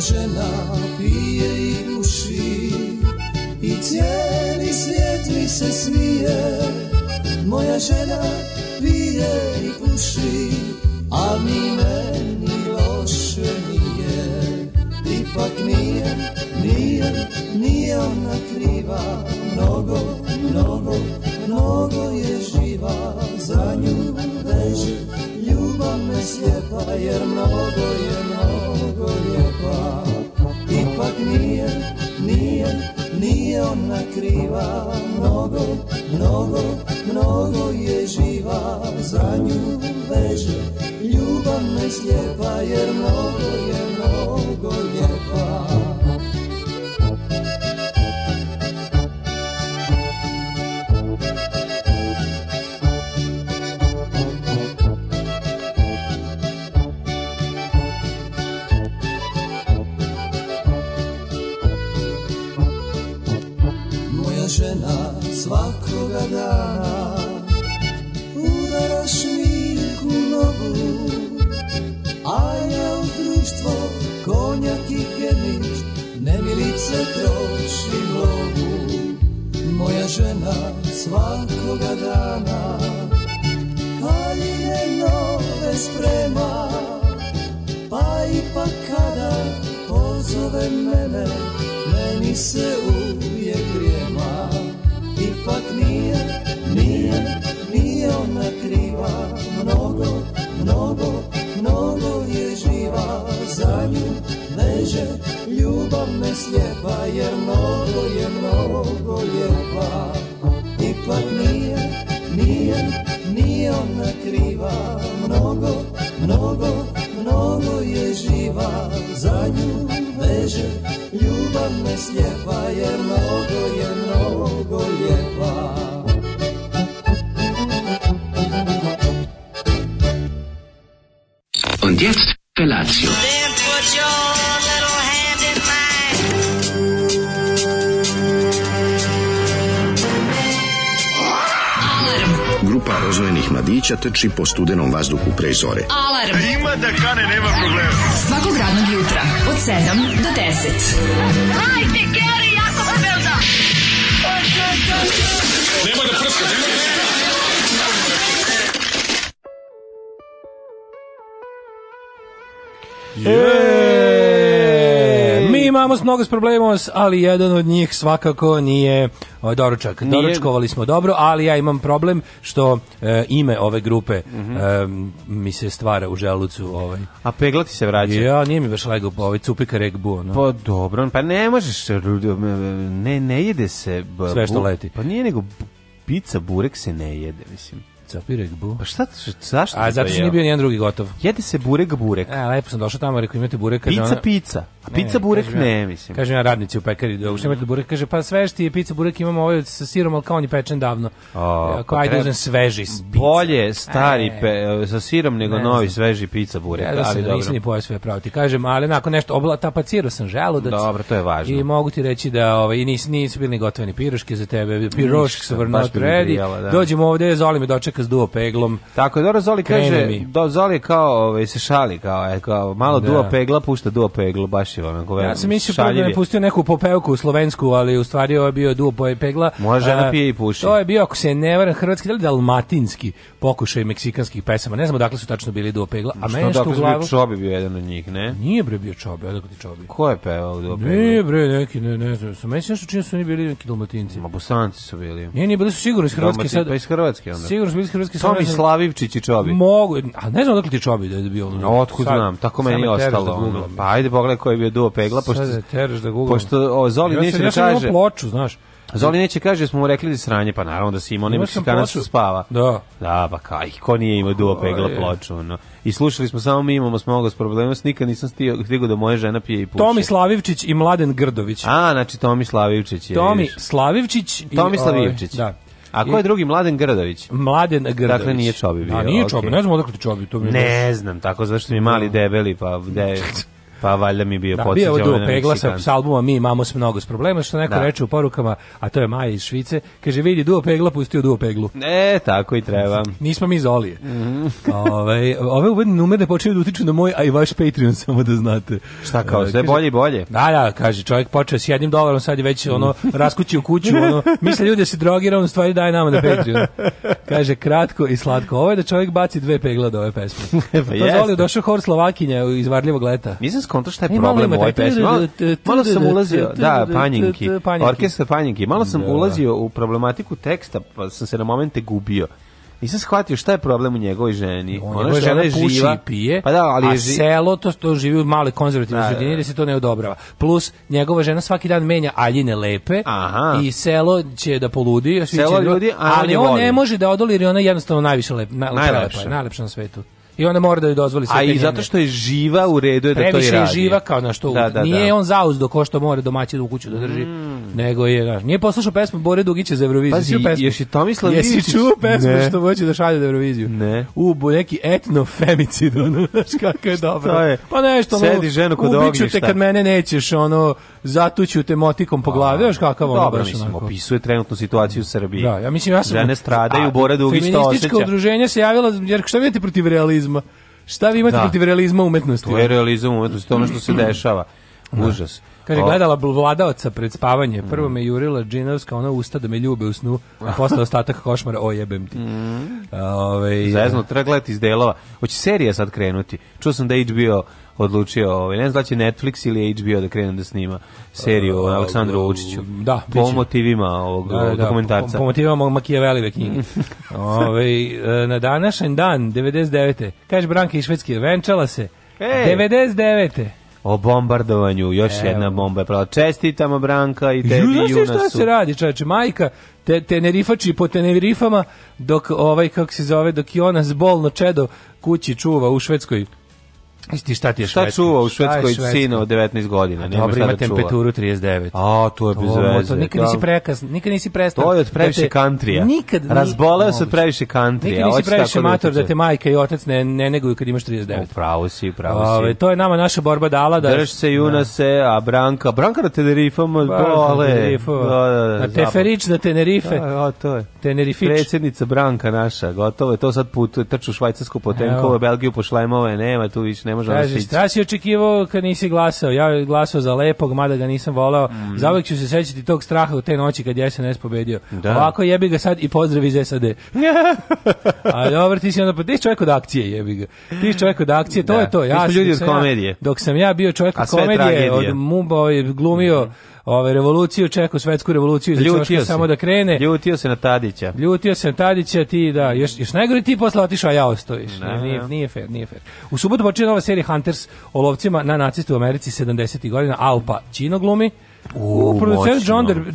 žena pije i guši I cijeli svijet mi se smije Moja žena pije i puši A mi meni loše nije Ipak nije, nije, nije ona kriva Mnogo, mnogo, mnogo je živa Za nju veže ljubav me slijepa Jer mnogo je mnogo nije, nije ona kriva Mnogo, mnogo, mnogo je živa Za nju veže, ljubav me slijepa Jer mnogo je, mnogo ljepa zateči po studenom vazduhu pre zore. Alarm! A ima da kane, nema problema. Svakog radnog jutra, od 7 do 10. Hajde, Geri, jako se velda! Nemoj da prska, nemoj da prska! Yeah. Mi imamo mnogo s problemom, ali jedan od njih svakako nije ovaj doručak. Nije... Doručkovali smo dobro, ali ja imam problem što e, ime ove grupe mm -hmm. e, mi se stvara u želucu. Ovaj. A pegla ti se vraća? Ja, nije mi baš lego po ovaj cupika regbu. No. Pa dobro, pa ne možeš, ne, ne jede se... Bu, Sve što leti. Pa nije nego pizza, burek se ne jede, mislim. Capirek bu. Pa šta, zašto? A zato što nije bio nijedan drugi gotov. Jede se burek burek. E, lepo sam došao tamo, rekao imate burek. Pica ona... pica, a pica ne, burek kažem, ne, mislim. Kažem ja radnici u pekari, da uopšte imate burek, kaže pa svežti je pica burek, imamo ovaj sa sirom, al kao on je pečen davno. O, e, Ako pa ajde uzem sveži s Bolje stari e, pe, sa sirom nego ne, novi sveži pica burek. Ja e, da ali da dobro. Nisam ni pojao sve pravo ti kažem, ali nakon nešto oblata pacirao sam želudac. Dobro, to je važno. I mogu ti reći da ovaj i nisu nisu bili gotoveni piroške za tebe, piroške su vrno ready. Da. Dođemo ovde, Zoli mi dočeka mačka duo peglom. Tako je, dobro, Zoli kaže, mi. do, Zoli kao, ovaj, se šali, kao, e, kao malo da. duo pegla, pušta duo peglo, baš je onako Ja sam mislio da je pustio neku popevku slovensku, ali u stvari ovo je bio duo pegla. Može žena pije i puši. To je bio, ako se ne varam, hrvatski, da li dalmatinski pokušaj meksikanskih pesama. Ne znamo dakle su tačno bili duo pegla. A meni što u glavu... Čobi bio jedan od njih, ne? Nije bre bio Čobi, odakle ti Čobi? Ko je pevao duo pegla? Nije bre, neki, ne, ne znam. Su meni nešto čini da su oni bili neki dalmatinci. Ma bosanci su bili. Nije, nije, bili su sigurno iz Hrvatske. Dalmatin, sad, pa iz Hrvatske onda. Sigurno su bili iz Hrvatske. Tomi Slavivčić i Čobi. Mogu, a ne znam odakle ti Čobi da je bio. No, otkud sad, znam, tako meni je ostalo. Da ono. Pa ajde pogledaj ko je bio duo pegla, pošto, sad teraš da googlam. pošto o, Zoli ja neće da kaže. Ja ploču, znaš. Zoli neće da kaže, smo mu rekli da sranje, pa naravno da si imao, nema šikanac spava. Da. Da, pa kaj, ko nije imao duo pegla ploču, no i slušali smo samo mi imamo smo s problemom, nikad nisam stigao da moja žena pije i puše. Tomi Slavivčić i Mladen Grdović. A, znači Tomi Slavivčić je. Tomi Slavivčić i Tomi Slavivčić. Ovaj, da. A ko je drugi Mladen Grdović? Mladen dakle, Grdović. Dakle nije Čobi bio. A nije Čobi, okay. ne znam odakle Čobi, to mi Ne znam, tako zato što mi mali da. debeli pa da Pa valjda mi bio da, podsjećao na Meksikan. Pegla sa, s albuma Mi imamo s mnogo s problema, što neko da. reče u porukama, a to je Maja iz Švice, kaže vidi Duo Pegla, pustio Duo Peglu. Ne, tako i treba. Nismo mi iz Olije. Mm. ove, ovaj, ove uvedne numere počeo da utiču na moj, a i vaš Patreon, samo da znate. Šta kao, ovaj, sve bolje i bolje. Da, da, kaže, čovjek počeo s jednim dolarom, sad je već ono, raskući u kuću, ono, misle ljudi da se drogira, on stvari daje nama na Patreon. Kaže, kratko i slatko. Ovo je da čovjek baci dve pegla do ove pesme. pa to je došao hor Slovakinja iz Varljivog leta. Nisam skonto šta je e, problem u ovoj pesmi. Malo sam ulazio, da, panjinki, orkestar panjinki. Malo sam da. ulazio u problematiku teksta, pa sam se na momente gubio. Nisam shvatio šta je problem u njegovoj ženi. On Ona žena je puši živa. i pije, pa da, ali a je selo to što živi u male konzervativne sredini da, da, da. se to ne odobrava. Plus, njegova žena svaki dan menja aljine lepe Aha. i selo će da poludi. Selo ljudi, ali on ne može da odoli jer ona jednostavno najviše lep, najlepša. Najlepša. najlepša na svetu i ona mora da joj dozvoli sve A i zato što je živa, u redu je Previše da to i radi. Previše je živa, kao na što, da, da, nije da. on zauzdo ko što mora domaći da u kuću da drži, mm. nego je, znaš, nije poslušao pesmu Bore Dugića za Euroviziju. Pazi, pesmu? još i Tomislav Jesi čuo pesmu ne. što hoće da šalje da Euroviziju? Ne. U, bo, neki etnofemicid, ono, znaš kako je dobro. Šta je? Pa nešto, ono, Sedi ženu kod ubiću te kad mene nećeš, ono, zatuću te motikom po glavi, znaš kakav ono baš onako. opisuje trenutnu situaciju u Srbiji. Da, ja mislim, ja sam... Žene stradaju, Bora Dugić to osjeća. Feministička udruženja se javila, jer šta vi imate protiv realizma? Šta vi imate da. protiv realizma umetnosti? To je realizam umetnosti, to ono što se dešava. Užas. Kaže, gledala vladaoca pred spavanje. Prvo me jurila džinovska, ona usta da me ljube u snu, a posle ostatak košmara, o jebem ti. Mm. Ove, ovaj, Zajezno, treba gledati iz delova. Hoće serija sad krenuti. Čuo sam da HBO odlučio, ovaj, ne znam da Netflix ili HBO da krenem da snima seriju o Aleksandru Vučiću. Da, po biće. motivima ovog da, da, dokumentarca. po, po motivima Makijevelive knjige. Ove, ovaj, na današnji dan, 99. Kaže Branka i Švedski, venčala se. Hey. 99 o bombardovanju, još Evo. jedna bomba je prala. Čestitamo Branka i tebi Ju, i Junasu. Šta se radi, čoveče, majka te, tenerifači po tenerifama, dok ovaj, kako se zove, dok i ona zbolno čedo kući čuva u Švedskoj. Isti šta ti je Šta čuva u Švedskoj sina od 19 godina? Nema Dobro, ima da temperaturu 39. A, to je bez veze. Nikad nisi prekas, nikad nisi prestao. To je od da previše kantrija. Nikad Razboleo se previše kantrija. Nikad nisi previše da mator da te majka i otac ne, ne neguju kad imaš 39. Upravo si, upravo si. to je nama naša borba dala. Da, Drž se Junase, a Branka, Branka na Tenerifama, pa, dole. Na Teferić na Tenerife. A, to je. Tenerifić. Predsjednica Branka naša, gotovo je. To sad put, trču Švajcarsku po Tenkove, Belgiju po Šlajmove, nema tu više, nema može Kaže, Šta si očekivao kad nisi glasao? Ja glasao za lepog, mada ga nisam voleo. Mm. Zavek ću se sećati tog straha u te noći kad je SNS pobedio. Da. Ovako jebi ga sad i pozdrav iz SAD. A dobro, ti si onda, pa ti si čovjek od akcije jebi ga. Ti si čovjek od akcije, to da. je to. Ja, ljudi od komedije. Ja, dok sam ja bio čovjek od komedije, tragedije. od mumba, ovaj, glumio mm ovaj revoluciju, čeku svetsku revoluciju znači samo da krene. Ljutio se na Tadića. Ljutio se na Tadića, ti da, još još najgore ti posle otišao ja ostojiš. Ne, nije, nije, nije fer, nije fer. U subotu počinje nova serija Hunters o lovcima na naciste u Americi 70. godina, Alpa Čino glumi. U, producent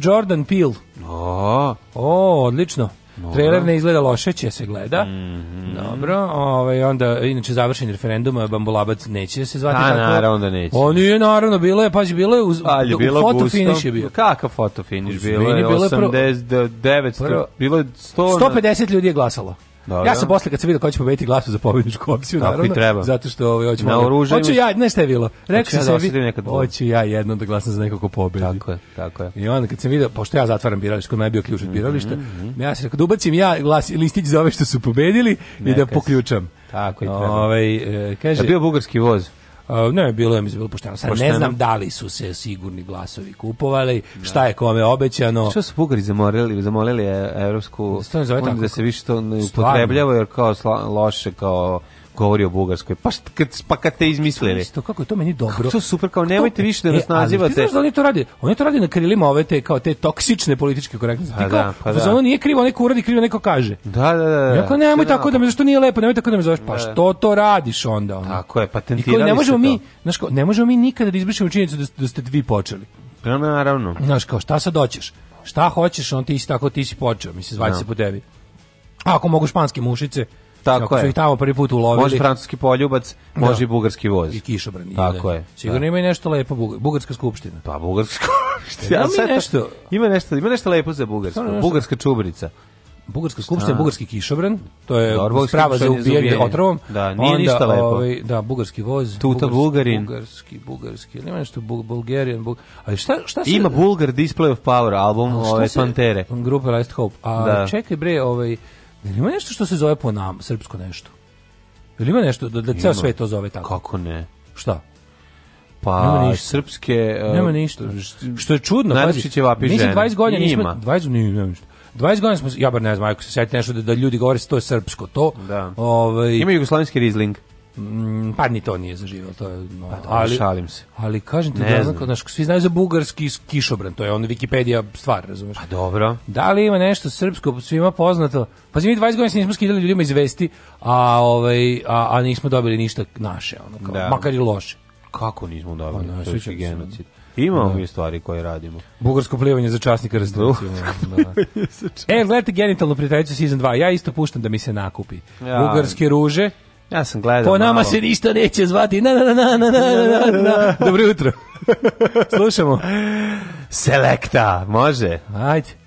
Jordan Peel. O, o odlično. Dobro. Trailer ne izgleda loše, će se gleda. Mm -hmm. Dobro. Ovaj onda inače završen referendum Bambulabac neće da se zvati A, pa, tako. naravno da neće. On je naravno bilo je pađi bilo je uz Ali je bilo foto finish je bio. Kakav foto finish? bilo je? Bilo 900, bilo je 100 150 ljudi je glasalo. Dobro. Ja sam posle kad se vidio ko će pobediti glasu za pobedničku opciju, Tako naravno. treba. Zato što ovaj hoćemo. Na oružje. Hoću ja, ne šta je bilo. Rekao sam ja da sebi, hoću ja jednom da glasam za nekog ko pobedi. Tako je, tako je. I onda kad sam video, pošto ja zatvaram biralište, kod bio ključ od mhm, birališta, mm -hmm. ja sam rekao da ubacim ja glas listić za ove što su pobedili Neka i da poključam. Tako ovaj, e, je. Ovaj kaže. Da bio bugarski voz. Uh, ne, bilo je mi bilo pošteno. Sad pošteno. ne znam da li su se sigurni glasovi kupovali, da. šta je kome obećano. Što su Bugari zamolili, zamolili je Evropsku da, da se više to ne upotrebljava, jer kao sla, loše, kao govori o Bugarskoj. Pa, št, kad, pa kad te izmislili. Isto, kako je to meni dobro. Kako to super, kao nemojte to, više da e, nas nazivate. Ali ti znaš da oni to rade? Oni to rade na krilima ove te, kao te toksične političke korektnosti. Pa ti kao, da, pa da. Ono nije krivo, neko uradi krivo, neko kaže. Da, da, da. da. kao nemoj tako da, da me, zašto nije lepo, nemoj tako da me zoveš. Pa da. što to radiš onda? Ono? Tako je, patentirali I kao, ne možemo mi, znaš, ne možemo mi nikada da izbrišemo činjenicu da, da ste vi počeli. Pa ja, naravno. Znaš, kao, šta sad hoćeš? Šta hoćeš, on ti si tako, ti si počeo, mislim, zvaći da. se po tebi. ako mogu španske mušice, Tako Ako je. su ih tamo prvi put ulovili. Može francuski poljubac, da. može i bugarski voz. I kišobran. Tako je. Sigurno da. ima i nešto lepo bugarska skupština. Pa bugarska skupština. Ja, ima nešto. Ima nešto, ima nešto lepo za bugarsku. Bugarska čubrica. Bugarska skupština, da. bugarski kišobran, to je Dobro, da, sprava za ubijanje otrovom. Da, nije Onda, ništa lepo. Ovaj, da, bugarski voz. Tuta bugarski, Bugarski, bugarski, nema nešto bul, Bulgarian. Bul, ali šta, šta se... Ima Bulgar Display of Power, album ove, ovaj, Pantere. Grupa Last Hope. A da. čekaj bre, ovaj, Jel ima nešto što se zove po nama, srpsko nešto? Jel ima nešto, da, da ceo sve to zove tako? Kako ne? Šta? Pa, nema ništa. srpske... Uh, nema ništa. Što je čudno. Najlepši će vapi žene. Mislim, 20 godina nismo... 20, nije, nema ništa. 20 godina smo, ja bar ne znam, ako se sjeti nešto da, da ljudi govore to je srpsko, to... Da. Ovaj, ima jugoslovenski rizling. Mm, pa ni to nije zaživjelo to je no, pa, ali šalim se ali kažem ti ne da znam, znaš, svi znaju za bugarski kišobran to je on Wikipedia stvar razumeš pa dobro da li ima nešto srpsko svima poznato pa mi 20 godina nismo skidali ljudima iz vesti a ovaj a, a nismo dobili ništa naše ono kao da. makar i loše kako nismo dobili pa, je genocid Imamo da. mi stvari koje radimo. Bugarsko plivanje za časnika restitucije. Da. e, gledajte genitalno prijateljicu Season 2. Ja isto puštam da mi se nakupi. Ja. Bugarske ruže, Ja sam gledao Po nama malo. se ništa neće zvati. Na, na, na, na, na, na, na, na. Dobro jutro. Slušamo. Selekta, može. Hajde.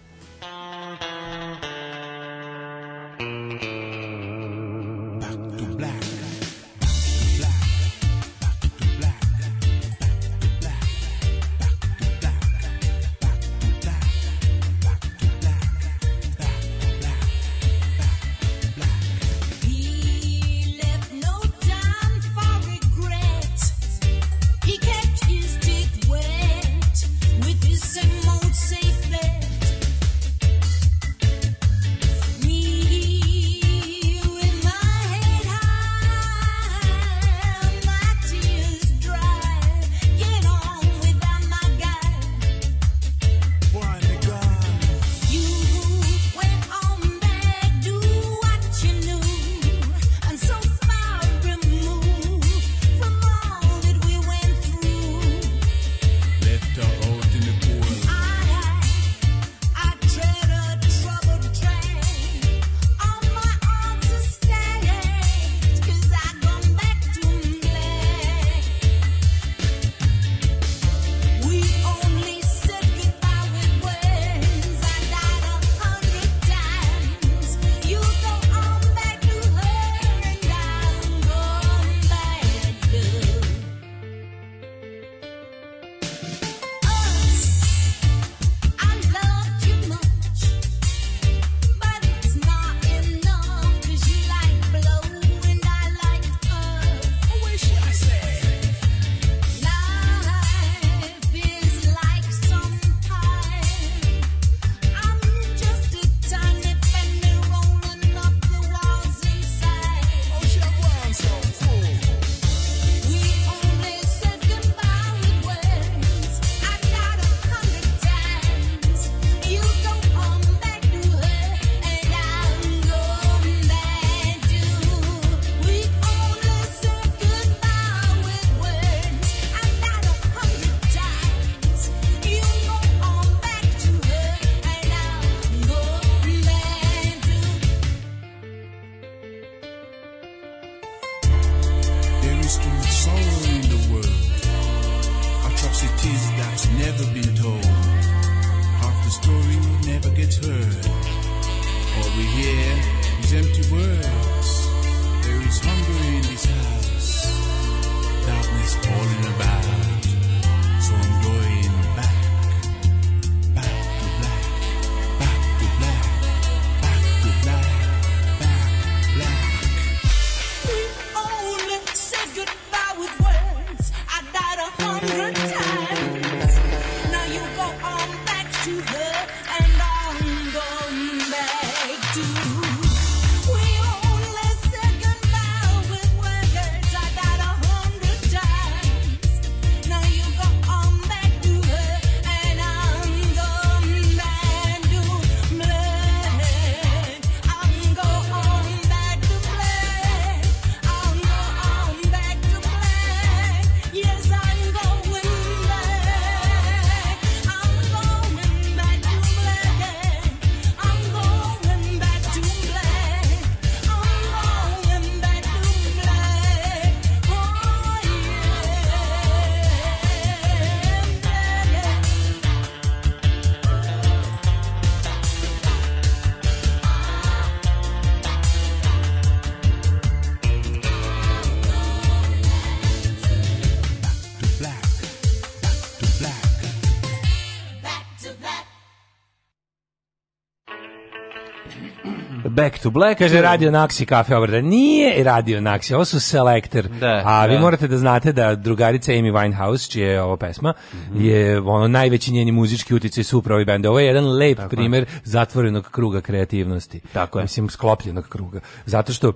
back to black. Kaže, radio Naxi, Aksi kafe obrada. Nije radio na Axi. Ovo su selekter. Da, a vi da. morate da znate da drugarica Amy Winehouse, čija je ovo pesma, mm -hmm. je ono najveći njeni muzički utjecaj su upravo i bende. Ovo je jedan lep Tako primer zatvorenog kruga kreativnosti. Tako je. Mislim, sklopljenog kruga. Zato što...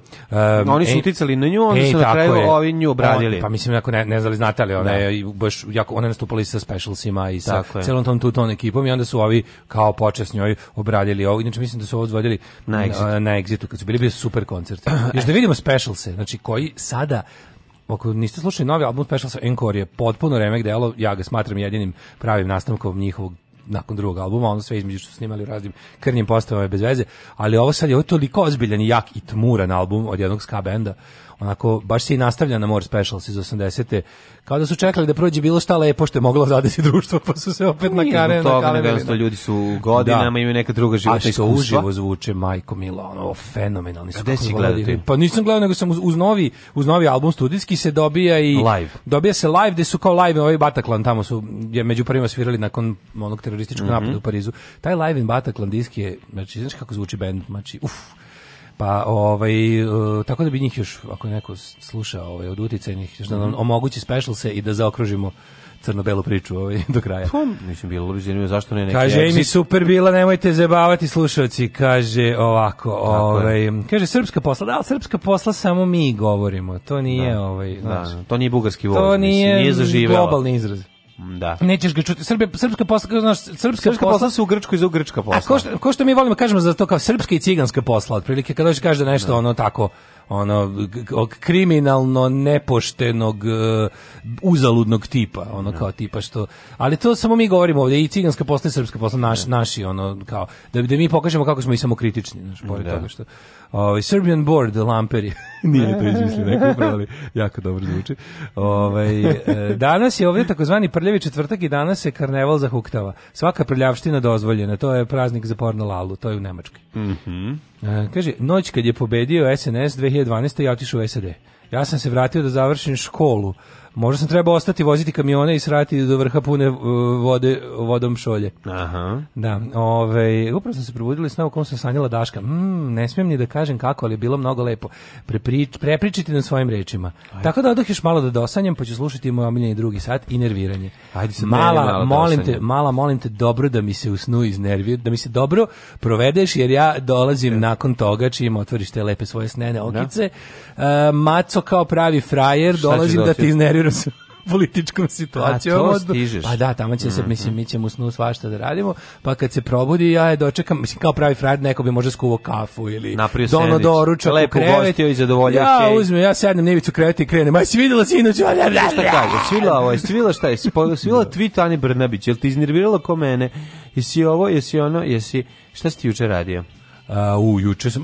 Um, oni su uticali na nju, onda su na kraju je. ovi nju obradili. On, pa, pa mislim, ako ne, ne znali, znate ali, ona da. je baš, jako, ona je nastupala i sa specialsima i sa celom tom tuton ekipom i onda su ovi kao počas njoj obradili ovo. Inače, mislim da su ovo odvodili na, na, na Exitu, kad su bili, bili super koncerti. Još da vidimo Specialse, znači koji sada ako niste slušali novi album Specialsa Encore je potpuno remek delo, ja ga smatram jedinim pravim nastavkom njihovog nakon drugog albuma, ono sve između što su snimali u raznim krnjim postavama bez veze, ali ovo sad je ovo toliko ozbiljan i jak i tmuran album od jednog ska benda, onako, baš se i nastavlja na More Specials iz 80. Kao da su čekali da prođe bilo šta lepo što je moglo da zadesi društvo, pa su se opet na kare. Nije ljudi su godinama, da. imaju neka druga životna iskustva. A što uživo zvuče, majko milo, ono, fenomenalni su. Gde si gledao da Pa nisam gledao, nego sam uz, uz, novi, uz novi album studijski se dobija i... Live. Dobija se live, gde su kao live, ovaj Bataclan tamo su, je među prvima svirali nakon onog terorističkog mm -hmm. napada u Parizu. Taj live in Bataclan disk je, znači, znači kako zvuči band, znači, uf, Pa, ovaj, e, tako da bi njih još, ako neko sluša ovaj, od uticajnih, da nam mhm. omogući special se i da zaokružimo crno-belu priču ovaj, do kraja. Pa, mislim, bilo bi zanimljivo, zašto ne neki Kaže, exit? mi super bila, nemojte zabavati slušalci, kaže ovako, ovaj, kaže, srpska posla, da, srpska posla samo mi govorimo, to nije, da, ovaj, znači, da, to nije bugarski vol, to nije, mislim, nije zaživelo. globalni izraz. Da. Nećeš ga čuti. Srbija, srpska posla, znaš, srpska, srpska posla, posla su u Grčkoj za grčka posla. A ko što, ko što mi volimo kažemo za to kao srpska i ciganska posla, otprilike kada hoćeš kaže nešto da. ono tako ono kriminalno nepoštenog e, uzaludnog tipa ono da. kao tipa što ali to samo mi govorimo ovdje i ciganska posla i srpska posla naš, da. naši ono kao da, da mi pokažemo kako smo i samokritični znači pored da. toga što Ovaj Serbian board lamperi. Nije to izmislio neko ali jako dobro zvuči. Ovaj e, danas je ovde takozvani prljavi četvrtak i danas je karneval za huktava. Svaka prljavština dozvoljena. To je praznik za porno lalu, to je u Nemačkoj. Mhm. E, kaže noć kad je pobedio SNS 2012 ja otišao u SAD. Ja sam se vratio da završim školu. Možda sam trebao ostati voziti kamione i srati do vrha pune uh, vode vodom šolje. Aha. Da, ovaj upravo sam se probudila s u kom sam sanjala Daška. Mm, ne smem ni da kažem kako, ali je bilo mnogo lepo. Preprič, prepričiti na svojim rečima. Ajde. Tako da odoh još malo da dosanjam, pa ću slušati moj omiljeni drugi sat i nerviranje. Ajde se mala, mene, molim dosanjam. te, mala molim te dobro da mi se usnu iz iznervir, da mi se dobro provedeš jer ja dolazim e. nakon toga čim otvoriš te lepe svoje snene da. okice. Da. Uh, maco kao pravi frajer, Šta dolazim da ti iznervir nerviram se političkom situacijom. A pa to stižeš. Pa da, tamo će se, mm -hmm. mislim, mi mhm. ćemo u snu svašta da radimo, pa kad se probudi, ja je dočekam, mislim, kao pravi frajer, neko bi možda skuvao kafu ili Napravio dono doručak Lepo u krevet. i zadovoljio Ja okay. uzmem, ja sednem nevicu krevet i krenem, aj si vidjela sinoć, ja, ja, ja, Šta kaže, svila ovo, svila šta je, svila tweet Ani Brnabić, jel ti iznervirala ko mene? Jesi ovo, jesi ono, jesi, šta si ti juče radio? u juče sam,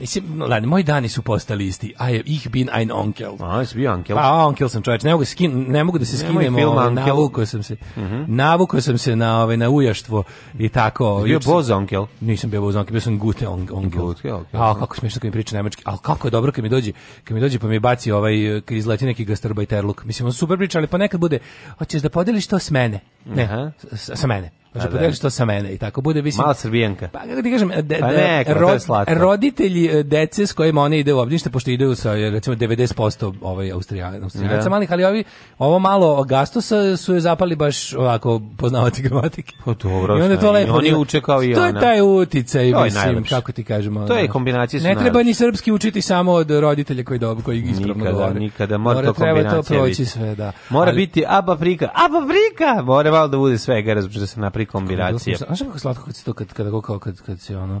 mislim, moji dani su postali isti. I have ich bin ein onkel. A, jesi bio onkel? Pa, onkel sam čovječ, ne mogu, skin, ne mogu da se skinem, ovaj, navukao sam se, uh mhm. -huh. navukao sam se na, ovaj, na ujaštvo i tako. Jesi ovaj, bio boz onkel? Nisam bio boz onkel, bio sam gute on, onkel. Gute, onkel. A, kako smiješno kad mi priča nemački, al kako je dobro kad mi dođe, kad mi dođe pa mi baci ovaj, kad izleti neki gastarbajterluk. Mislim, on super priča, ali ponekad bude, hoćeš da podeliš to s mene? Ne, uh -huh. sa mene. Znači, pa da, da. podeliš to sa mene i tako bude. Mislim, Mala Srbijanka. Pa, kako ti kažem, de, pa ne, rod, roditelji e, dece s kojima oni ide u obdinište, pošto idu sa, recimo, 90% ovaj, austrijanaca Austrijanaca da. malih, ali ovi, ovo malo gastosa su je zapali baš ovako poznavati gramatike. Pa dobro, I onda to lepo. Oni uče kao i ona. To je taj uticaj, to mislim, kako ti kažemo. To je kombinacija. Ne treba ni srpski učiti samo od roditelja koji dobro, koji ispravno nikada, govore. Nikada, mora, mora to treba to proći biti. sve, da. Mora ali, biti aba prika, aba prika! Mora malo da bude svega, razumiješ da se naprika kombinacija. kombinacije. Znaš kako slatko kad se to, kad, kada kad, kad, kad se ono,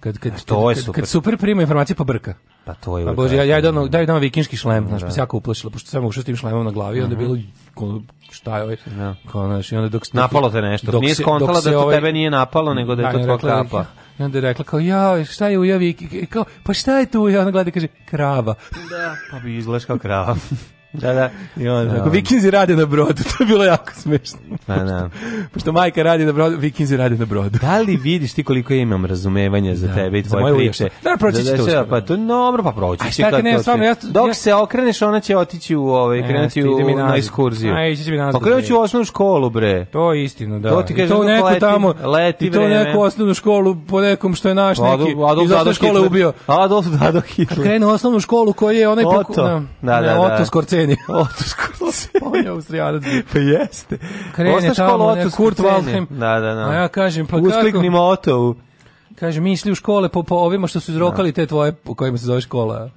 kad kad, kad to super. Kad, super prima informacije po pa brka. Pa to je. Pa bože, ja ja dao daj dao vikinški šlem, znači da. pa jako uplašila pošto sam ušao s tim šlemom na glavi, onda mhm. bilo ko, šta je ovaj? Ja. Da. Ko, znaš, i onda dok se napalo te nešto. Dok nije skontala da to ovaj- tebe nije napalo, nego da je da, to tvoja kapa. I onda je rekla kao, ja, šta je u javi? Kao, pa šta je tu? I ona gleda kaže, krava. Da, pa bi izgledaš kao krava. Da, da. I onda, tako, vikinzi rade na brodu, to je bilo jako smešno. Pa da. Pošto majka radi na brodu, vikinzi rade na brodu. Da li vidiš ti koliko imam razumevanja za da, tebe i tvoje priče? Da, proći će to. Pa to dobro, pa proći će. A ne, stvarno, ja, Dok se okreneš, ona će otići u, ovaj, krenuti u, mi na ekskurziju. Aj, ići mi nazad. Okrenuću pa u osnovnu školu, bre. To je istina, da. To ti kaže, to neko leti, tamo, leti i to neko osnovnu školu po nekom što je naš neki iz osnovne škole ubio. Adolf Adolf Hitler. Krenu osnovnu školu koji je onaj Oto. Da, da, da. da. Oto Skorce kreni. Otus Kurtsen. On je Austrijanac. Pa jeste. Kreni Osta tamo, Otus Kurt Waldheim. Da, da, da. A ja kažem, pa Uskliknimo kako? Uskliknimo Otovu. Kaže, mi misli u škole po, po ovima što su izrokali da. te tvoje po kojima se zove škola.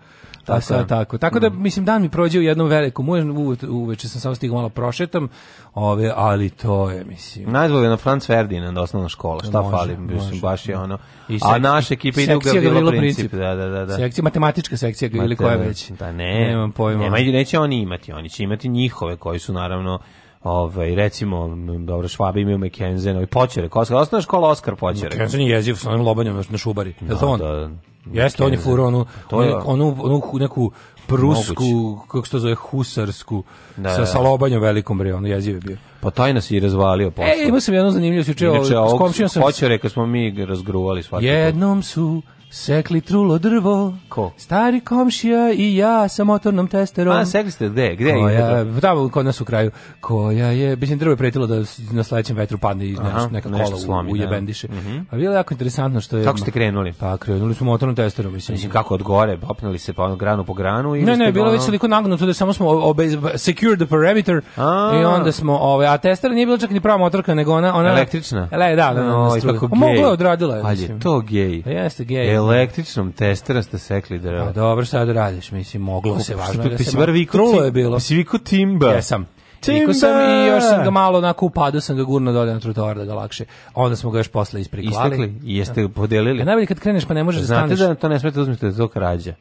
Pa tako, sad, tako. Tako da, mm. mislim, dan mi prođe u jednom velikom mužu, uveče sam samo stigao malo prošetam, ove, ali to je, mislim... Najzvoli na Franz Ferdinand, osnovna škola, šta može, fali, mislim, baš je ono... I a naša ekipa ide u Gavrilo princip. Da, da, da, da. Sekcija, matematička sekcija Gavrilo koja već. Da, ne, nemam pojma. Nema, neće oni imati, oni će imati njihove koji su, naravno, ovaj recimo dobro Švabe imaju Mekenzena i Počere, da Oskar, osnovna škola Oskar Počere. Mekenzen je jeziv sa onim lobanjem na šubari. Da, je to on? Da, Jeste, on je furo onu, to je... onu, onu, neku prusku, kako se to zove, husarsku, da, sa, da. sa lobanjom velikom bre, ono jeziv je bio. Pa taj nas i razvalio e, posle. E, imao sam jedno zanimljivo, juče, ovaj, s komšijom sam... Počere, kad smo mi razgruvali svaki Jednom su Sekli trulo drvo. Ko? Stari komšija i ja sa motornom testerom. A, sekli ste gde? Gde Koja, je? Tamo kod nas u kraju. Koja je, mislim, drvo je pretilo da na sledećem vetru padne i nešto, neka kola slomi, u, da. u jebendiše. Uh mhm. -huh. A bilo jako interesantno što je... Kako ste krenuli? Pa, krenuli smo motornom testerom. Mislim, mislim kako od gore? Popnuli se pa granu po granu? Ili ne, ne, bilo ono... već toliko nagnuto da samo smo obe, secure the perimeter a i onda smo, ove, ovaj, a tester nije bila čak ni prava motorka, nego ona... ona Električna? Le, da, da, da, da, da, da, da, da, da, da, da, da, da, da, da, da, Električnom testera ste sekli drvo. Pa dobro, sad radiš? Mislim, moglo se važno da se... Krulo je bilo. Pisi viko timba. Jesam. Timba! sam i još sam ga malo onako upadao sam ga gurno dolje na trotoar da ga lakše. Onda smo ga još posle ispriklali. Istekli? Jeste da. podelili? A najbolje kad kreneš pa ne možeš da staneš. Znate da to ne smete da uzmite za to krađa.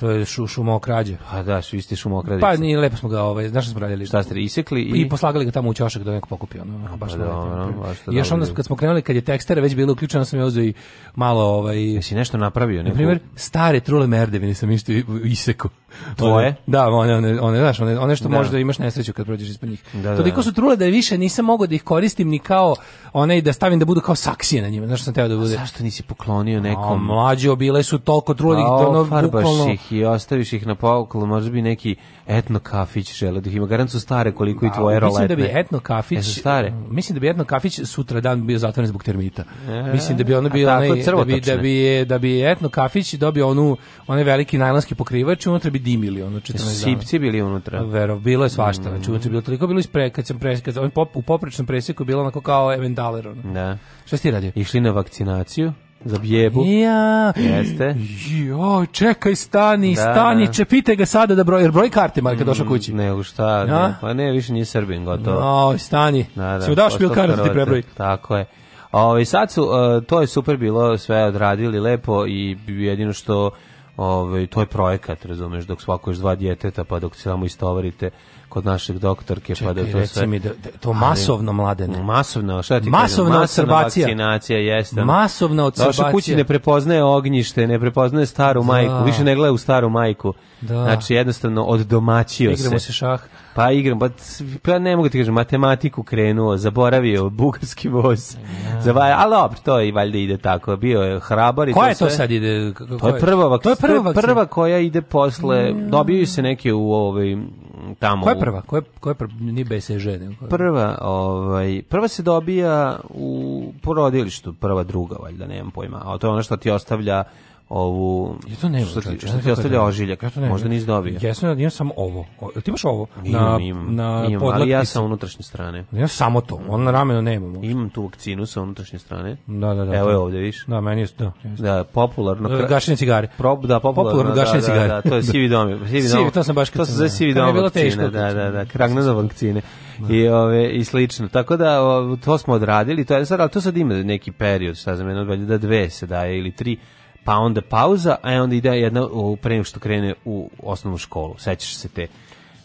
To je šu, šumokrađe. A pa da, su iste šumokrađe. Pa ni lepo smo ga, ovaj, znaš šta smo radili? Šta ste isekli i... I poslagali ga tamo u ćošak da neko pokupi. Ono, A, baš pa da, da, no, baš da, Još onda kad smo krenuli, kad je tekstara već bilo uključeno, sam je uzeo i malo... Ovaj, Jesi nešto napravio? Neko... Na primjer, stare trule merdevine sam isto iseku. Tvoje? Da, one, one, one, znaš, one, one što da. možda imaš nesreću kad prođeš ispod njih. Da, da, da. su trule da više nisam mogao da ih koristim ni kao one da stavim da budu kao saksije na njima. Znaš što sam teo da bude? A zašto nisi poklonio nekom? A, mlađo, bile su toliko trulih da ono bukvalno i ostaviš ih na pooklu, možda bi neki etno kafić želeo da ih ima. Garant su stare koliko i da, tvoje roletne. Mislim da bi etno kafić, stare. mislim da bi etno kafić sutra dan bio zatvoren zbog termita. E, mislim da bi ono bio onaj, da bi, da, bi, da bi etno kafić dobio onu, onaj veliki najlanski pokrivač i unutra bi dimili ono 14 dana. Sipci bili unutra. Vero, bilo je svašta. Mm. Znači, unutra je bilo toliko, bilo ispre, kad sam pre, kad, on, pop, u poprečnom preseku bilo onako kao evendaler. Ono. Da. Šta si ti radio? Išli na vakcinaciju za bjebu. Ja. Jeste. Jo, čekaj, stani, da, stani, da. čepite ga sada da broj, jer broj karte Marka kad mm, došao kući. Ne, šta, ja? ne, pa ne, više nije Srbin gotovo. No, stani. Da, da, Se udaš bil kartu da ti prebroj. Tako je. Ovaj sad su uh, to je super bilo, sve odradili lepo i jedino što ovaj to je projekat, razumeš, dok svako još dva djeteta pa dok se samo istovarite kod našeg doktorke Čekaj, pa da to sve mi da, da to masovno mladene masovno šta ti masovna kažem, vakcinacija jeste masovna odsebacija Došao kući ne prepoznaje ognjište ne prepoznaje staru da. majku više ne gleda u staru majku da. znači jednostavno oddomaćio da, se igramo se šah pa igram, pa, pa ne mogu ti kažem, matematiku krenuo, zaboravio bugarski voz. Ja. Zavaja, ali dobro, to i valjda ide tako, bio je hrabar. I to je to sad ide? to, je prva, to je prva, prva koja ide posle, mm. dobiju se neke u ovaj, tamo. Koja je prva? Koja koja prva? Nije BSŽ. Koja... Prva, ovaj, prva se dobija u porodilištu, prva, druga, valjda, nemam pojma. A to je ono što ti ostavlja ovu je to ne što, što ti ostavlja ožiljak ja to ne možda nisi dobio jesam ja imam samo ovo o, ti imaš ovo na imam, na imam, ali ja sa unutrašnje strane ja samo to on na ramenu nemam imam tu vakcinu sa unutrašnje strane da da da evo je ovde viš da meni je da da popularno da, gašenje cigare prob da popularno, popularno da, gašenje da, cigare da, da, to je sivi dom sivi dom to sam baš to se sivi dom da da da kragna za da. vakcine i ove i slično. Tako da to smo odradili, to je sad, to sad ima neki period, šta znam, jedno da dve se daje ili 3 pa onda pauza, a onda ide jedna u pre nego što krene u osnovnu školu. Sećaš se te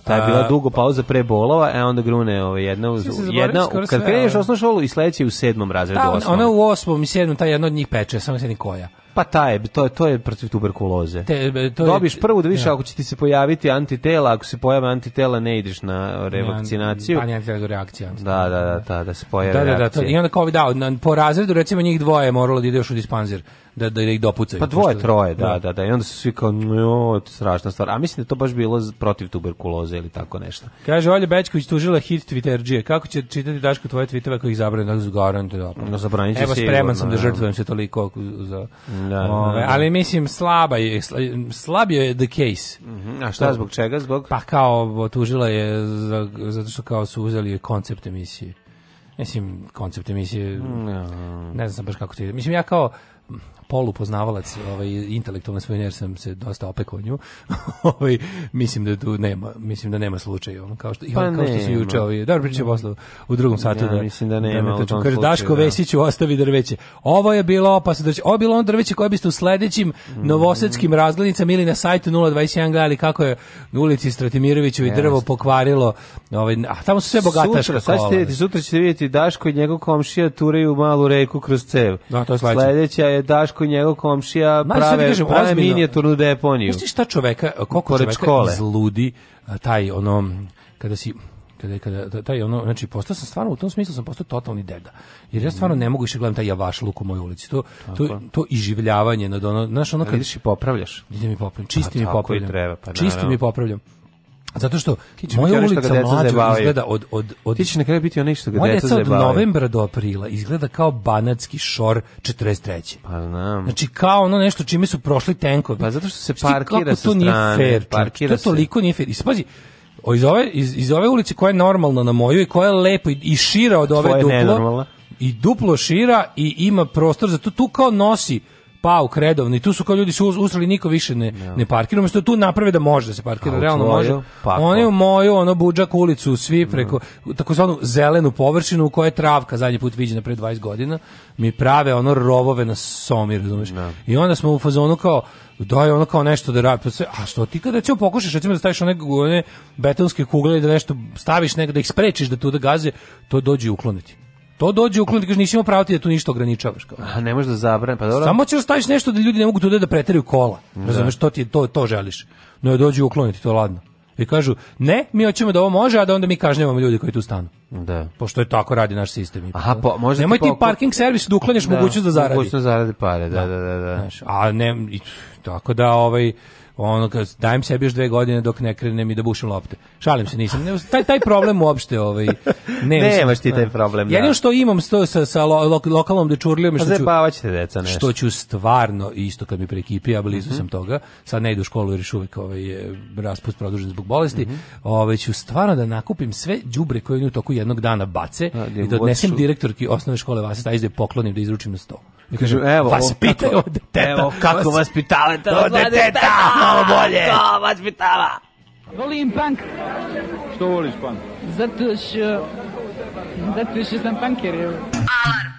Ta je bila dugo pa- pauza pre bolova, a onda grune ove ovaj, jedna uz da jedna u, kad kreneš osnovnu školu i sledeće u sedmom razredu da, Ona u osmom i sedmom ta jedna od njih peče, samo se koja. Pa ta je, to je, to je protiv tuberkuloze. Te, e, to je, Dobiš prvu da više ja. Da. ako će ti se pojaviti antitela, ako se pojave antitela ne ideš na e, revakcinaciju. Pa ne antitela reakcija. Da, da, da, da, da se pojave da, da, da, to, I onda kao da, po razredu recimo njih dvoje moralo da ide još u dispanzer da, da ih dopucaju. Pa dvoje, troje, da, da, da, da. I onda su svi kao, to je strašna stvar. A mislim da to baš bilo protiv tuberkuloze ili tako nešto. Kaže, Olja Bečković tužila hit Twitterđije. Kako će čitati Daško tvoje tweetove koji ih zabrane? Tako zagarante, da. No, zabranit će Evo, spreman sam da, da žrtvujem se toliko. Za, da, da ove, ali mislim, slaba je, slabio je the case. Mm -hmm. A šta, zbog čega? Zbog? Pa kao, tužila je za, zato što kao su uzeli koncept emisije. Mislim, koncept emisije, no. ne znam baš kako to ide. Mislim, ja kao, polupoznavalac ovaj, intelektualne svojine, jer sam se dosta opekao nju. ovaj, mislim da tu nema, mislim da nema slučaja. On kao što, i pa kao što su juče, ovaj, dobro pričamo posle u drugom satu. Ja, da, mislim da, da nema. Da ne kaže, Daško da. Vesiću ostavi drveće. Ovo je bilo opasno drveće. Znači, ovo je bilo ono drveće koje biste u sledećim mm. novosadskim razglednicama ili na sajtu 021 gledali kako je u ulici Stratimiroviću i drvo pokvarilo. Ovaj, a tamo su sve bogataška sutra, sad ćete sutra ćete videti Daško i njegov komšija turaju malu reku kroz cev. Da, to je sledeća je Daško Daško i njegov komšija Ma, prave, kažem, prave minijaturnu deponiju. Pusti šta čoveka, koliko čoveka škole. izludi taj ono, kada si kada kada taj ono znači postao sam stvarno u tom smislu sam postao totalni deda. Jer ja stvarno ne mogu više gledam taj luk u mojoj ulici. To tako. to to iživljavanje nad ono, znaš ono kad vidiš i popravljaš. Ide mi popravljam, čistim pa, mi popravljam. Treba, pa, čisti mi popravljam. Zato što moja ulica mlađa izgleda od... od, od ti ćeš na kraju biti onaj što ga deca zajebavaju. Moja od novembra do aprila izgleda kao banatski šor 43. Pa znam. Znači kao ono nešto čime su prošli tenkovi. Pa zato što se parkira znači, sa strane. Kako to nije fair? Parkira to toliko nije fair. I spazi, iz ove, iz, iz ove ulice koja je normalna na moju i koja je lepo i, i šira od ove Tvoje duplo. I duplo šira i ima prostor za to. Tu kao nosi pauk redovni, tu su kao ljudi su usrali niko više ne, ja. ne parkira, umjesto da tu naprave da može da se parkira, realno može. Pa, pa. Oni u moju, ono, budžak ulicu, svi preko takozvanu zelenu površinu u kojoj je travka zadnji put viđena pre 20 godina, mi prave ono rovove na somi, razumeš Ja. Da. I onda smo u fazonu kao, daj ono kao nešto da radi, pa sve a što ti kada ćeš pokušaš recimo da staviš one, one betonske kugle i da nešto staviš negde da ih sprečiš da tu da gaze, to dođe ukloniti. To dođe u klub, kaže nisi imao pravo ti da tu ništa ograničavaš kao. A ne možeš da zabrane, pa dobro. Samo ćeš da staviš nešto da ljudi ne mogu tu da, da preteraju kola. Da. Razumeš to ti to to želiš. No je dođe ukloniti to ladno. I kažu, ne, mi hoćemo da ovo može, a da onda mi kažnjavamo ljudi koji tu stanu. Da. Pošto je tako radi naš sistem. Aha, pa možda Nemoj ti, parking servis da ukloniš da, mogućnost da zaradi. Mogućnost da zaradi pare, da, da, da. da. Znaš, a ne, tako da, ovaj, ono kad dajem sebi još dve godine dok ne krenem i da bušim lopte. Šalim se, nisam. Ne, taj taj problem uopšte ovaj ne Nemaš ti taj problem. Ja da. što imam sto sa sa lo, lo, lokalnom dečurlijom što ću zabavaćete deca nešto. Što ću stvarno isto kad mi pre prekipi, ja blizu mm -hmm. sam toga. Sad ne idu u školu jer još uvijek ovaj raspust produžen zbog bolesti. Mm -hmm. Ovaj ću stvarno da nakupim sve đubre koje oni u toku jednog dana bace A, i da odnesem direktorki osnovne škole vas taj izde da poklonim da izručim na sto. I kažu, evo, vas pitaj o deteta. Evo, kako vas pitale to deteta, malo bolje. Kako vas pitala? Volim punk. Što voliš punk? Zato što... Zato što sam punker, evo. Alarm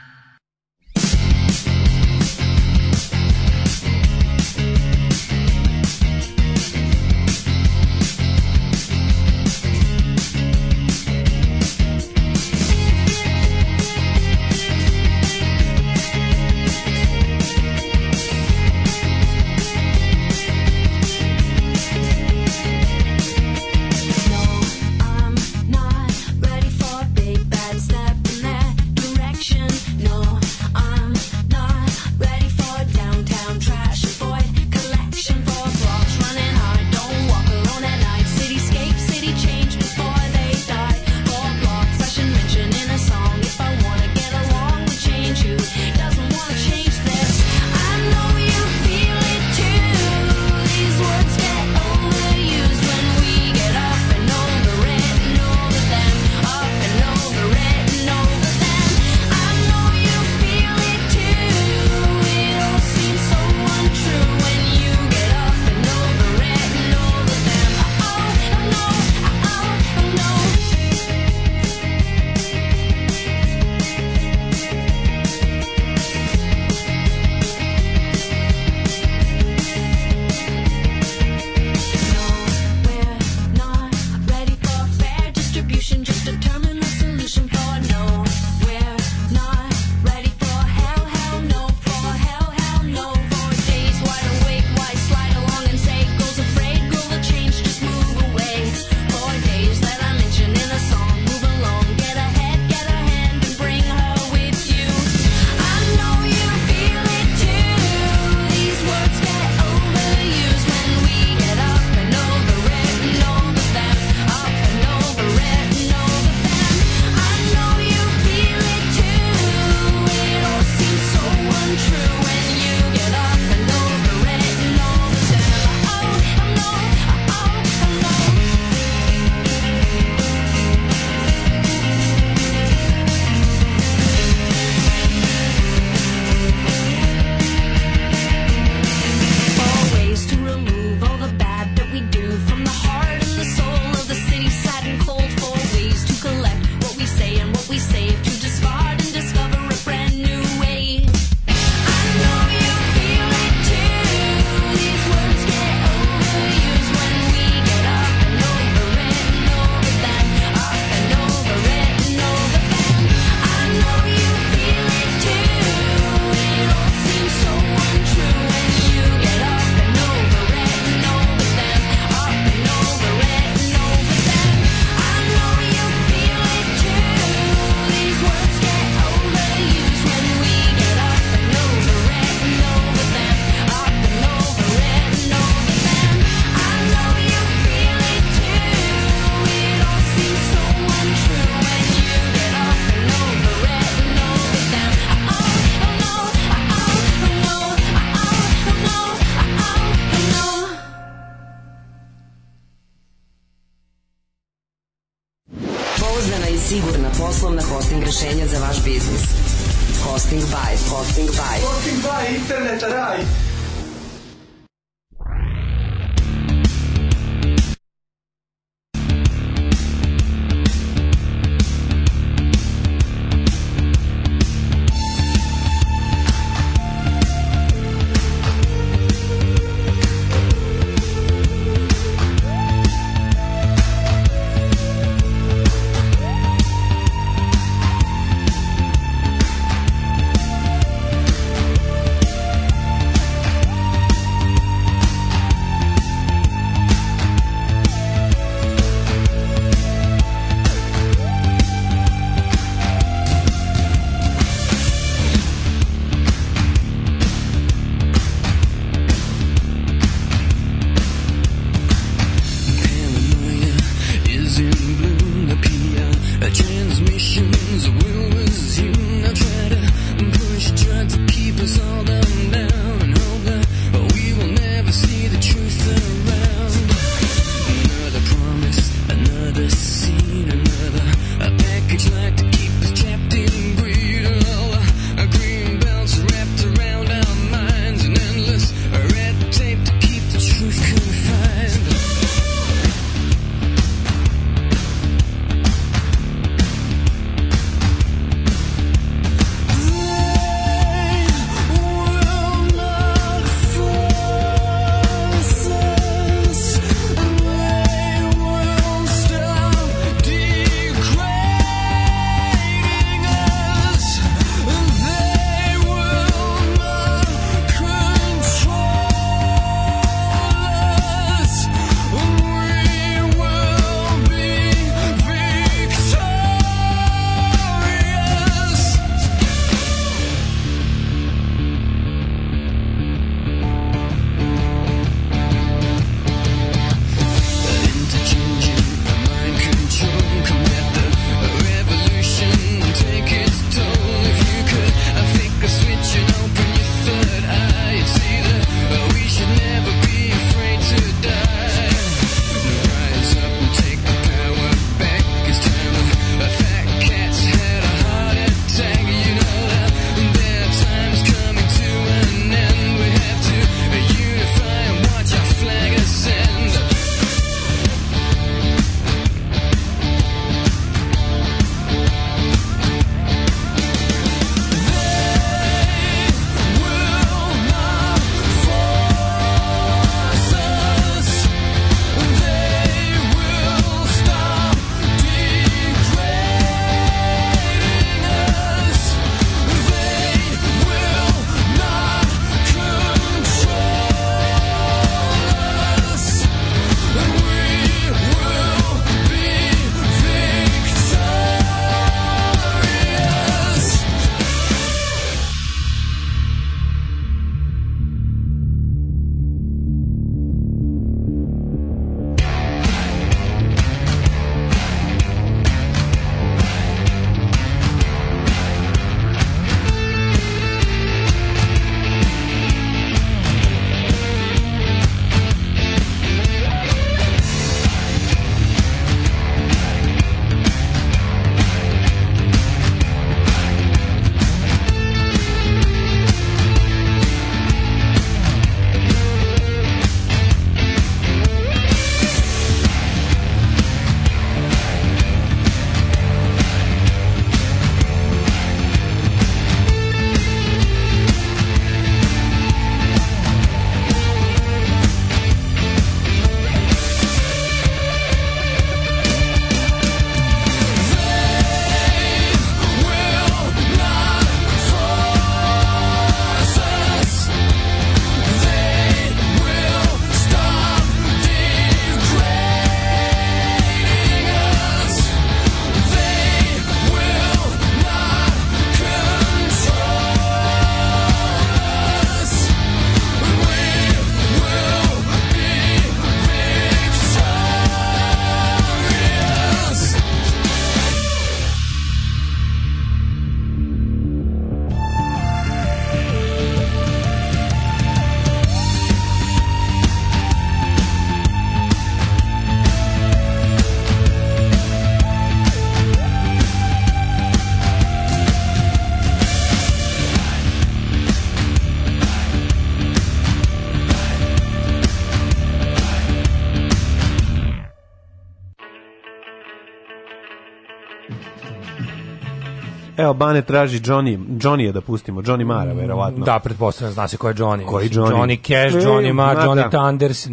Albane traži Johnny, Johnny je da pustimo, Johnny Mara, mm, verovatno. Da, pretpostavljam, da zna se ko je Johnny. Koji Johnny? Johnny Cash, e, Johnny Mara, da. Johnny da. Thunders,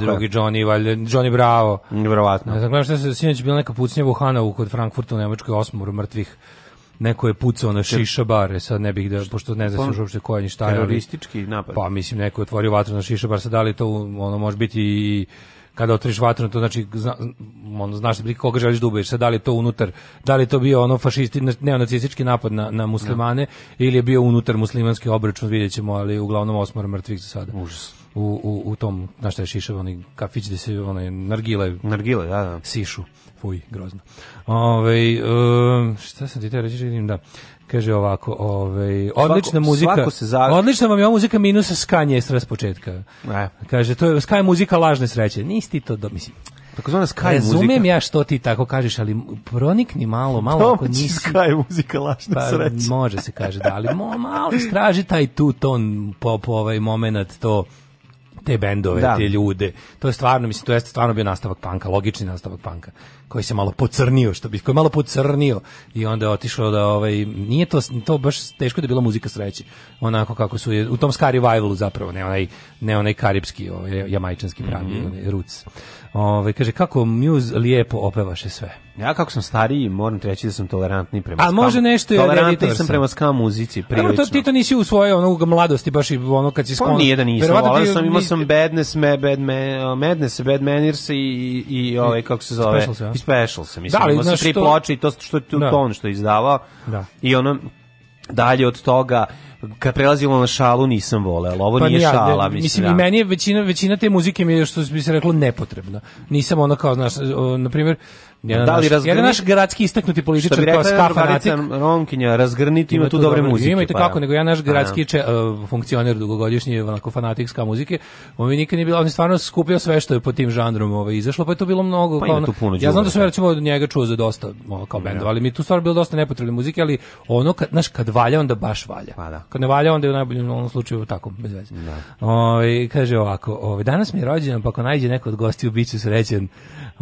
drugi Johnny, valjda, Johnny Bravo. Verovatno. Dakle, što se sinoć bila neka pucnjava u Hanovu kod Frankfurta u Nemačkoj osmoru mrtvih neko je pucao na šiša bare, sad ne bih da, pošto ne znam uopšte koja ni šta Teroristički napad. Pa mislim, neko je otvorio vatru na šiša bar, sad da li to, ono, može biti i kada otvoriš vatru, to znači, zna, ono znaš da koga želiš da ubiješ, da li je to unutar, da li je to bio ono fašisti neonacistički napad na, na muslimane no. Da. ili je bio unutar muslimanski obračun, vidjet ali uglavnom osmora mrtvih za sada. Užas. U, u, u tom, znaš šta je Šišev, onaj kafić gde se onaj nargile, nargile da, da. sišu. Fuj, grozno. Ove, um, šta sam ti te reći, vidim da kaže ovako, ovaj odlična svako, muzika. Svako se zar... Odlična vam je muzika minus skanje s početka. Ne. Kaže to je skaj muzika lažne sreće. Nisi ti to do mislim. Takozvana sky Razumem muzika. Razumem ja što ti tako kažeš, ali pronikni malo, malo ako nisi... sky muzika, lašna pa, sreća. Može se kaže, da, ali mo, malo straži taj tu ton pop, ovaj moment, to te bendove, da. te ljude. To je stvarno, mislim, to jeste stvarno bio nastavak panka, logični nastavak panka koji se malo pocrnio, što bi koji malo pocrnio i onda je otišao da ovaj nije to to baš teško da je bila muzika sreći, Onako kako su u tom ska revivalu zapravo, ne onaj ne onaj karibski, ovaj jamajčanski pravi mm -hmm. roots. Ove, kaže, kako Muse lijepo opevaše sve. Ja kako sam stariji, moram ti reći da sam tolerantni prema A može nešto je tolerantni sam prema ska muzici, prilično. to, ti to nisi usvojio ono u mladosti, baš i ono kad si skonio. Pa nije da nisam, volao sam, imao sam badness, me, bad, me, madness, bad manners i, i, i ove, ovaj, kako se zove, i special sam, mislim, da, imao sam tri ploče i to što je da. ton što je izdavao. Da. I ono, dalje od toga, kad prelazilo na šalu nisam voleo, ovo pa nije ja, šala, mislim. Mislim, da. i meni je većina, većina te muzike mi je, što bi se reklo, nepotrebna. Nisam ono kao, znaš, na primjer, Jedan da li naš, jedan naš gradski istaknuti političar kao skafanatik. Romkinja, razgrniti ima tu dobre muzike. Ima i kako, pa nego jedan naš gradski če, uh, funkcioner dugogodišnji, onako fanatikska muzike, on mi nikad nije bilo, on je stvarno skupio sve što je po tim žandrom ovaj, izašlo, pa je to bilo mnogo. Pa kao, ima tu puno ja znam da sam recimo od njega čuo za dosta kao bendova, ali mi tu stvarno bilo dosta nepotrebne muzike, ali ono, kad, znaš, kad valja, onda baš valja. Pa da. Kad ne valja, onda je u najboljem onom slučaju tako, bez veze. Da. Ove, ovaj, kaže ovako, ove, ovaj, danas mi je rođendan, pa ako najde neko od gostiju, bit ću srećen.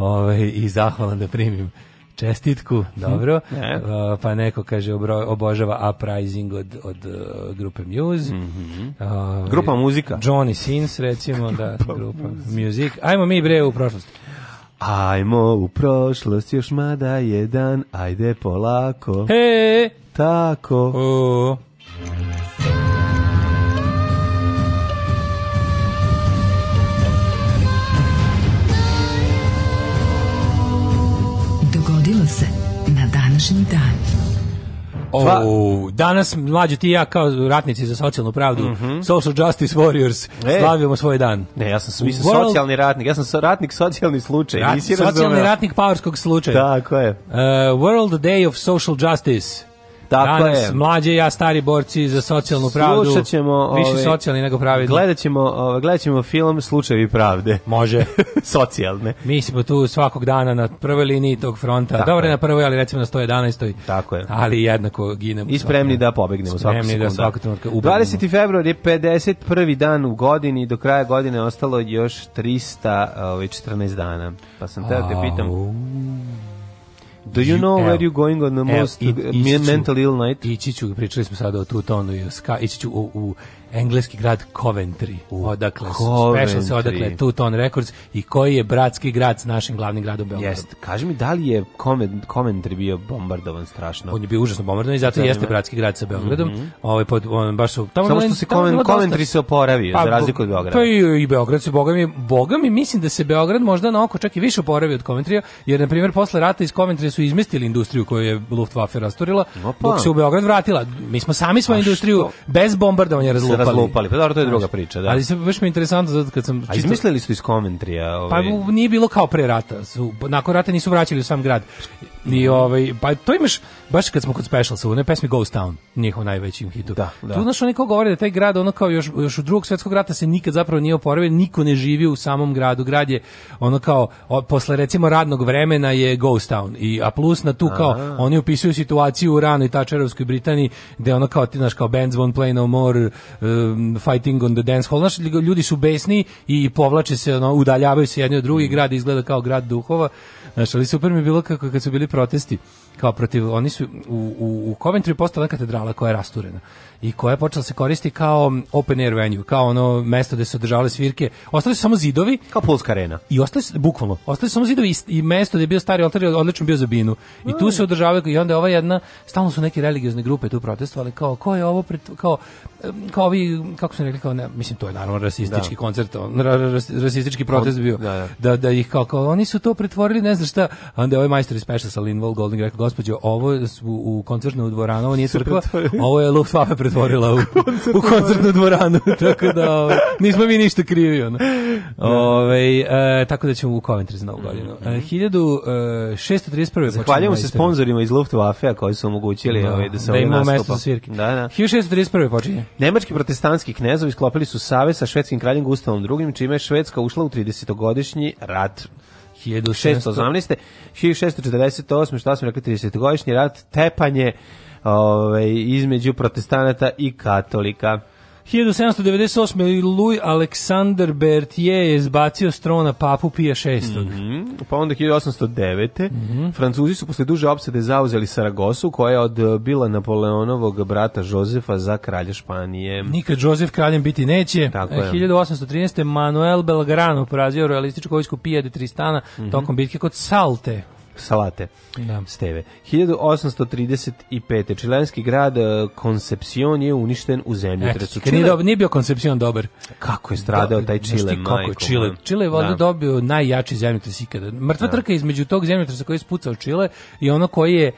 Ove, ovaj, i zahvalan da primim čestitku, mhm. dobro. Ne. Eh, pa neko kaže obro, obožava uprising od od uh, grupe Muse. Mm -hmm. Ove, ovaj, grupa muzika. Johnny Sins recimo, da, grupa Music. Ajmo mi bre u prošlost. Ajmo u prošlost, još mada jedan, ajde polako. He! Tako. O. dogodilo se na današnji dan. O, danas mlađi ti ja kao ratnici za socijalnu pravdu, mm -hmm. social justice warriors, e. slavimo svoj dan. Ne, ja sam mislim World... socijalni ratnik, ja sam ratnik socijalni slučaj. Rat, nisi socijalni ratnik paorskog slučaja. Da, Tako je. Uh, World Day of Social Justice. Tako Danas je. mlađe ja, stari borci za socijalnu pravdu. Slušat ćemo... Ove, više ovaj, socijalni nego pravedni. Gledat ćemo, ove, ovaj, gledat ćemo film Slučajevi pravde. Može. Socijalne. Mi smo tu svakog dana na prvoj liniji tog fronta. Tako Dobre je. na prvoj, ali recimo na 111. Tako je. Ali jednako ginemo. I da spremni da pobegnemo svaku sekundu. da svaku trenutka 20. februar je 51. dan u godini do kraja godine ostalo još 314 ovaj, dana. Pa sam teo da te pitam... Do you know where you going on the most mental ill night? Ići ću, pričali smo sada o Tutonu i Ska, ići ću u, u engleski grad Coventry. U, odakle, Coventry. special se odakle Two Tone Records i koji je bratski grad s našim glavnim gradom Beogradu. Jeste. Kaži mi, da li je Coventry bio bombardovan strašno? On je bio užasno bombardovan i zato jeste bratski grad sa Beogradom. Mm -hmm. Ovo, ovaj, pod, on, baš su, tamo Samo što se Coven, Coventry se oporavio, pa, za razliku od Beograda. Pa i, i Beograd se, boga mi, boga mi, mislim da se Beograd možda na oko čak i više oporavio od Coventrya, jer, na primjer, posle rata iz Coventry su izmestili industriju koju je Luftwaffe rasturila, pa. dok se u Beograd vratila. Mi smo sami svoju industriju bez bombardovanja razlupali razlupali. Pa dobro, to je druga priča, da. Ali se baš mi je interesantno zato kad sam A izmislili su iz komentrija, pa ovaj. Pa nije bilo kao pre rata, su nakon rata nisu vraćali u sam grad. I ovaj pa to imaš baš kad smo kod specialsa, u onoj pesmi Ghost Town, njihov najveći hit. Da, da. Tu znaš oni kao govore da taj grad ono kao još još u drugog svjetskog rata se nikad zapravo nije oporavio, niko ne živi u samom gradu, grad je ono kao o, posle recimo radnog vremena je Ghost Town i a plus na tu Aha. kao oni upisuju situaciju u ranoj tačerovskoj Britaniji gde ono kao ti znaš kao bands won't play no more, eh, um, fighting on the dance hall. Znaš, ljudi su besni i povlače se, ono, udaljavaju se jedni od drugih, mm. grad izgleda kao grad duhova. Znaš, ali super mi bilo kako, kad su bili protesti, kao protiv, oni su u, u, u Coventry postala katedrala koja je rasturena i koja je počela da se koristi kao open air venue, kao ono mesto gde su održavale svirke. Ostali su samo zidovi. Kao Polska arena. I ostali su, bukvalno, ostali su samo zidovi i, mesto gde je bio stari oltar i odlično bio za binu. I tu se mm. održavaju, i onda ova jedna, stalno su neke religiozne grupe tu protestovali, kao, ko je ovo, pred, kao, kao ovi, kako su rekli, kao, ne, mislim, to je naravno rasistički da. koncert, ras, rasistički protest bio, da, da. da, da ih kao, kao, oni su to pretvorili, ne znam šta, onda je ovaj majstor iz Peša sa Linval Golding rekao, gospođo, ovo u, u koncertnu dvoranu, ovo nije crkva, ovo je Luftwaffe pretvorila u, koncertnu, u koncertnu dvoranu, tako da ove, ovaj, nismo mi ništa krivi. Ono. Da. Ove, ovaj, e, eh, tako da ćemo u komentar za novu godinu. Mhm. Eh, eh, e, 1631. Zahvaljujemo se sponzorima iz luftwaffe koji su omogućili da, ove, ovaj, da se da ovaj nastupa. Da, da. 1631. počinje. Nemački protestantski knezovi sklopili su save sa švedskim kraljem Gustavom II, čime je Švedska ušla u 30-godišnji rat. 1618. 1648. Šta smo rekli, 30-godišnji rat, tepanje ove, između protestanata i katolika. 1798. Louis Alexander Berthier je zbacio strona papu Pija VI. Mm -hmm. Pa onda 1809. Mm -hmm. Francuzi su posle duže opsede zauzeli Saragosu, koja je odbila Napoleonovog brata Jozefa za kralja Španije. Nikad Jozef kraljem biti neće. Tako 1813. Manuel Belgrano porazio realističku vojsku Pija de Tristana mm -hmm. tokom bitke kod Salte salate da. steve. 1835. Čilenski grad Koncepcion e, je uništen u zemljotresu. Čile... Nije, dob, nije bio Koncepcion dobar. Kako je stradao da, taj Čile, majko? Čile, Čile je valjda da. dobio najjači zemljotres ikada. Mrtva da. trka između tog zemljotresa koji je spucao Čile i ono koji je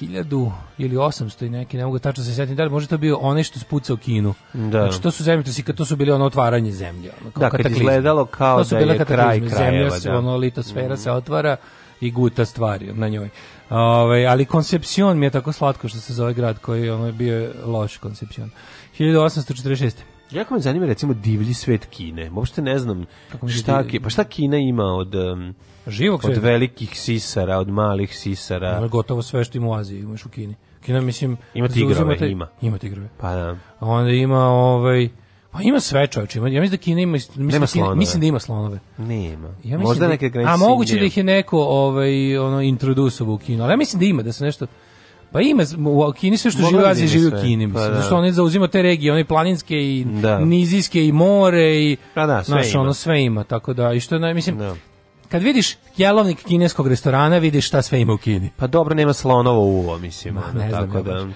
1000 ili 800 i neki, ne mogu tačno se sjetiti, da li možda to bio onaj što spucao Kinu. Da. Znači to su zemljotresi, to su bili ono otvaranje zemlje. Ono, kao da, kad izgledalo kao da je kraj krajeva. Zemlja se, da. ono, litosfera mm. se otvara, i guta stvari na njoj. Ove, ovaj, ali Koncepcion mi je tako slatko što se zove grad koji je ono, bio loš Koncepcion. 1846. Jako me zanima recimo divlji svet Kine. Uopšte ne znam Kako šta, ki, pa šta Kina ima od um, živog od velikih sisara, od malih sisara. Ima gotovo sve što ima u Aziji, imaš u Kini. Kina mislim ima tigrove, te, ima. Ima tigrove. Pa da. Onda ima ovaj Pa ima sve čovječe, ja mislim da Kina ima, mislim, Nema da Kina, mislim da ima slonove. Nema. Ja Možda da, neke granice. A moguće da ih je neko ovaj, ono, introdusovo u Kinu, ali ja mislim da ima, da se nešto... Pa ima, u Kini sve što živi Azije živi u da Kini, pa mislim. Pa, da. Zašto oni zauzima te regije, one planinske i da. nizijske i more i... Pa da, sve znaš, ima. Ono, sve ima, tako da, i što, ne, mislim, da kad vidiš jelovnik kineskog restorana, vidiš šta sve ima u Kini. Pa dobro, nema slonovo uvo, mislim. Ma, ne znam, tako da.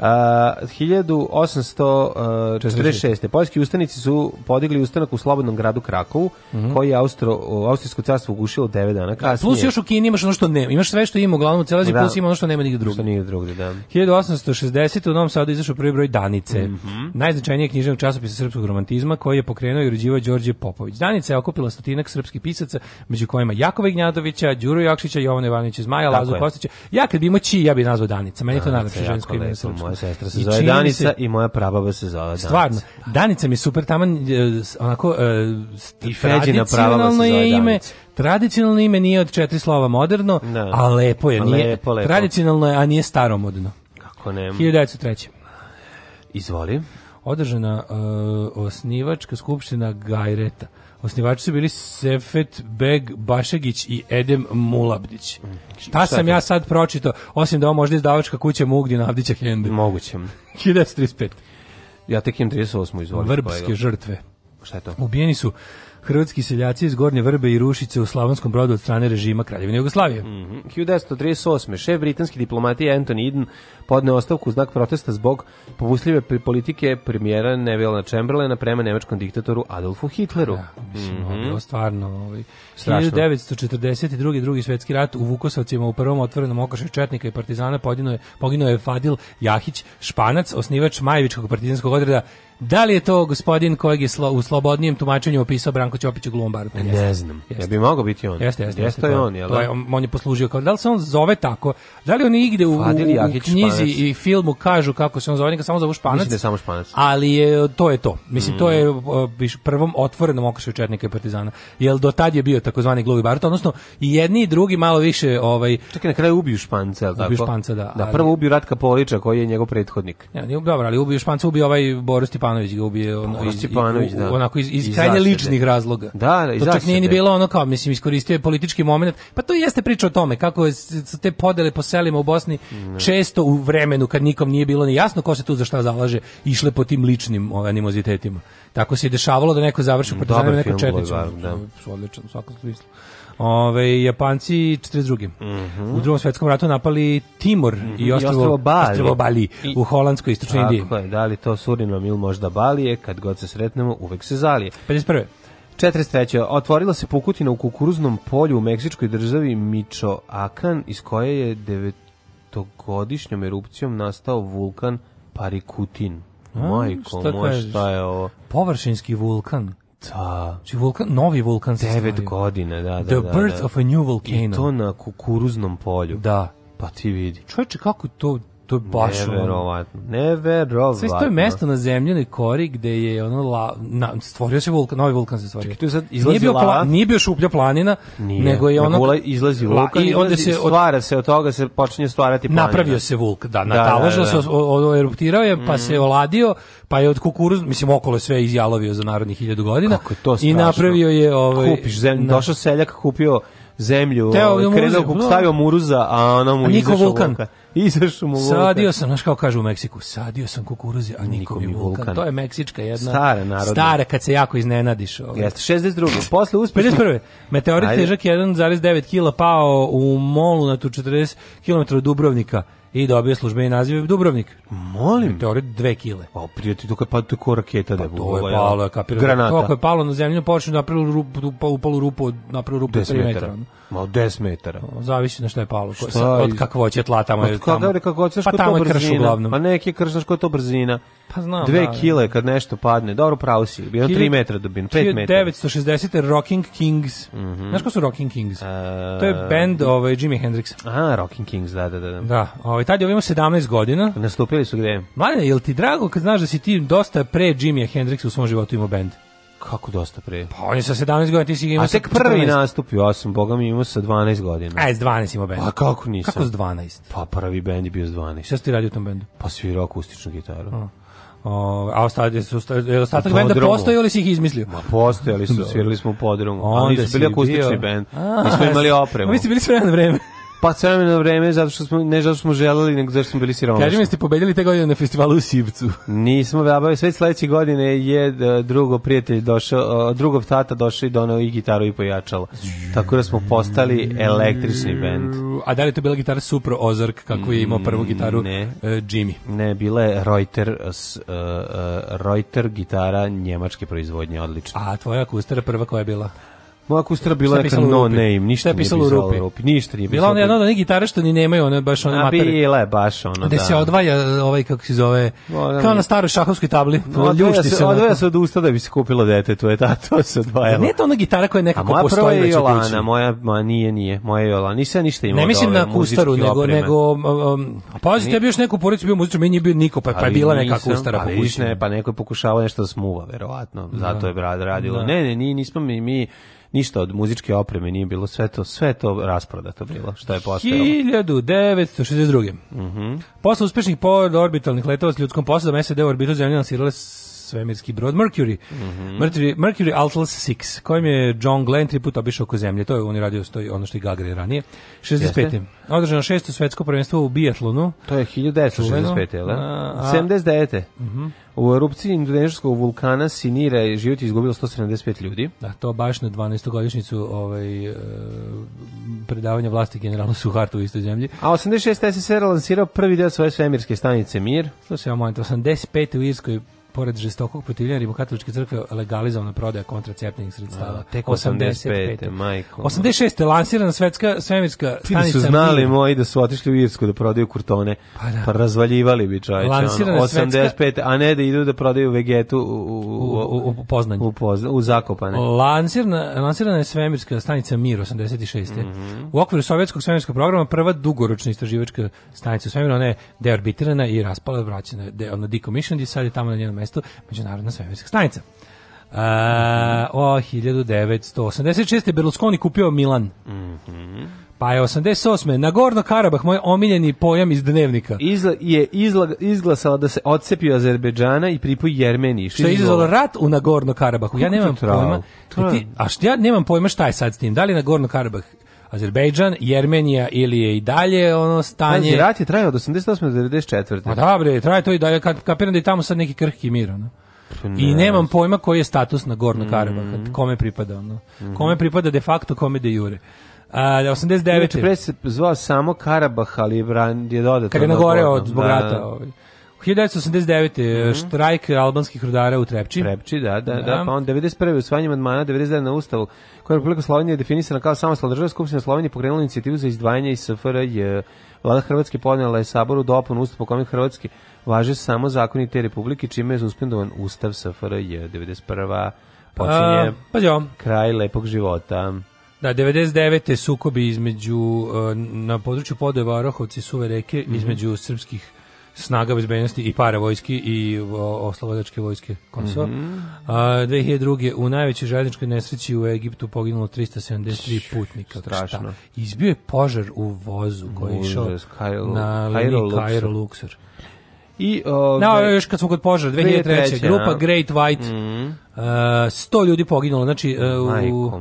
1846. Poljski ustanici su podigli ustanak u slobodnom gradu Krakovu, mm -hmm. koji je Austro, Austrijsko carstvo ugušilo 9 dana kasnije. plus još u Kini imaš ono što nema. Imaš sve što ima uglavnom u Celaziji, da. plus ima ono što nema nigde drugde. Što nije drugde, da. 1860. u Novom Sadu izašao prvi broj Danice. Mm -hmm. Najznačajnije književnog časopisa srpskog romantizma koji je pokrenuo i uređivao Đorđe Popović. Danica je okupila stotinak srpskih pisaca, među kojima Jakova Ignjadovića, Đuro Jakšića, Jovana Ivanovića Zmaja, Lazu Kostića. Ja kad bi imao čiji, ja bih nazvao Danica. Meni to najlepše žensko ime srpsko moja sestra se I zove Danica se... i moja prababa se zove Danica. Stvarno, Danica mi je super taman, e, onako, uh, I tradicionalno je ime, Danica. tradicionalno ime nije od četiri slova moderno, no. Da. a lepo je, nije, lepo, lepo. tradicionalno je, a nije staromodno. Kako ne? 1903. Izvoli. Održana uh, osnivačka skupština Gajreta. Osnivači su bili Sefet Beg Bašagić i Edem Mulabdić. Šta sam ja sad pročito, osim da ovo možda izdavačka kuća Mugdina Avdića Hende. Moguće. 1935. Ja tek imam 38. izvolite. Vrbske žrtve. Šta je to? Ubijeni su hrvatski seljaci iz Gornje Vrbe i Rušice u Slavonskom brodu od strane režima Kraljevine Jugoslavije. Mm -hmm. 1938. šef britanske diplomatije Anthony Eden podneo ostavku u znak protesta zbog povusljive politike premijera Neville Chamberlaina prema nemačkom diktatoru Adolfu Hitleru. Da, mislim, mm -hmm. stvarno... Ovaj, 1942. drugi svetski rat u Vukosovcima u prvom otvorenom okošaju četnika i partizana poginuo je, poginuo je Fadil Jahić, španac, osnivač Majevičkog partizanskog odreda Da li je to gospodin kojeg je slo, u slobodnijem tumačenju opisao Branko Ćopić u Glumbaru? Pa ne znam. Jeste. Ja bi mogao biti on. Jeste, jeste. jeste to je on, jel? To je, da? on, on je poslužio kao, da li se on zove tako? Da li oni igde u, u, u knjizi španac. i filmu kažu kako se on zove, neka samo zove Španac? Mislim da je samo Španac. Ali je, to je to. Mislim, mm. to je mm. prvom otvorenom okršaju Četnika i Partizana. Jel do tad je bio takozvani gluvi Barton, odnosno i jedni i drugi malo više... Ovaj, Čekaj, na kraju ubiju Španca, ali tako? Ubiju Španca, da. Da, ali, prvo ubiju Ratka Polića, koji je njegov prethodnik. Ja, nije, dobro, ali ubiju Španca, ubiju ovaj Boris Stepanović Stepanović ga ubio ono, iz, Stepanović, da. onako iz, iz, iz krajnje ličnih razloga. Da, da, iz to čak nije ni bilo ono kao, mislim, iskoristio je politički momenat Pa to jeste priča o tome, kako su te podele po selima u Bosni ne. često u vremenu kad nikom nije bilo ni jasno ko se tu za šta zalaže, išle po tim ličnim ovaj, animozitetima. Tako se je dešavalo da neko završi mm, partizanima da neko četnicu. Da. Odlično, u svakom smislu. Ove, Japanci 42. Mm -hmm. U drugom svetskom ratu napali Timor mm -hmm. i ostrvo, Bali. Ostrvo Bali I, u Holandskoj istočnoj Indiji. Tako je, da li to Surinom ili možda Balije, kad god se sretnemo, uvek se zalije. 51. 43. Otvorila se pukutina u kukuruznom polju u meksičkoj državi Michoacan, iz koje je devetogodišnjom erupcijom nastao vulkan Parikutin. Majko, moj, šta je ovo? Površinski vulkan. Da. Či znači, vulkan, novi vulkan se 9 godina, da, da. The da, birth da. of a new volcano. I to na kukuruznom polju. Da. Pa ti vidi. Čovječe, kako to to je baš neverovatno. Neverovatno. Sve to je mesto na zemljenoj kori gde je ono la, na, stvorio se vulkan, novi vulkan se stvorio. Čekaj, tu je sad nije bio, pla, nije bio šuplja planina, nije. nego je ono Ula, izlazi vulkan i onda se stvara se od toga se počinje stvarati planina. Napravio se vulkan, da, nataložio da, da, da. se, o, eruptirao je, pa mm. se oladio, pa je od kukuruz, mislim okolo sve izjalovio za narodnih 1000 godina. Kako je to strašno. I napravio je ovaj kupiš zemlju, na, došao seljak kupio zemlju, Teo, krenuo, muzim, stavio muruza, a ona mu izašao vulkan. Izašao mu vulkan. Sadio sam, znaš kao kažu u Meksiku, sadio sam kukuruzi, a nikom mi vulkan. To je meksička jedna. Stara narodna. Stara kad se jako iznenadiš. Ovaj. Jeste, 62. Posle uspešno. 51. Meteorit težak 1,9 kila pao u molu na tu 40 km od Dubrovnika i dobio službeni naziv Dubrovnik. Molim. Meteorit 2 kg. A prijeti to kad padu to raketa da bude. to je pa da palo, je kapirano. Granata. To je palo na zemlju, počne da napravilo rupu, upalu rupu, napravilo rupu 3 metra. metara. Ma 10 metara. Zavisi na šta je palo. Šta Sa, od kakvoće tla tamo je tamo. Da, od kakvoće pa tamo je krš uglavnom. Pa neki krš, znaš koja je to brzina. Pa znam, Dve da, da, kile kad nešto padne. Dobro, pravo si. Bio 3 metra dobin, 5 metara. 1960. Rocking Kings. Mm -hmm. Znaš ko su Rocking Kings? Uh, to je band ovaj, Jimi Hendrix. Aha, Rocking Kings, da, da, da, da. Da, ovaj, tad je ovaj 17 godina. Nastupili su gde? Mladine, je li ti drago kad znaš da si ti dosta pre Jimi Hendrixa u svom životu imao band? Kako dosta pre? Pa on je sa 17 godina, ti si imao... A tek prvi nastup, ja sam, boga mi imao sa 12 godina. Aj, e, s 12 imao bend. A kako nisam? Kako s 12? Pa prvi bend je bio s 12. Šta ste radio u tom bendu? Pa svirao akustičnu gitaru. Uh. O, a ostali su ostatak benda postoji ili si ih izmislio? Ma postojali su, svirali smo u podrumu, ali nisu bili akustični bend. Nismo imali opremu. Mi ste bili sve vreme. Pa sve vremena vreme, zato što smo, ne zato što smo želeli, nego zato što smo bili siromašni. Kaži mi, ste pobedili te godine na festivalu u Sivcu? Nismo, ja da, sve sledeće godine je e, drugo prijatelj došao, e, drugog tata došao i donao i gitaru i pojačalo. Tako da smo postali električni bend. A da li to bila gitara Supro Ozark, kako je imao prvu gitaru ne, uh, Jimmy? Ne, bila je Reuter, uh, Reuter gitara njemačke proizvodnje, odlično. A tvoja akustara prva koja je bila? Moja kustra bila je kao no name, ništa je pisalo u rupi. rupi. Ništa nije Bila ona jedna od onih gitara što ni nemaju, one baš one matare. Bila je baš ono, da. Da se odvaja ovaj, kako se zove, kao na staroj šahovskoj tabli. Odvaja se, odvaja se od usta da bi se kupila dete, to je ta, to se odvaja. Ne to ona gitara koja je nekako postoji već u kući. A moja prva je Jolana, moja, ma nije, nije, moja Jolana, nisam ništa imao Ne mislim na kustaru, nego, nego, um, um, pazi, tebi još neku poricu bio muzičar, meni je bio niko, pa je pa bila neka kustara po kući. Pa neko je pokušavao nešto da smuva, verovatno, da. zato je brad radilo. Da. Ne, ne, nismo mi, mi, ništa od muzičke opreme nije bilo, sve to, sve to rasprodato bilo, što je postojalo. 1962. Mm Posle uspešnih orbitalnih letova s ljudskom posadom, SED orbitu zemlje lansirale svemirski brod Mercury. Mm -hmm. Mercury, Mercury Atlas 6, kojim je John Glenn tri puta obišao oko zemlje. To je on je radio stoji, ono što je Gagarin ranije. 65. Održano šesto svetsko prvenstvo u bijatlonu. To je 1965. Jel, da? a, a, 79. Mm -hmm. U erupciji indonežskog vulkana Sinira je život izgubilo 175 ljudi. Da, to baš na 12 godišnicu ovaj, e, predavanja vlasti generalno Suhartu u istoj zemlji. A 86. SSR lansirao prvi deo svoje svemirske stanice Mir. Slušaj, ja moment, 85. u Irskoj pored žestokog protivljenja rimokatoličke crkve legalizovana prodaja kontraceptivnih sredstava. A, tek 85. 85. Majko. 86. lansirana svetska svemirska da stanica. Ti su znali moji da su otišli u Irsku da prodaju kurtone, pa, da. pa razvaljivali bi čajče. Lansirana ono, 85. Svetska, a ne da idu da prodaju vegetu u, u, u, u, poznanje. U, pozna, u Zakopane. Lansirana, lansirana je svemirska stanica Mir 86. Mm -hmm. U okviru sovjetskog svemirskog programa prva dugoročna istraživačka stanica u svemiru, ona je deorbitirana i raspala vraćena, de, ona decommissioned i sad je tamo na njenom mesto Međunarodna svemirska stanica. Uh, o, 1986. Berlusconi kupio Milan. Mhm. Pa je 88. Nagorno Karabah, moj omiljeni pojam iz dnevnika. Izla, je izla, izglasala da se otcepi Azerbejdžana i pripoji Jermeniji. Što je izazvalo rat u Nagorno Karabahu. Ja nemam pojma. E ti, a što ja nemam pojma šta je sad s tim. Da li Nagorno Karabah Azerbejdžan, Jermenija ili je i dalje ono stanje. Znači, rat je trajao od 88 do 94. Pa da bre, traje to i dalje, kad kapiram da je tamo sad neki krhki mir, ono. Pa ne. I nemam pojma koji je status na Gorno mhm. Karabaha, kome pripada ono. Mhm. Kome pripada de facto, kome de jure. A, 89. Znači, pre se zvao samo Karabah, ali je dodatno. Kada je od zbog da. rata. Ovaj. 1989. Mm -hmm. štrajk albanskih rudara u Trepči. Trepči, da, da, da. da. Pa on 91. usvajanje manmana, 99. na ustavu, koja je Republika Slovenija definisana kao samostalna država, Skupština Slovenija pokrenula inicijativu za izdvajanje iz SFRJ. Vlada Hrvatske podnijela je Saboru dopun ustav po kome Hrvatski važe samo zakoni te republike, čime je suspendovan ustav SFRJ 91. Počinje pa jo. kraj lepog života. Da, 99. sukobi između, e, na području Podeva Rohovci suve reke, mm -hmm. između srpskih snaga bezbednosti i para vojski i oslobodilačke vojske Kosova. Mm -hmm. A, 2002. u najvećoj željezničkoj nesreći u Egiptu poginulo 373 putnika. Znači, strašno. Šta? Izbio je požar u vozu koji je išao na Cairo Luxor. I, da, ove, ovaj, no, još kad smo kod požara, 2003. 2003. Da. Grupa ja. Great White, mm -hmm. uh, 100 ljudi poginulo, znači uh, u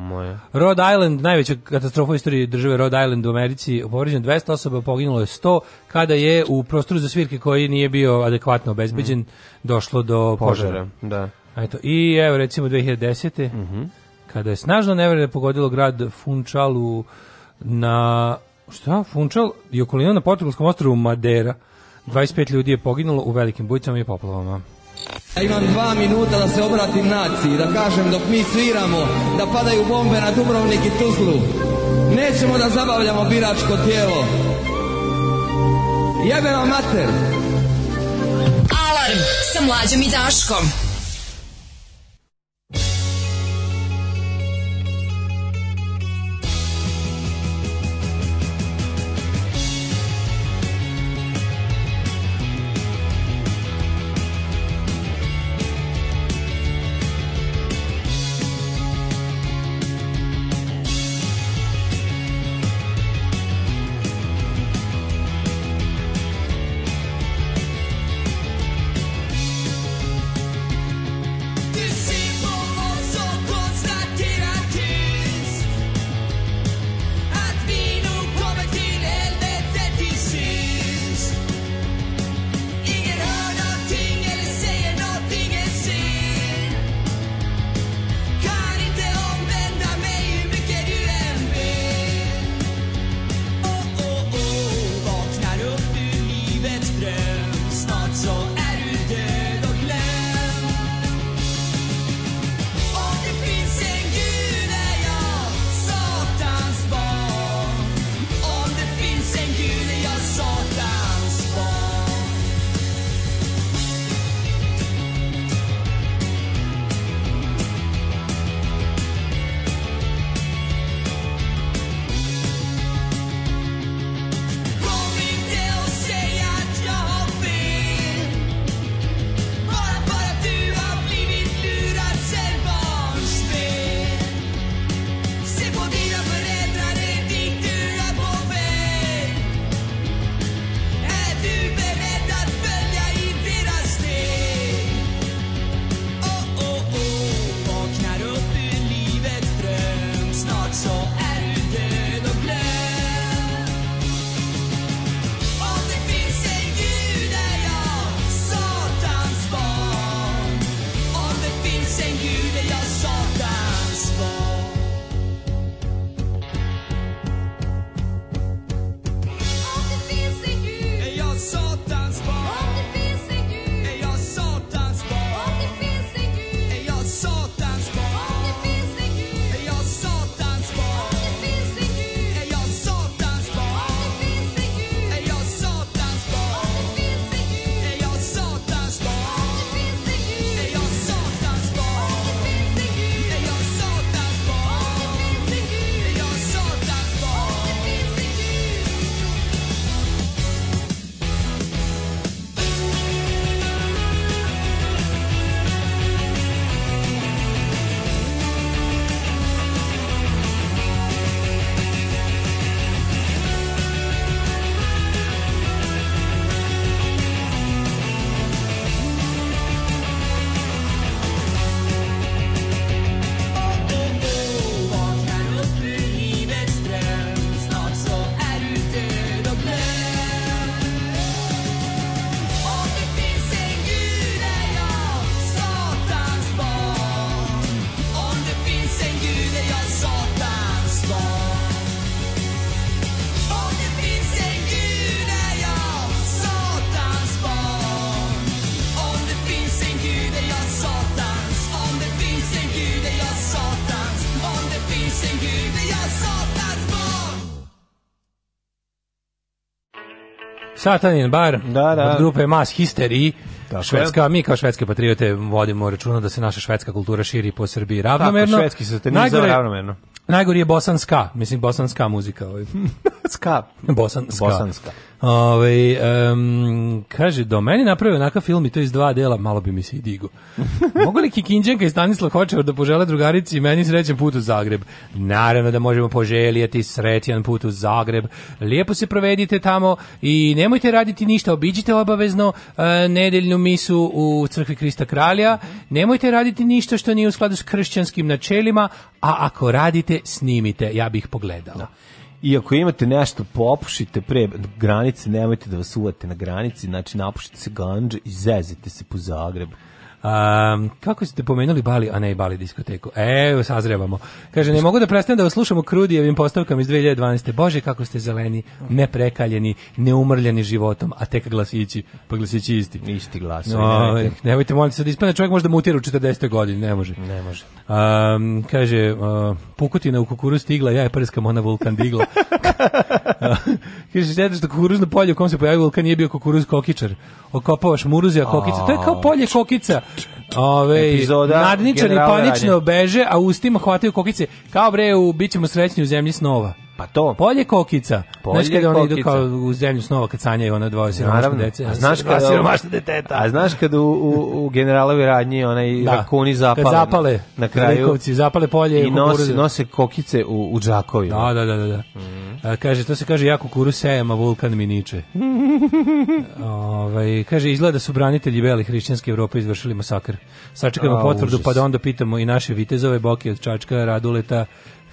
Rhode Island, najveća katastrofa u istoriji države Rhode Island u Americi, povređeno 200 osoba, poginulo je 100, kada je u prostoru za svirke koji nije bio adekvatno obezbeđen, mm -hmm. došlo do požara. požara da. Eto, I evo recimo 2010. Mm -hmm. kada je snažno nevrede pogodilo grad Funchal na... Šta? Funchal i okolina na Portugalskom ostrovu Madera. 25 ljudi je poginulo u velikim bujicama i poplavama. Ja imam dva minuta da se obratim naciji, da kažem dok mi sviramo, da padaju bombe na Dubrovnik i Tuzlu. Nećemo da zabavljamo biračko tijelo. Jebe vam mater! Alarm sa mlađom i Daškom. Satanin bar da, da. od grupe Mass Histeriji. Tako švedska, je. mi kao švedske patriote vodimo računa da se naša švedska kultura širi po Srbiji ravnomerno. Tako, švedski satanizam ravnomerno. Najgori je bosanska, mislim bosanska muzika. Ovaj. ska. Bosanska. Bosanska. Ove, ovaj, um, kaže, do meni napravio onakav film i to iz dva dela, malo bi mi se i digo. Mogu li Kikinđanka i Stanislav Hočevar da požele drugarici meni srećan put u Zagreb? Naravno da možemo poželjeti srećan put u Zagreb. Lijepo se provedite tamo i nemojte raditi ništa, obiđite obavezno uh, nedeljnu misu u crkvi Krista Kralja, nemojte raditi ništa što nije u skladu s kršćanskim načelima, a ako radite, snimite, ja bih pogledala. Da. I ako imate nešto, popušite pre granice, nemojte da vas uvate na granici, znači napušite se ganđe i zezite se po Zagrebu. Um, kako ste pomenuli Bali, a ne Bali diskoteku? Evo, sazrevamo. Kaže, ne mogu da prestanem da vas slušam o Krudijevim postavkama iz 2012. Bože, kako ste zeleni, neprekaljeni, neumrljeni životom, a tek glasići, pa glasići isti. Isti glas. No, ne nemojte, molim se da ispane, čovjek može da mutira u 40. godini, ne može. Ne može. Um, kaže, uh, pukotina u kukuru stigla, ja je prskam, ona vulkan digla. kaže, šteta što kukuruzno polje u kom se pojavio vulkan nije bio kukuruz kokičar. Okopavaš muruzija kokica, to je kao polje kokica Ove, epizoda. Nadničari panično Radin. beže, a ustima hvataju kokice. Kao bre, u, bit ćemo srećni u zemlji snova. Pa to. Polje kokica. Polje znaš kada oni idu kao u zemlju snova kad sanjaju ona dvoje siromašne dece. A znaš kada, siromašne deteta. A znaš kada u, u, u generalovi radnji onaj da. rakuni zapale. Kad zapale. Na kraju. Rekovci, zapale polje i nose, nose kokice u, u džakovi. Da, da, da. da. da. Mm. A, kaže, to se kaže ja kukuru sejem, a vulkan mi niče. Ove, ovaj, kaže, izgleda su branitelji beli hrišćanske Evrope izvršili masakr. Sačekamo potvrdu, užas. pa da onda pitamo i naše vitezove, Boki od Čačka, Raduleta,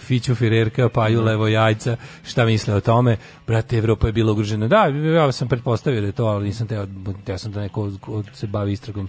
Fiću Firerka, Paju da. Levo Jajca, šta misle o tome, brate, Evropa je bila ugrožena. Da, ja sam pretpostavio da je to, ali nisam teo, teo sam da neko od, se bavi istragom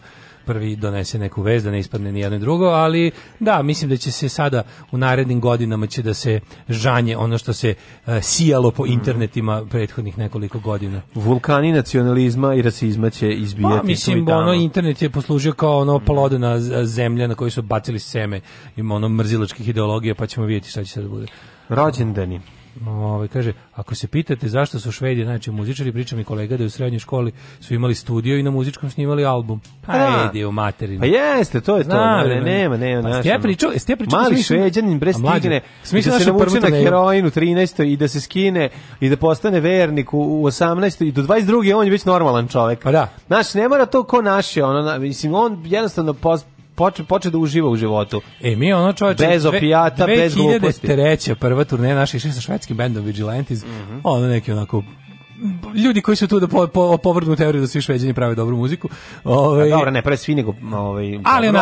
prvi donese neku vez da ne ispadne ni jedno ni drugo, ali da, mislim da će se sada u narednim godinama će da se žanje ono što se uh, sijalo po mhm. internetima prethodnih nekoliko godina. Vulkani nacionalizma i rasizma će izbijati. Pa, mislim, ono, internet je poslužio kao ono polodena zemlja na kojoj su bacili seme, ima ono mrzilačkih ideologija, pa ćemo vidjeti šta će sad da bude. Rođendani. Ovaj kaže, ako se pitate zašto su Švedi znači muzičari, pričam i kolega da je u srednjoj školi su imali studio i na muzičkom snimali album. Pa Ajde, u materinu. Pa jeste, to je Znam, to. Ne, ne, nema, nema, pa ste ja pričao, ste pričao mali šveđanin bre stigne, smisli da se navuče na heroinu 13. i da se skine i da postane vernik u, u 18. i do 22. on je već normalan čovek. Pa da. Znači, ne mora to ko naše, ono, mislim on jednostavno post, poče, poče da uživa u životu. E, mi ono čovječe... Bez opijata, dve, bez gluposti. 2003. prva turneja naših sa švedskim bendom Vigilantes, mm -hmm. ono neki onako ljudi koji su tu da po, po, povrnu teoriju da svi šveđani prave dobru muziku. Ovaj dobro, ne prave svi nego ovaj ali, dobro,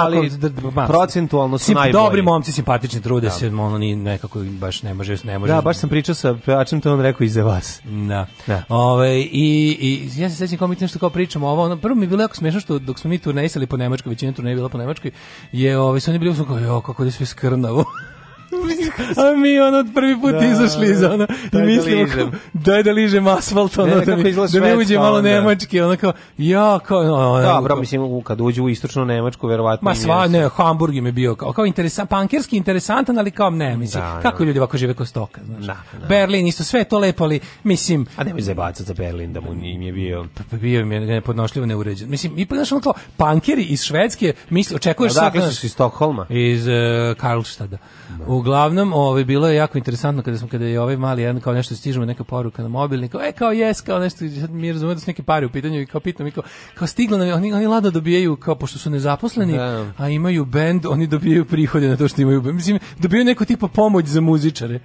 onako, ali procentualno su sim, najbolji. Dobri momci, simpatični, trude da. se, ono ni nekako baš ne može, ne može. Da, baš sam pričao sa pevačem, to on rekao i za vas. Da. da. Ove, ovaj, i, i ja se sećam kao mi nešto kao pričamo ovo, ono prvo mi je bilo jako smešno što dok smo mi turneisali po Nemačkoj, većina turneja bila po Nemačkoj, je ovaj su oni bili uzmano kao, jo, kako da sve skrnavo. A mi ono prvi put da, izašli da, iz da. ona da i mislimo da kao, daj da ližem asfalt ona ne, da, mi, ne uđe malo nemački ona kao ja kao ono, Dobro, mislim kad uđe u istočnu Nemačku verovatno Ma sva ne, Hamburg je bio kao, kao interesant, pankerski interesantan, ali kao ne, mislim. Da, kako ljudi ovako žive kod stoka, znaš. Da, da. Berlin isto sve to lepo, ali mislim A nemoj zajebacati za Berlin da mu im je bio pa, pa bio mi je nepodnošljivo neuređen. Mislim, i znaš ono kao pankeri iz Švedske, misli očekuješ da, sad, su iz Stokholma, iz uh, eh, Karlstada. Da. Uglavnom, ovaj bilo je jako interesantno kada smo kada je ovaj mali jedan kao nešto stižemo neka poruka na mobilni, kao e kao jes, kao nešto mi razumemo da su neki pare u pitanju i kao pitam i kao kao stiglo nam oni oni lado dobijaju kao pošto su nezaposleni, da. a imaju bend, oni dobijaju prihode na to što imaju. Mislim, dobijaju neko tipa pomoć za muzičare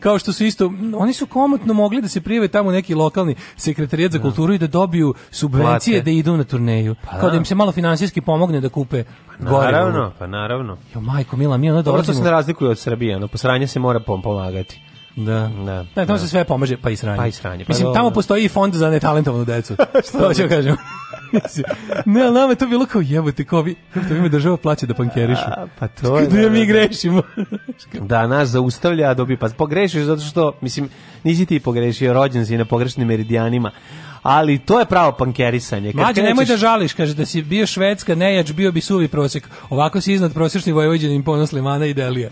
kao što su isto, oni su komotno mogli da se prijave tamo neki lokalni sekretarijat za da. kulturu i da dobiju subvencije Plate. da idu na turneju. Pa, kao da, da. im se malo finansijski pomogne da kupe pa, gore. Naravno, pa naravno. Jo, majko, mila, mi ono dolazimo... Dobro to se ne razlikuje od Srbije, ono, posranje se mora pomagati. Da. Da. Da, tamo da. se sve pomaže, pa i sranje. Pa i sranje. Pa Mislim, tamo da. postoji i fond za netalentovanu decu. Što ću kažem. ne, ali nama je to bilo kao jebote, kao vi, to mi država plaća da pankerišu. pa to je. Da, da mi grešimo. da, nas zaustavlja, dobi, pa pogrešiš zato što, mislim, nisi ti pogrešio, rođen si na pogrešnim meridijanima ali to je pravo pankerisanje. Kad Mlađe, nemoj da žališ, kaže da si bio švedska nejač, bio bi suvi prosek. Ovako si iznad prosječni vojvođenim ponos Limana i Delija.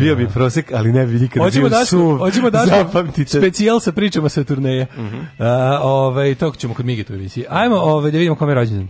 Bio bi prosek, ali ne bi nikada hoćemo bio suv. Hoćemo da zapamtite. Specijal sa pričama sa turneje. Mm -hmm. uh, ovaj, to ćemo kod Migi tu emisiji. Ajmo ovaj, da vidimo kome je rođendan.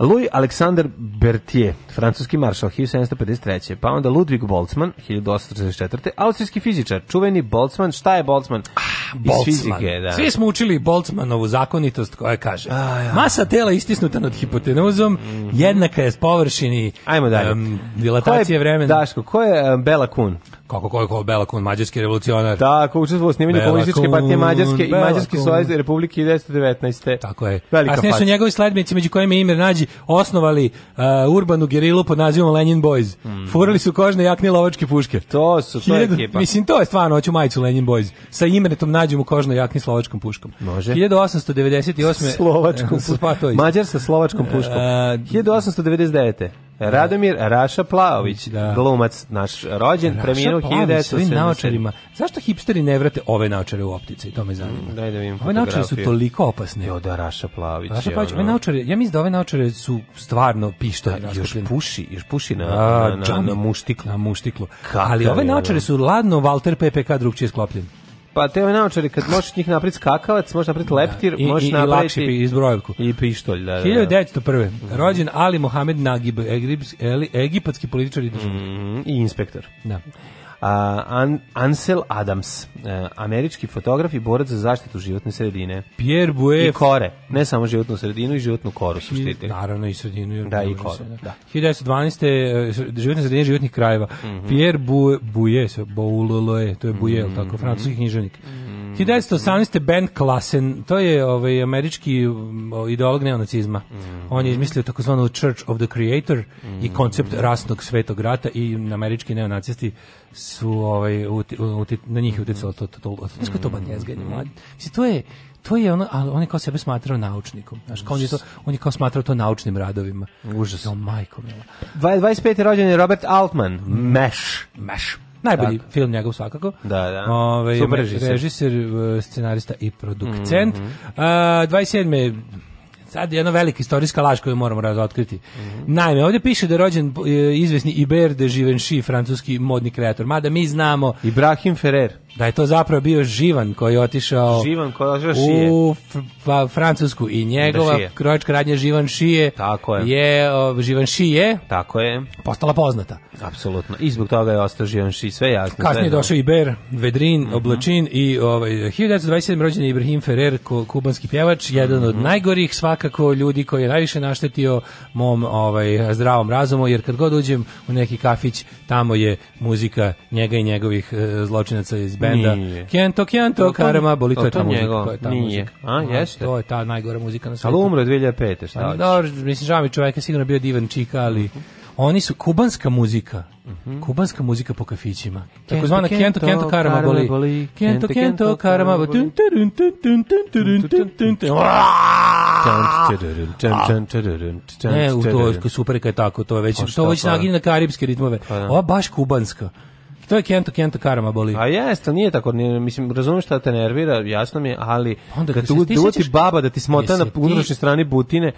Louis Alexander Berthier, francuski maršal 1753. Pa onda Ludwig Boltzmann 1864. Austrijski fizičar, čuveni Boltzmann. Šta je Boltzmann? Ah, Boltzmann. Iz fizike, da. Svi smo učili Boltzmannovu zakonitost koja kaže. A, ja. Masa tela istisnuta nad hipotenuzom mm -hmm. jednaka je površini Ajmo dalje. Um, dilatacije vremena. Daško, ko je um, Bela Kun? kako koji kao Belakun, mađarski revolucionar. Tako, učestvovao u snimanju komunističke partije Mađarske Belakun. i Mađarske Socijalne Republike 1919. Tako je. Velika Kasnije su njegovi sledbenici među kojima je Imre Nađi osnovali uh, urbanu gerilu pod nazivom Lenin Boys. Mm. Furali su kožne jakne lovačke puške. To su to je ekipa. Mislim to je stvarno hoću majicu Lenin Boys sa Imretom Nađim u kožnoj jakni s puškom. Može. 1898. Slovačkom puškom. Pa Mađar sa slovačkom puškom. Uh, 1899. Da. Radomir Raša Plaović, da. glumac naš rođen, Raša preminuo 1970. naočarima. Zašto hipsteri ne vrate ove naočare u optici? To me zanima. Mm, daj da vidim Ove naočare su toliko opasne. Jo, da, Raša Plaović. Raša Plaović, ove naočare, ja mislim da ove naočare su stvarno pišta. Da, još puši, još puši na, A, da, na, na, na muštiklu. Na muštiklu. Kakav Ali ove naočare su ladno Walter PPK drugčije sklopljen. Pa te ove naočare, kad možeš njih napraviti skakavac, možeš napraviti da. leptir, da. I, možeš i, napraviti... I izbrojevku. I pištolj, da, da. 1901. Da. Rođen Ali Mohamed Nagib, egipatski političar i državnik. Mm, I inspektor. Da. An Ansel Adams, e, američki fotograf i borac za zaštitu životne sredine. Pierre Bouef. I kore, ne samo životnu sredinu i životnu koru su štitili. Naravno i sredinu. Jer da, i koru. Da. 1912. E, životne sredine životnih krajeva. Mm -hmm. Pierre Bouef, Bouef, to je Bouef, mm -hmm. tako, mhm. francuski književnik. Mm -hmm. 1918. Ben Klassen, to je ovaj američki um, ideolog neonacizma. Mm -hmm. On je izmislio takozvanu Church of the Creator mm i mhm. koncept rasnog svetog rata i američki neonacisti su ovaj uti, uti, na njih je uticalo to to to. Kako to mhm. banjezganje, mladi. Mislim to je to je ono, ali on je kao sebe smatrao naučnikom. Znaš, kao on, je to, on je kao smatrao to naučnim radovima. Užas. Jo, majko mila. 25. rođen je Robert Altman, Mesh. Mesh. Najbolji tak. film njegov svakako. Da, da. Ove, Super režiser. režiser. E, scenarista i producent. Mm -hmm. A, 27 sad je jedna velika istorijska laž koju moramo razotkriti. Mm -hmm. Naime, ovdje piše da je rođen e, izvesni Iber de Givenchy, francuski modni kreator, mada mi znamo... Ibrahim Ferrer da je to zapravo bio Živan koji je otišao Živan koji je otišao u pa, Francusku i njegova da krojačka radnja Živan Šije tako je, je o, Živan Šije tako je postala poznata apsolutno i zbog toga je ostao Živan Šije sve jasno kasnije je došao i Ber Vedrin mm -hmm. Oblačin i ovaj 1927 rođen je Ibrahim Ferrer kubanski pjevač jedan mm -hmm. od mhm. najgorih svakako ljudi koji je najviše naštetio mom ovaj zdravom razumu jer kad god uđem u neki kafić tamo je muzika njega i njegovih e, zločinaca iz benda. Kento, kento, karma, boli, to, to je ta muzika. To je ta Nije. muzika. A, jeste? To je ta najgora muzika na svetu. Ali umro 2005. šta pa hoćeš? Dobro, mislim, žao mi čovjek je sigurno bio divan čika, ali oni su kubanska muzika. Mm -hmm. Kubanska muzika po kafićima. Tako zvana Kento Kento Karma boli. Kento Kento Karma boli. Ne, to je super kad tako, to je već, pa to već pa? naginje na karibske ritmove. Da. Ova baš kubanska. Da. To je Kento, Kento Karama boli. A jeste, nije tako, nije, mislim, razumem šta te nervira, jasno mi je, ali Onda, kad tu ti baba da ti smota na unutrašnjoj strani butine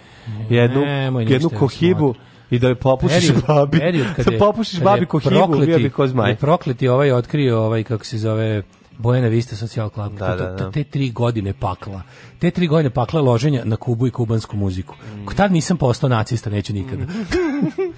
jednu, jednu da kohibu, i da je popušiš period, babi. Period da kada je, popušiš kada babi kohibu, hibu, bio bi ko zmaj. Prokleti ovaj otkrio ovaj, kako se zove, Bojena Vista Social Club. Da, da, da. Te tri godine pakla. Te tri godine pakla loženja na Kubu i kubansku muziku. Ko tad nisam postao nacista, neću nikada.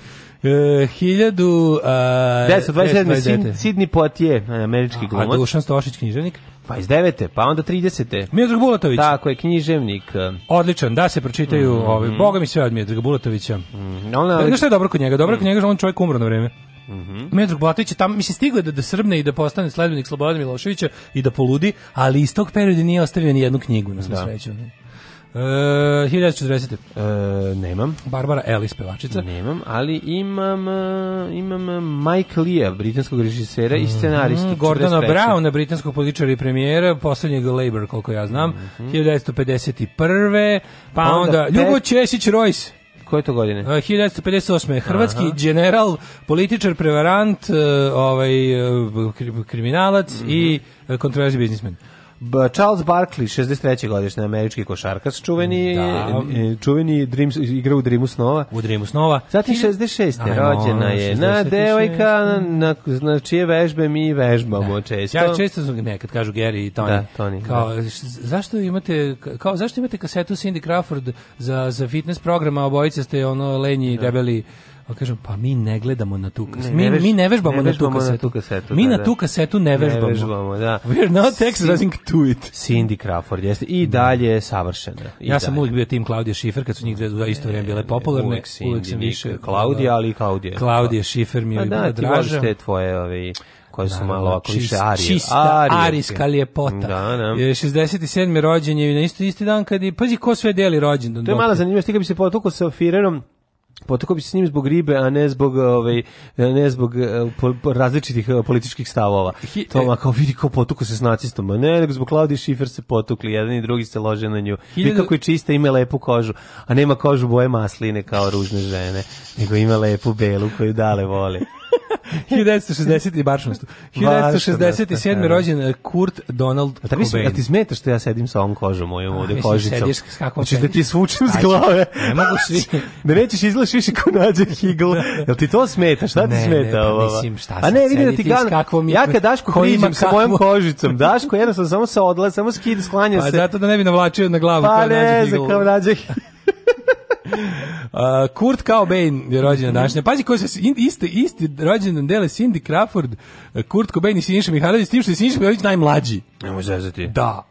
1027. E, uh, Sidney Poitier, e, američki glumac. A Dušan Stošić, književnik. 29. pa onda 30. Miodrag Bulatović. Tako je, književnik. Odličan, da se pročitaju mm -hmm. ovi. Boga mi sve od Miodraga Bulatovića. Mm Ona... Da, što je dobro kod njega? Dobro mm. kod njega što on čovjek umro na vreme. Mm -hmm. Miodrag Bulatović je tamo, mislim, stigao da, da srbne i da postane sledbenik Slobodana Miloševića i da poludi, ali iz tog perioda nije ostavio ni jednu knjigu, na svu da. sreću. Uh, 1940. Uh, nemam. Barbara Ellis, pevačica. Nemam, ali imam, uh, imam e, Mike Lee, britanskog režisera i mhm, scenaristu. Mm -hmm. Gordona Browna, britanskog političara i premijera, poslednjeg Labour, koliko ja znam, mm -hmm. 1951. Pa onda, onda pet... Ljubo Ćesić Rojs. Koje to godine? 1958. E, hrvatski Aha. general, političar, prevarant, ovaj, kriminalac mm -hmm. i kontroverzni biznismen. Charles Barkley, 63. godišnji američki košarkaš, čuveni da. E, čuveni Dream igra u Dreamu snova. U Dreamu snova. Zatim 66. Ajmo, rođena je 66. na devojka na, na čije vežbe mi vežbamo da. često. Ja često nekad kažu Gary i Tony. Da, Tony. Da. Kao da. zašto imate kao zašto imate kasetu Cindy Crawford za za fitness programa, obojice ste ono lenji, da. debeli a kažem pa mi ne gledamo na tu kasetu. Mi, mi ne vežbamo, ne vežbamo na, tu na tu kasetu. Mi da, na da. tu kasetu ne vežbamo. Ne vežbamo, da. We're not exercising to it. Cindy Crawford jeste i da. dalje savršena. I ja sam uvijek bio tim Klaudije Šifer kad su njih dve u isto vrijeme bile popularne. Uvijek, Cindy, uvijek sam više Klaudija, ali i Klaudije. Klaudije Šifer mi je pa bila draža. Da, ti voliš te tvoje ovi koje su da, malo ovako čist, više arije. Čista arije. arijska ljepota. Da, da. 67. rođen je na isti, isti dan kad je, pazi ko sve deli rođendan. To je mala zanimljivost, ti kad bi se potukao sa Firerom, Potekao bi se s njim zbog ribe, a ne zbog, ovaj, ne zbog eh, po, različitih eh, političkih stavova. To e- ma kao vidi ko potuku se s nacistom, a ne, nego zbog Klaudije Šifer se potukli, jedan i drugi se lože na nju. Hiljadu... kako je čista, ima lepu kožu, a nema kožu boje masline kao ružne žene, nego ima lepu belu koju dale voli. 1960. i baršnostu. 1967. Da. rođen Kurt Donald a Cobain. Mislim, a ti smeta što ja sedim sa ovom kožom mojom ovde kožicom? Sediš s kakvom Hoćeš da ti svučem s glave? Ne mogu svi. da nećeš izlaš više ko nađe higl. Da, da. Jel ti to smeta? Šta ti smeta? Ne, pa mislim, šta a ne, vidim da ti gledam. Ja kad Daško priđem sa mojom kožicom, Daško sam samo se odlaz, samo skid, sklanja pa se. Pa zato da ne bi navlačio na glavu. Pa ne, za kao nađe higl. Uh, Kurt Cobain Bain je rođen današnja. Pazi koji se isti isti rođendan dele Cindy Crawford, Kurt Cobain i Siniša Mihajlović, s tim što je Siniša Mihajlović najmlađi. Nemoj zezati. Da,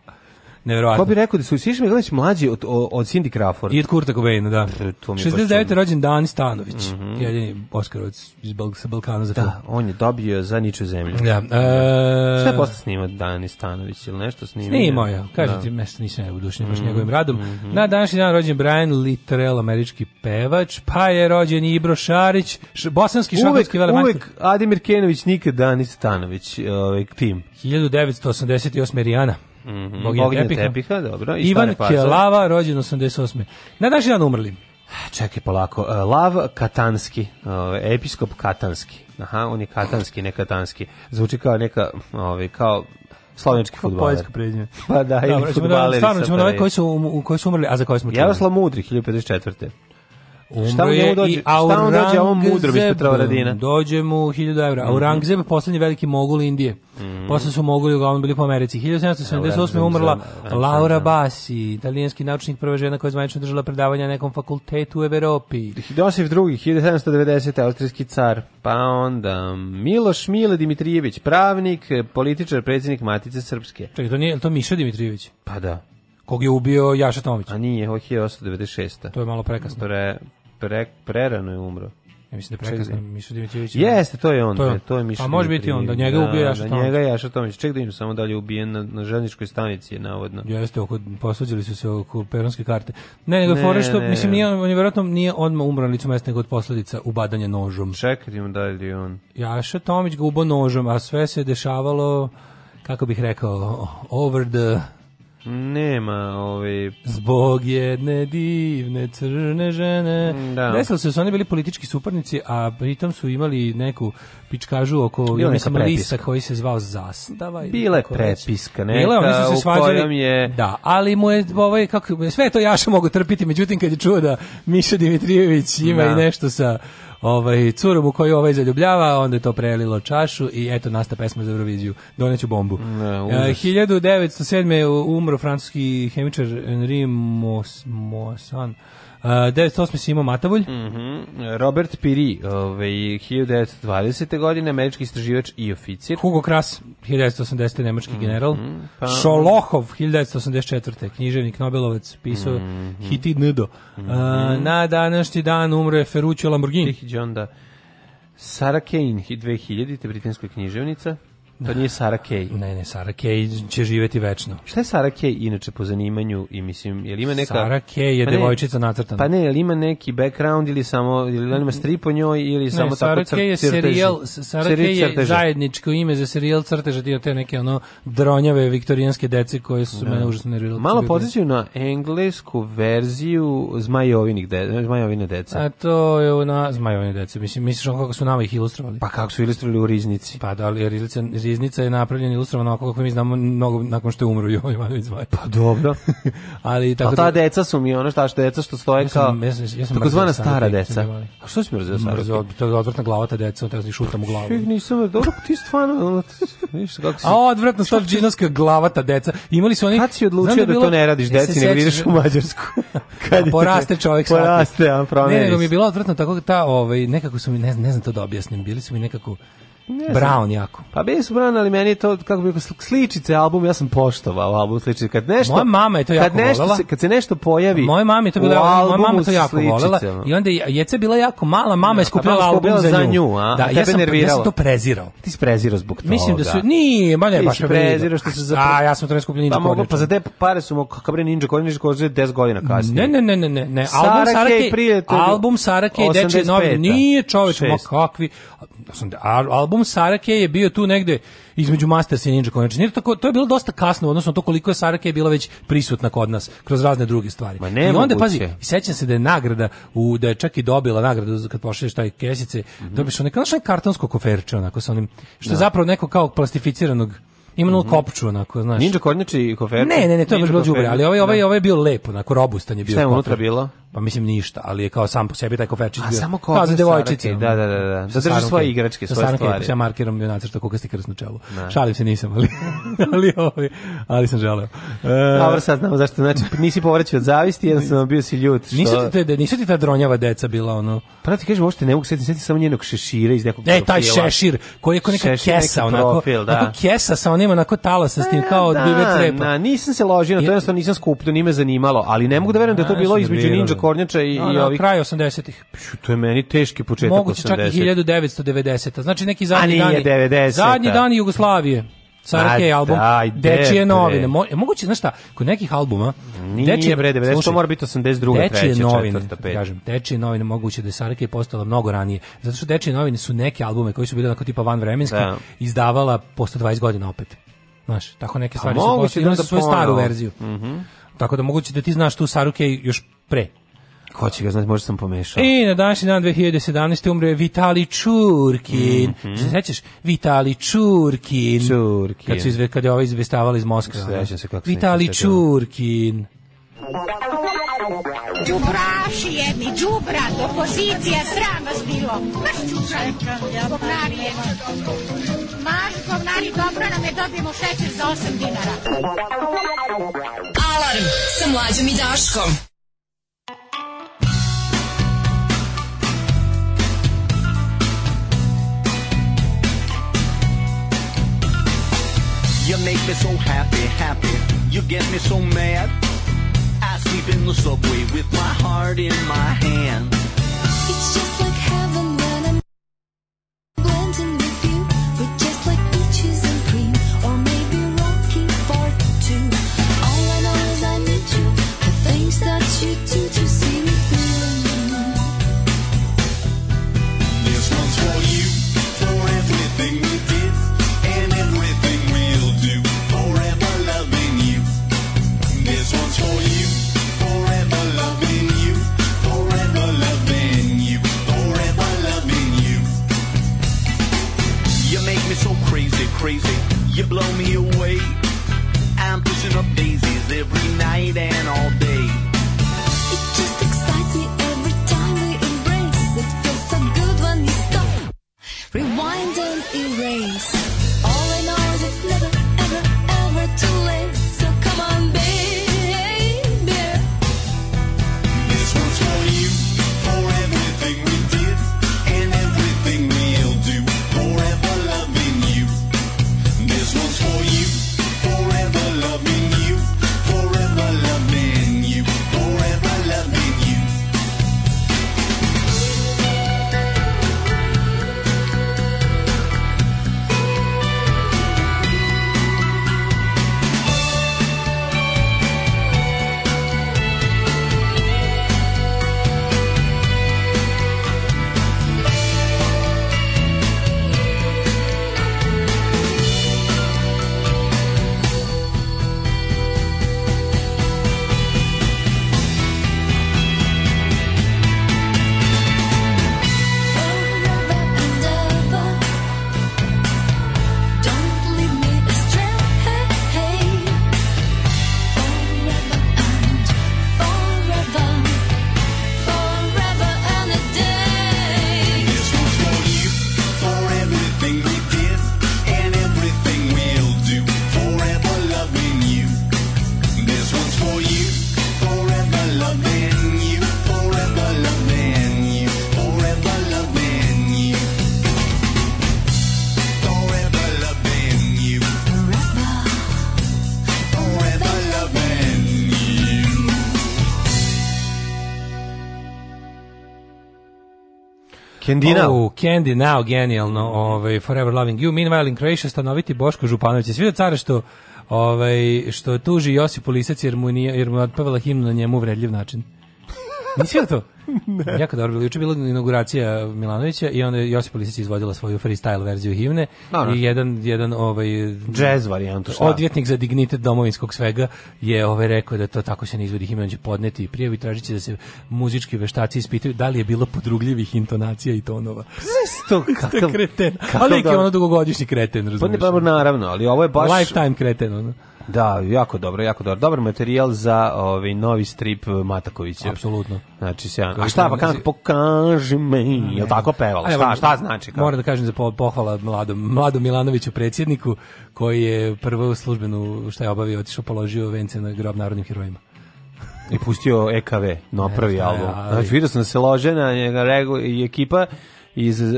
Neverovatno. Ko bi rekao da su Siniša Mihajlović mlađi od, od Cindy Crawford? I od Kurta Cobaina, da. to mi 69. rođen Dan Stanović, mm -hmm. jedini Oskarovac iz Bal sa Balkana za da, on je dobio za niču zemlju. Da. da. E... Šta je posle snimao Dan Stanović ili nešto snima? Snima je, kažete, da. mesto nisam ja udušen baš mm -hmm. njegovim radom. Mm -hmm. Na današnji dan rođen Brian Littrell, američki pevač, pa je rođen Ibro Šarić, š, bosanski šahovski velemanj. Uvek Ademir Kenović, nikad Dan Stanović, ovaj, tim. 1988. Rijana. Mm -hmm. Boginja tepiha. tepiha dobro. I Ivan Kjelava, rođen 88. Na daži dan umrli. Čekaj polako. E, Lav Katanski, e, episkop Katanski. Aha, on je katanski, ne katanski. Zvuči kao neka, ovaj, kao slovenski fudbaler. Poljsko prednje. Pa da, ili da- fudbaleri. Stvarno ćemo da, pa da, koji su koji su umrli, a za koje smo čuli. Jaroslav Mudri 1054. Šta mu njemu da Šta mu da dođe ovom mudrom ispod Dođe mu 1000 evra. Mhm. Aurangzeb je poslednji veliki mogul Indije. Mhm. Posle su moguli uglavnom bili po Americi. 1778. umrla Laura da. Bassi, italijanski naučnik, prva žena koja je zvanično držala predavanja na nekom fakultetu u Evropi. Josif II, 1790. austrijski car. Pa onda Miloš Mile Dimitrijević, pravnik, političar, predsednik Matice Srpske. Čekaj, to nije, to Miša Dimitrijević? Pa da. Kog je ubio Jaša Tomić? A nije, 1896. To je malo prekasno. Pre, pre, prerano je umro. Ja mislim da prekasno da. Miša Dimitrijević. Jeste, to je on. To je, to je Miša. A može biti on da njega da, ubije da Jaša Tomić. njega Jaša Tomić. Ček da im samo dalje ubijen na, na željezničkoj stanici navodno. Jeste, oko posvađali su se oko peronske karte. Ne, nego ne, fore što ne, mislim nije on je verovatno nije odma umro licu mesta nego od posledica ubadanja nožom. Čekaj da, da li on. Jaša Tomić ga ubo nožom, a sve se dešavalo kako bih rekao over the Nema, ovaj... Zbog jedne divne crne žene. Mm, da. Desilo se da su oni bili politički suparnici, a pritom su imali neku pičkažu oko ja lista koji se zvao Zastava. Bila je prepiska neka Bila, oni su se svađali, je... Da, ali mu je, ovaj, kako, sve to Jaša mogu trpiti, međutim kad je čuo da Miša Dimitrijević ima da. i nešto sa ovaj, curom u koju ovaj zaljubljava, onda je to prelilo čašu i eto nasta pesma za Euroviziju. Doneću bombu. Ne, e, uh, 1907. umro francuski hemičar Henri Mos, Uh, 908. Simo Matavolj. Mm -hmm. Robert Piri, ovaj, 1920. godine, američki istraživač i oficir. Hugo Kras, 1980. nemački mm -hmm. general. Pa... Šolohov, 1984. književnik, nobelovac, pisao mm -hmm. Hiti Ndo. Mm -hmm. uh, na današnji dan umro je Ferruccio Lamborghini. Tih John Sarah Kane, 2000. britanska književnica. To nije Sara Kay. Ne, ne, Sara Kay će živeti večno. Šta je Sara Kay inače po zanimanju i mislim, je li ima neka... Sara Kay je pa devojčica nacrtana. Pa ne, je ima neki background ili samo, ili ima strip o njoj ili ne, samo Sara tako crteži? Ne, Sara Kay je serijal, Sara Kay je zajedničko ime za serijal crteža, dio te neke ono dronjave viktorijanske dece koje su da. mene užasno nervirali. Malo podsjećaju na englesku verziju zmajovinih deca, zmajovine dece. A to je na zmajovine deca, mislim, misliš on kako su nama ih ilustrovali? Pa kako su ilustrovali u Riznici? Pa da, ali Riznica, riznica je napravljen ilustrovan onako kako mi znamo mnogo nakon što je umro Jovan Ivanović Zmaj. Pa dobro. ali pa tako A ta da, deca su mi ono šta što deca što stoje ja kao ja sam, ja sam takozvana stara deca. A što si mi razveo stara? Mrzio, to je odvratna glava ta deca, te ja šutam u glavu. Ših nisam, dobro, ti stvarno, vidiš kako si. A odvratna stvar džinovska glava ta deca. Imali su oni Kad si odlučio da, da to ne radiš deci, ne vidiš u Mađarsku. Da, Kad poraste čovjek slatki. Poraste, a promeni. Ne, nego mi je bilo odvratno tako ta, ovaj nekako su mi ne znam, ne znam to da objasnim, bili su mi nekako Brown jako. Pa bili su Brown, ali meni je to, kako bih sličice album, ja sam poštovao album sličice. Kad nešto, moja mama je to jako kad Se, kad se nešto pojavi Moje mami je to bila, moja mama to jako sličicama. I onda je Jeca bila jako mala, mama je da, pa skupljala album za nju. a? Da, ja sam, nerviralo. ja sam to prezirao. Ti si prezirao zbog toga. Mislim da su, ni, nije, ma ne, baš prezirao što se za... A, ja sam to ne skupljao pa Ninja Kornjača. Pa za te pare su mu, kako bre Ninja kod ninja je 10 godina kasnije. Ne, ne, ne, ne, ne. Album Sarake, album Sarake i Deče Novi, nije čovjek, ma kakvi, 80, da album Sarake je bio tu negde između Masters i Ninja Connection. Znači, tako, to je bilo dosta kasno, odnosno to koliko je Sarake je bila već prisutna kod nas, kroz razne druge stvari. Ma ne I onda, pazi, sećam se da je nagrada, u, da je čak i dobila nagradu kad pošalješ taj kesice, mm -hmm. dobiš onaj, kartonsko koferče, onako sa onim, što da. je zapravo neko kao plastificiranog Imao mm -hmm. kopču onako, znaš. Ninja kornjači i kofer. Ne, ne, ne, to je baš bilo đubre, ali ovaj ovaj da. ovaj je bio lepo, onako robustan je bio. Šta je unutra bilo? pa mislim ništa, ali je kao sam po sebi taj koferčić bio. samo kao za devojčice. Da, da, da, da. Da drži svoje igračke, svoje stvari. Saranke, ja markiram bio nacrta kako krst na čelu. Da. Šalim se nisam, ali ali ovaj, ali sam želeo. E, Dobro, sad znamo zašto znači nisi povraćao od zavisti, sam bio si ljut. Što... Nisu ti te, nisu ti ta dronjava deca bila ono. Pa ti kažeš uopšte ne mogu setiti, samo njenog šešira iz nekog. Ne, taj šešir, koji je kao neka šešir, kesa neka profil, onako, da. Onako kesa sa onim onako talasa s tim e, kao da, bibe trepa. Da, nisam se ložio, na to jednostavno nisam skupio, nije me zanimalo, ali ne mogu da verujem da to bilo da između Ninja Kornjača i, no, da, i da, ovih... kraj 80-ih. To je meni teški početak Moguće 80 čak i 1990 Znači neki zadnji dani. A Zadnji dani Jugoslavije. Sarake album, Dečije novine. Mo, moguće, znaš šta, kod nekih albuma... Nije dečije, bre, 90, slušaj, to mora biti 82. Dečije treće, novine, četvrta, da kažem, Dečije novine moguće da je Sarake postala mnogo ranije. Zato što Dečije novine su neke albume koji su bili onako tipa vanvremenski, da. izdavala posto 20 godina opet. Znaš, tako neke pa stvari A, su postale, imali da, da svoju staru verziju. Mm -hmm. Tako da moguće da ti znaš tu Saruke još pre. Ko će ga znati, možda sam pomešao. I na današnji dan 2017. umre je Vitali Čurkin. Mm -hmm. Se sećaš? Vitali Čurkin. Čurkin. Kad, su izve, kad je ovo ovaj izvestavali iz Moskva. Da, sećam se kako Vitali Čurkin. Đubraši jedni, džubra, opozicija, sram vas bilo. Maš čučaj, govnari jedni. Maš govnari, dobro nam je, dobijemo šećer za 8 dinara. Alarm sa mlađom i Daškom. You make me so happy, happy. You get me so mad. I sleep in the subway with my heart in my hand. It's just like heaven. blow me away. I'm pushing up the Candy Now. Oh, Candy Now, genijalno. Ovaj, Forever Loving You. Meanwhile in Croatia stanoviti Boško Županović. Svi da cara što, ovaj, što tuži Josip Lisac jer mu, nije, jer mu je odpevala himnu na njemu uvredljiv način. Nisi vidio da to? ne. Jako dobro bilo. Juče bila inauguracija Milanovića i onda Josip Lisić izvodila svoju freestyle verziju himne no, no. i jedan jedan ovaj jazz varijantu šta. Odvjetnik za dignitet domovinskog svega je ovaj rekao da to tako se ne izvodi himna, će podneti i prijavi tražiće da se muzički veštaci ispitaju da li je bilo podrugljivih intonacija i tonova. Pa Zesto kakav kreten. Kakav ali je da- ono dugogodišnji kreten, razumiješ? Pa ne, pa naravno, ali ovo je baš lifetime kreten ono. Da, jako dobro, jako dobro. Dobar materijal za ovaj novi strip Matakovića. Apsolutno. Znači se A šta pa kako pokaži me, je tako pevala? Šta, šta, znači? Kao? Moram da kažem za pohvala mladom mladom Milanoviću predsjedniku koji je prvu službenu šta je obavio, otišao položio vence na grob narodnim herojima. I pustio EKV, no e, prvi ne, album. Ali... Znači vidio sam da se lože na njega rego, ekipa iz uh,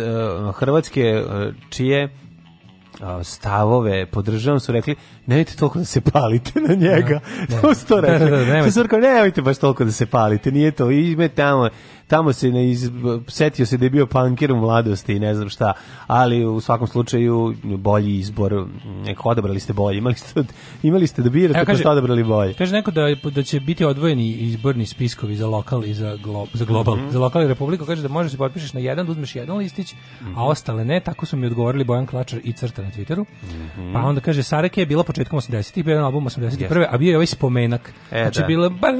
Hrvatske uh, čije eh, stavove podržavam su rekli nemojte toliko da se palite na njega. Da, da. to su to da, da, rekli. Da, da, nemojte. baš toliko da se palite, nije to. I me tamo, tamo se ne iz, setio se da je bio panker u mladosti i ne znam šta, ali u svakom slučaju bolji izbor, neko odabrali ste bolje, imali ste, imali ste da birate, Evo, pa kaže, ste odabrali bolje. Kaže neko da, da će biti odvojeni izborni spiskovi za lokal i za, glo, za global, mm -hmm. za lokal i republiku, kaže da možeš se potpišeš na jedan, da uzmeš jedan listić, mm -hmm. a mhm. ostale ne, tako su mi odgovorili Bojan Klačar i Crta na Twitteru, mm -hmm. pa onda kaže Sareke je bila početkom 80-ih, bio je jedan album 81. Yes. a bio je ovaj spomenak. E, znači, da. Bila, bar,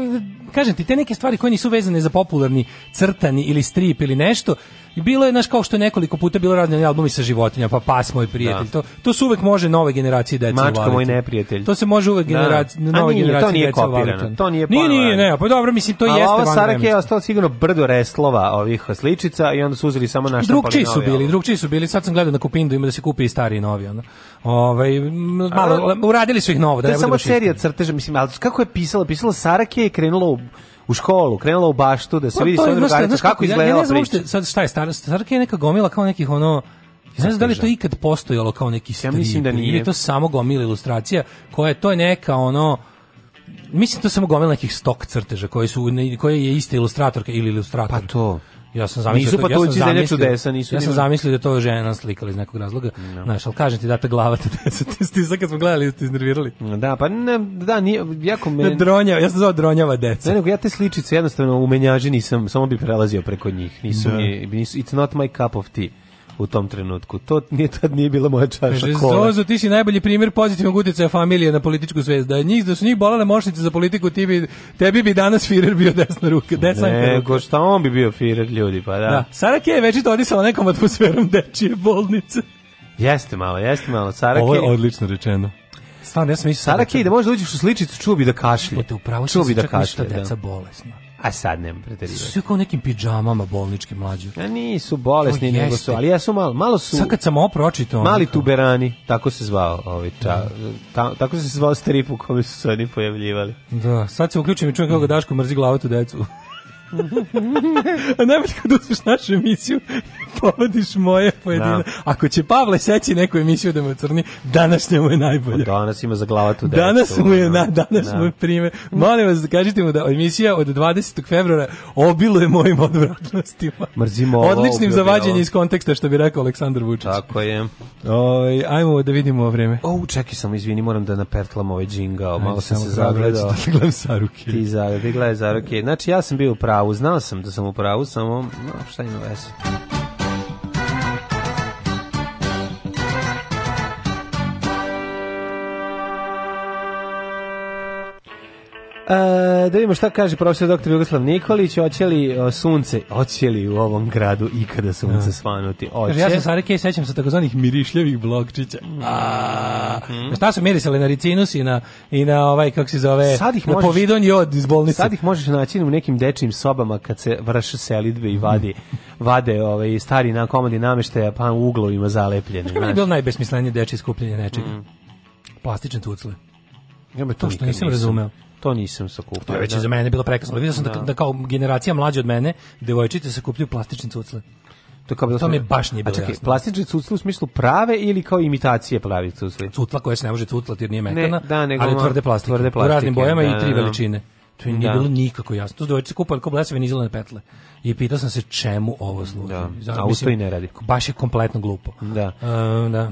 kažem ti, te neke stvari koje nisu vezane za popularni crtani ili strip ili nešto, I bilo je, naš kao što je nekoliko puta bilo razne albumi sa životinja, pa pas moj prijatelj. Da. To, to se uvek može nove generacije dece Mačka moj neprijatelj. To se može uvek generacije da. nove nije, generacije to nije dece kopirano. To nije nije, nije, ne, pa dobro, mislim, to A jeste ovo Sarake je ostao sigurno brdo reslova ovih sličica i onda su uzeli samo naš Drugčiji su bili, drugči su bili. Sad sam gledao na Kupindu, ima da se kupi i stari i novi. Ono. Ovaj, malo, uradili su ih novo. Da, to je da samo serija crteža, mislim, al kako je pisala? Pisala Sarake je krenulo u u školu, krenula u baštu da se pa, vidi sa drugarica kako izgledala ja, ja ne sad šta je stara, starka je neka gomila kao nekih ono Ne znam da li to ikad postojalo kao neki strip. Ja mislim da nije. Ili je to samo gomila ilustracija koja je, to je neka ono, mislim da to samo gomila nekih stok crteža koji su, koje je ista ilustratorka ili ilustrator. Pa to. Ja sam zamislio nisu patuljci ja zemlje čudesa, nisu. Ja sam zamislio da to je žena slikala iz nekog razloga. No. Znaš, ali kažem ti da ta glava te deca, kad smo gledali, ste iznervirali. Da, pa ne, da, nije, jako me... Ne, ja sam zvao dronjava deca. Ne, nego ja te sličice jednostavno u menjaži nisam, samo bi prelazio preko njih. Nisu da. mi, nisu, it's not my cup of tea u tom trenutku. To nije tad nije bila moja čaša kola. Zozo, ti si najbolji primjer pozitivnog utjecaja familije na političku zvezdu. Da, njih, da su njih bolale mošnice za politiku, ti bi, tebi bi danas Firer bio desna ruka. Desan ne, ruka. šta on bi bio Firer ljudi, pa da. da. Sara je već to odisala nekom atmosferom dečije bolnice. Jeste malo, jeste malo. Sara Ovo je odlično rečeno. Stvarno, ja sam mislio... Sara da Kej, da možda uđeš u sličicu, čuo bi da kašlje. Čuo bi da kašlje. Čuo da kašlje, deca da. bolesna. A sad nema preterivati. Su kao nekim pidžamama bolnički mlađi. A nisu bolesni, nego su, ali ja su malo, malo su... Sad kad sam ovo pročitao... Mali tuberani, tako se zvao ovaj ča, ta, tako se zvao strip u kome su se oni pojavljivali. Da, sad se uključim i čujem kako Daško mrzi glavu decu. A najbolje kad uzmeš našu emisiju, povodiš moje pojedine. Da. Ako će Pavle seći neku emisiju da mu crni, današnja mu je najbolja. Pa danas ima za glavatu decu. Danas mu je, da. na, danas da. mu je prime. Molim vas, kažite mu da emisija od 20. februara obiluje mojim odvratnostima. Mrzimo ovo. Odličnim za vađenje iz konteksta, što bi rekao Aleksandar Vučić. Tako je. Oj, ovaj, ajmo da vidimo vreme. O, čekaj samo, izvini, moram da napertlam ovaj džingao. Malo Ajde, sam se zagledao. Da gledam da ruke. Ti zagledaj, gledaj ruke. Znači, ja sam bio u pravu pravu, znao sam da sam u pravu, samo, no, šta ima veze. E, da vidimo šta kaže profesor dr. Jugoslav Nikolić, hoće li sunce, hoće li u ovom gradu ikada sunce da. svanuti? Oće. ja sam Sarike i sećam se takozvanih mirišljavih blokčića. Mm. A, mm. Šta su mirisali na ricinus i na, i na ovaj, kako se zove, sad ih na možeš, povidon jod iz bolnice. Sad ih možeš naći u nekim dečijim sobama kad se vrše selidbe i vadi, vade ovaj, stari na komadi nameštaja pa u uglovima zalepljene. Znaš, je bilo najbesmislenije dečije skupljenje nečega? Mm. Plastične tucle. Ja to što nisam razumeo. To nisam sakupio. To već da. za mene bilo prekasno. Vidio sam da. Da, da kao generacija mlađa od mene, devojčice sakupljuju plastične cucle. To, kao bilo to mi baš nije bilo A čekaj, jasno. plastične cucle u smislu prave ili kao imitacije pravi cucle? Cutla koja se ne može cutlati jer nije metana, ne, da, nego ali tvrde plastike. Tvrde plastike. U raznim bojama da, i tri da, da. veličine. To nije da. bilo nikako jasno. To dvojice kupali kao blesevi nizilane petle. I pitao sam se čemu ovo služi. Da. Zato, A usto i ne radi. Baš je kompletno glupo. Da. Uh, da.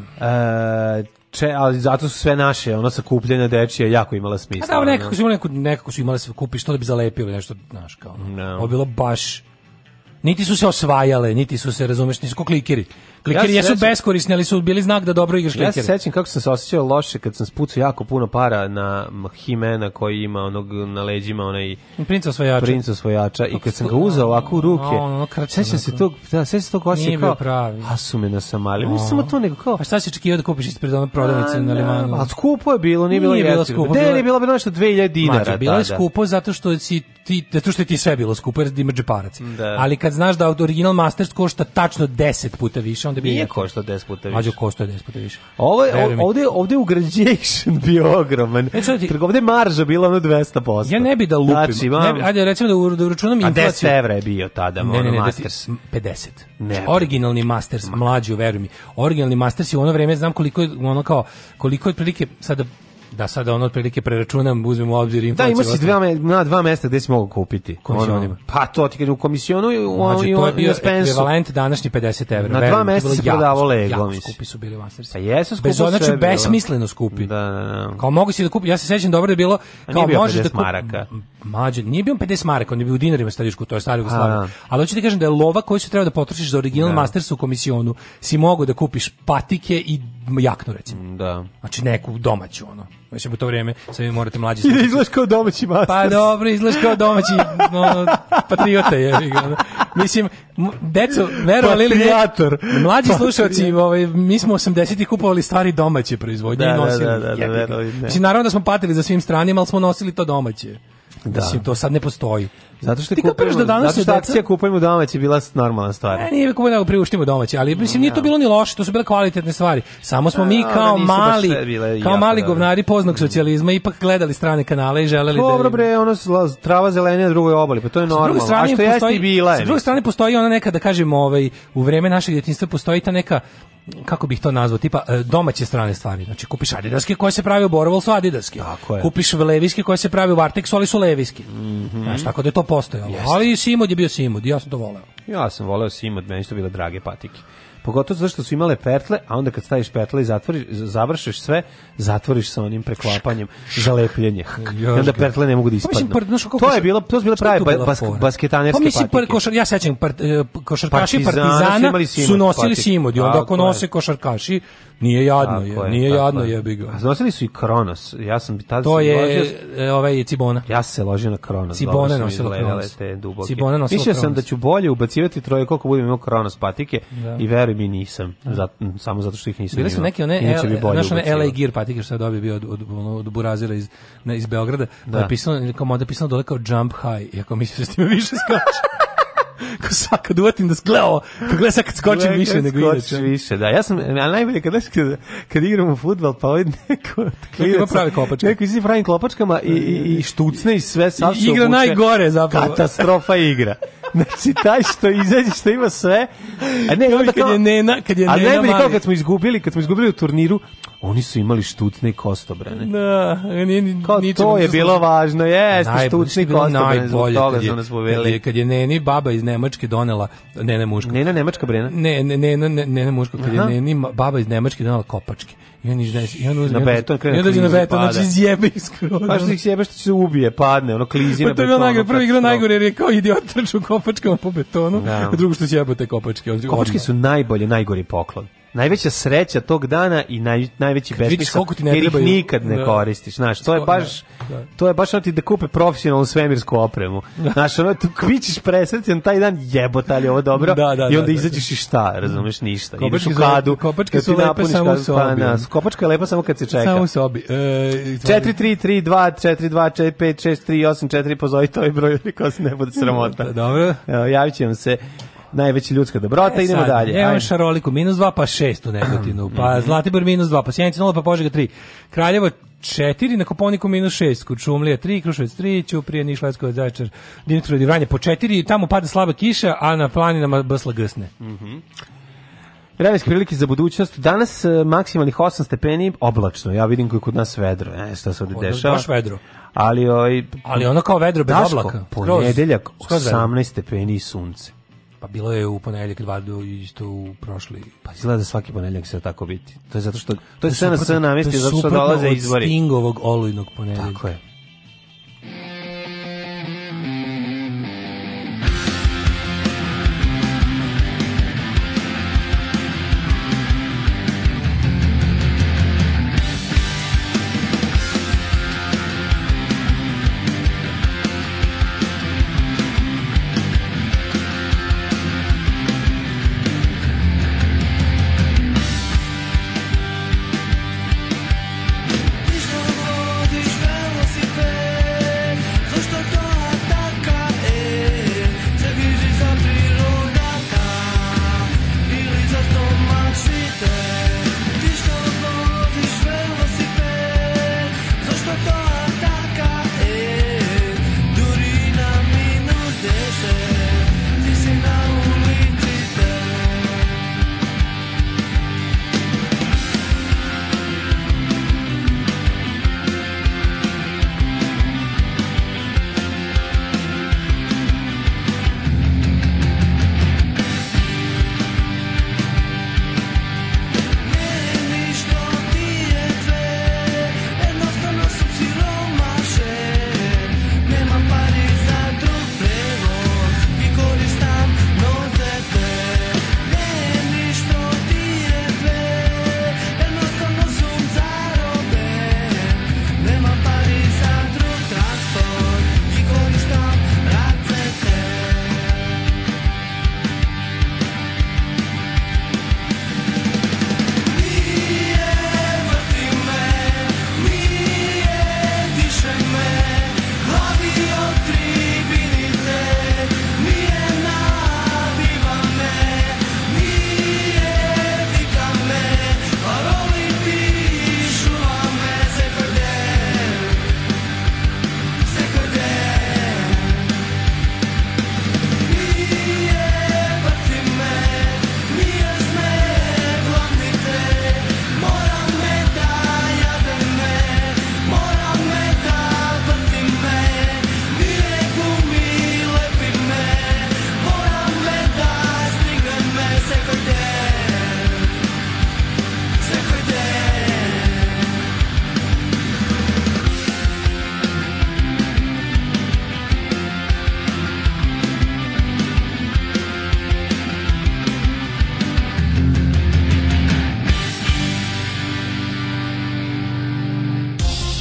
Uh, če, ali zato su sve naše, ono sa kupljena dečije jako imala smisla. A da, nekako su, nekako, nekako su imale sve kupiš, to da bi zalepilo nešto, znaš, kao. No. Da. Ovo bilo baš niti su se osvajale, niti su se, razumeš, nisu ko klikeri. Klikeri ja jesu srećem, beskorisni, ali su bili znak da dobro igraš klikeri. Ja se sećam kako sam se osjećao loše kad sam spucao jako puno para na Himena koji ima onog na leđima onaj Princa osvajača. Princa osvajača i kad sam ga uzeo ovako u ruke. sećam se tog, da, sećam se tog osjećaja kao a su me na samali. Mislim samo to nego kao. A šta se očekivao da kupiš ispred one prodavnice na Limanu? A skupo je bilo, nije bilo jeftino. skupo. Da, je bilo bi nešto 2000 dinara. Bilo je skupo zato što si ti zato što ti sve bilo skupo jer imaš džeparac. Da. Ali kad znaš da original Masters košta tačno 10 puta više, onda bi Nije koštao 10 puta više. Mađo koštao 10 puta više. Ovo je ovde ovde ugrađation bio ogroman. E, ti, ovde marža bila ono 200%. Ja ne bih da lupim. Znači, mam, ne ajde recimo da ur, da uračunam inflaciju. A 10 € je bio tada, ne, ne, ne, Masters. 50. Ne. Znači, originalni Masters, Ma. mlađi, veruj mi. Originalni Masters je u ono vreme znam koliko je ono kao koliko je otprilike sada da sada on otprilike preračunam, uzmem u obzir inflaciju. Da, ima si dva, na dva mesta gde si mogu kupiti. Komisionima. pa to ti kad u komisionu i u, znači, to je bio ekvivalent današnji 50 evra. Na dva da mesta se prodavo leglo, mislim. skupi su bili Masters. Pa jesu skupi Bez, Znači, besmisleno skupi. Da, da, da. Kao mogu si da kupi, ja se sećam dobro da je bilo, kao nije bio 50 da kupi, maraka. Mađe, nije bio 50 maraka, on je bio u dinarima staričku, to je stari Jugoslavija. Da. Ali hoću ti kažem da je lova koju se treba da potrošiš za original da. Masters u komisionu, si mogu da kupiš patike i jaknu recimo. Mm, da. Znači neku domaću ono. Znači u to vrijeme sve morate mlađi. Slušati. Izlaš kao domaći master. Pa dobro, izlaš kao domaći ono, patriota je. Ono. Mislim, deco, verovali ili ne, mlađi slušalci, ovaj, mi smo 80-ih kupovali stvari domaće proizvodnje da, i da, nosili. Da, da, da, da, da Mislim, naravno da smo patili za svim stranima, ali smo nosili to domaće. Da. Mislim, to sad ne postoji. Zato što ti kupujemo, da danas zato što akcija kupujemo domaće bila normalna stvar. Ne, nije kupujemo nego priuštimo domaće, ali mislim nije to bilo ni loše, to su bile kvalitetne stvari. Samo smo mi e, kao mali kao mali govnari poznog socijalizma ipak gledali strane kanale i želeli da Dobro bre, ono trava zelenija drugoj obali, pa to je normalno. A što jeste i bila je. S druge strane postoji ona neka da kažemo ovaj u vreme našeg djetinjstva postoji ta neka kako bih to nazvao, tipa e, domaće strane stvari. Znači, kupiš adidaske koje se pravi u Borovu, su adidaske. Kupiš leviske koje se pravi u Varteksu, ali su levijske. Mm -hmm. Znači, tako da je to postojalo. Jeste. Ali Simod je bio Simod, ja sam to voleo. Ja sam voleo Simod, meni su bile drage patike. Pogotovo zato što su imale pertle, a onda kad staviš petle i zatvoriš, završiš sve, zatvoriš sa onim preklapanjem za lepljenje. I onda petle ne mogu da ispadnu. Pa mislim, par, to je bilo, to su bile prave ba, bas, basketanerske pa mislim, patike. Košar, ja sećam, par, e, košarkaši Partizana su, su nosili simod i onda ako nose košarkaši, nije jadno, tako je, nije jadno je. jebi ga. Nosili su i Kronos. Ja sam tad To je ložio, e, ovaj Cibona. Ja sam se ložio na Kronos. Cibona nosila Kronos. Te duboke. Cibona nosila Kronos. Mislio sam da ću bolje ubacivati troje koliko budem imao Kronos patike da. i verujem stvari mi nisam, zato, samo zato što ih nisam Bile su neke one, L, bi znaš one LA Gear patike što je dobio bio od, od, od Burazira iz, ne, iz Beograda, da. pa je pisano, kao moda pisano dole kao Jump High, iako mislim da s time više skače. sad kad uvatim da gleda ovo, kad gleda sad kad skočim gleda, više nego inače. više, da. Ja sam, a najbolje kad, kad, kad igramo futbal, pa ovaj neko... Neko pravi klopačka. Neko izdi pravim klopačkama i, i, i e, štucne i sve sad I, Igra najgore zapravo. Katastrofa igra. Znači, taj što izađe, što ima sve. A ne, onda kao, kad je nena, kad je nena A najbolje kao kad smo izgubili, kad smo izgubili u turniru, oni su imali štucne i kostobrane. Da, nije, ni, kao, to je bilo važno, jeste, štucne i kostobrane, zbog toga su Kad je neni baba iz Nemačke, Nemačke donela Nena Muška. Nena Nemačka brena? Ne, ne, ne, ne, ne Muška, kad je Neni, baba iz Nemačke donela kopačke. I on izde, i on uzme, na beton krene. Ja dođe na beton, znači zjebe iskroz. Pa što ih zjebe što se ubije, padne, ono klizi pa na betonu. Pa to je najgore, prvi igra najgore jer je kao idiot trču kopačkama po betonu, da. a drugo što se jebote kopačke. Kopačke su najbolje, najgori poklon najveća sreća tog dana i naj, najveći besmisao ti jer ih nikad ne da. koristiš znaš to je baš da, da. to je baš ono ti da kupe profesionalnu svemirsku opremu da. znaš ono tu kvičiš presrećen taj dan jebota li ovo dobro da, da i onda da, izađeš i šta razumeš ništa kopačke ideš u kadu kopačke su lepe samo u pa sobi na, kopačka je lepa samo kad se čeka samo u sobi e, 4332 425 638 4 pozovi to je broj koji se ne bude sramota dobro javit će vam se najveća ljudska dobrota, e, idemo sad, dalje. Evo Šaroliku, minus 2 pa 6 u Negotinu, pa mhm. Zlatibor minus 2, pa Sjenica 0, pa Požega 3, Kraljevo 4, na Koponiku minus 6, Kučumlija 3, Kruševac 3, Ćuprije, Niš, Leskovac, Zaječar, Dimitrov i po 4, tamo pada slaba kiša, a na planinama bsla gsne. Mhm. Mm Vremenske prilike za budućnost. Danas e, maksimalnih 8 stepeni, oblačno. Ja vidim koji kod nas vedro. Ne, šta se ovde dešava? Baš vedro. Ali, oj, ali ono kao vedro bez daško, oblaka. Ponedeljak, 18 stepeni sunce. Pa bilo je u ponedeljak dva do isto u prošli. Pa izgleda da svaki ponedeljak se tako biti. To je zato što to je sve na sve namesti zato što dolaze izbori. Stingovog olujnog ponedeljka. Tako je.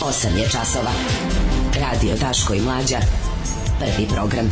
8 je časova. Radio Daško i Mlađa. Prvi program.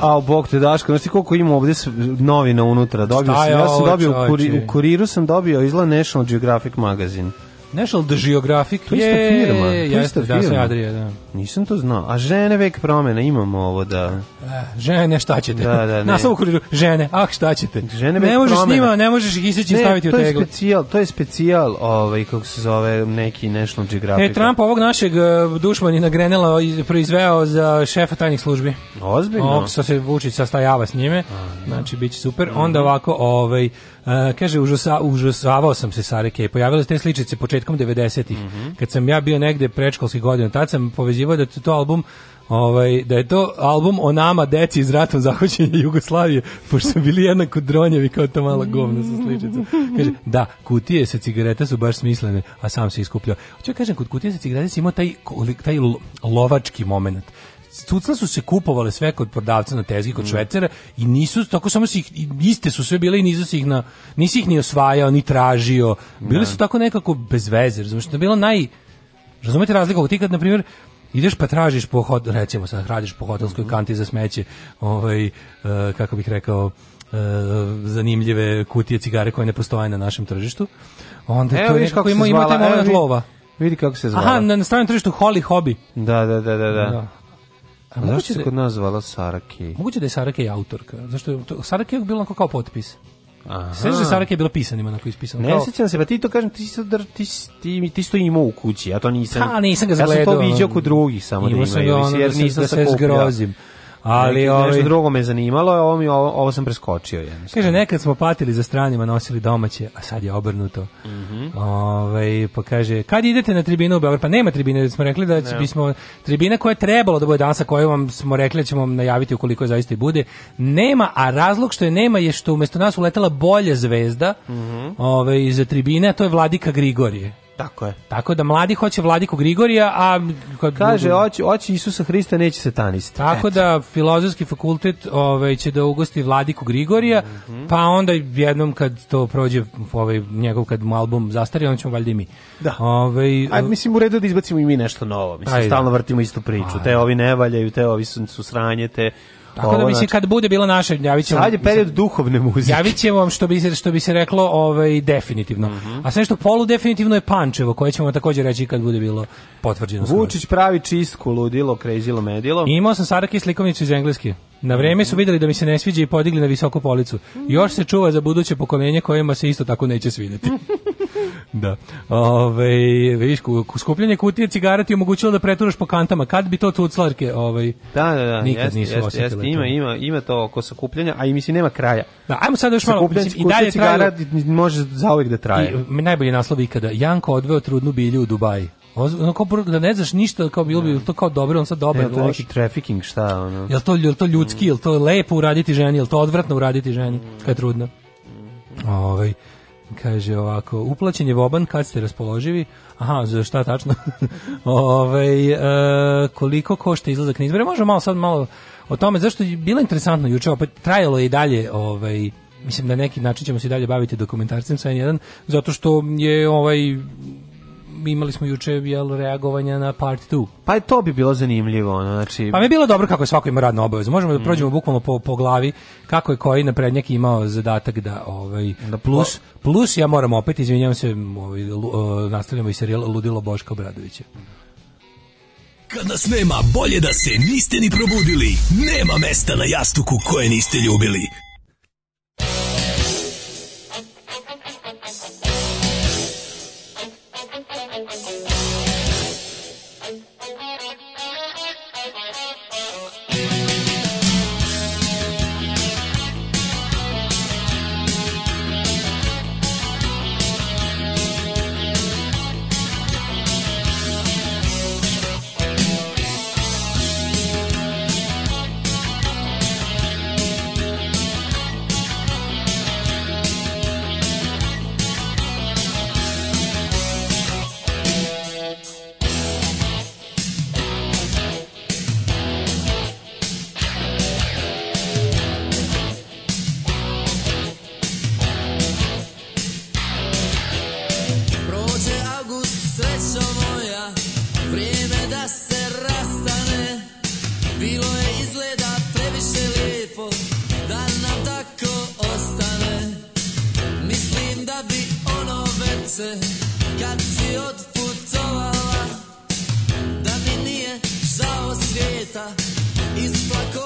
A, bog te Daško, znaš ti koliko ima ovde novina unutra? Dobio Šta sam, ja sam dobio, u, kuri, u kuriru sam dobio izla National Geographic magazine. National The Geographic to je ista firma. To jeste, da, firma. da, sve Adria, da. Nisam to znao. A žene vek promena, imamo ovo da... E, žene, šta ćete? Da, da, ne. Na svaku kuriru, žene, ah, šta ćete? Žene ne možeš promena. njima, ne možeš ih iseći i staviti u teglu. To je specijal, to je specijal, ovaj, kako se zove, neki National Geographic. E, Trump ovog našeg e, dušmanina Grenela proizveo za šefa tajnih službi. Ozbiljno? Ovo se vuči, sastajava s njime, A, da. znači, bit će super. Onda ovako, ovaj, Uh, kaže užasa, užasavao sam se Sare Kej. Pojavile su te sličice početka početkom 90-ih, mm -hmm. kad sam ja bio negde predškolskih godina, tad sam povezivao da je to album Ovaj, da je to album o nama deci iz ratom zahoćenja Jugoslavije pošto su bili jednako dronjevi kao ta mala govna sa sličicom kaže, da, kutije sa cigareta su baš smislene a sam se iskupljao hoću da kažem, kod kutije sa cigareta si imao taj, taj lovački moment cucla su se kupovale sve kod prodavca na tezgi kod mm. švecera i nisu tako samo su ih, iste su sve bile i nisu ih na nisi ih ni osvajao ni tražio. Bili ne. Da. su tako nekako bez veze, razumiješ, to je bilo naj Razumete razliku? Ti kad, na primjer, ideš pa tražiš po hod, recimo sad radiš po hotelskoj mm kanti za smeće, ovaj, eh, kako bih rekao, eh, zanimljive kutije cigare koje ne postoje na našem tržištu. Onda evo, to viš kako ima, imate ima moment lova. Vidi kako se zove. Aha, na, na stranom tržištu Holly Hobby. Da, da, da, da. da. da. A moguće se da kod nas zvala Sara Moguće da je Sara Kay autorka. Zašto je to, Sara je bila kao potpis. Sećaš se da Sara je bila pisanima na ispisano. Ne kao... sećam se, pa ti to kažem, ti si ti ti ti sto imao u kući, ja to nisam. Ha, pa, nisam ga zagledao. Ja sam to viđao kod drugih samo da ima, jer da nisam da se, se zgrozim. Ali Neki, ovaj, nešto drugo me zanimalo, ovo, mi, ovo, ovo sam preskočio. Jednostavno. Kaže, nekad smo patili za stranima, nosili domaće, a sad je obrnuto. Mm -hmm. Ove, ovaj, pa kaže, kad idete na tribinu u Beograd? Pa nema tribine, smo rekli da bismo, tribina koja je trebalo da bude danas, a koju vam smo rekli da ćemo najaviti ukoliko je zaista i bude, nema, a razlog što je nema je što umesto nas uletela bolja zvezda mm -hmm. ove, ovaj, iza tribine, a to je Vladika Grigorije. Tako je. Tako da mladi hoće vladiku Grigorija, a kad kaže hoće hoće Isusa Hrista neće satanista. Tako Et. da filozofski fakultet ovaj će da ugosti vladiku Grigorija, mm -hmm. pa onda jednom kad to prođe ovaj njegov kad mu album zastari, on ćemo valjda i mi. Da. Ovaj Aj mislim u redu da izbacimo i mi nešto novo. Mislim ajde. stalno vrtimo istu priču. Ajde. Te ovi ne valjaju, te ovi su, su sranje, te Tako da ovo, da mislim znači- kad bude bilo naše javit ćemo. Sad je period mislim, duhovne muzike. Javit ćemo vam što bi se što bi se reklo, ovaj definitivno. Mm -hmm. A sve što polu definitivno je Pančevo, koje ćemo takođe reći kad bude bilo potvrđeno. Vučić skoro. pravi čisku, ludilo, krezilo, medilo. Imao sam Saraki slikovnicu iz engleski. Na vreme su mhm. videli da mi se ne sviđa i podigli na visoku policu. Još se čuva za buduće pokolenje kojima se isto tako neće svideti. Da. Ove, viš, skupljanje kutije cigara ti omogućilo da preturaš po kantama. Kad bi to tuclarke ovaj, da, da, da, nikad jeste, nisu jeste, osjetile. ima, ima, ima to oko sakupljanja, a i mislim nema kraja. Da, ajmo sad još malo. Mislim, I dalje cigara trajalo, može zauvijek da traje. I, najbolji naslov ikada. Janko odveo trudnu bilju u Dubaji. Ono kao da ne znaš ništa, kao bilo bi to kao dobro, on sad dobro. e, to neki trafficking, šta ono. Jel to, jel to ljudski, jel to lepo uraditi ženi, jel to odvratno uraditi ženi, mm. kad je trudna. Mm. Ovaj Kaže ovako, uplaćen je voban kad ste raspoloživi. Aha, za šta tačno? Ove, e, koliko košta izlazak na izbore? Možemo malo sad malo o tome. Zašto je bilo interesantno juče, opet trajalo je i dalje ovaj, mislim da neki način ćemo se i dalje baviti dokumentarcem sa N1, zato što je ovaj imali smo juče jel, reagovanja na part 2. Pa je to bi bilo zanimljivo. Ono, znači... Pa mi je bilo dobro kako je svako ima radnu obavezu. Možemo da mhm. prođemo bukvalno po, po glavi kako je koji naprednjak imao zadatak da... Ovaj, da plus, plus ja moram opet, izvinjavam se, ovaj, nastavljamo i serijal Ludilo Boška Obradovića. Kad nas nema, bolje da se niste ni probudili. Nema mesta na jastuku koje niste ljubili. da bi ono vece kad si odputovala da mi nije žao svijeta isplako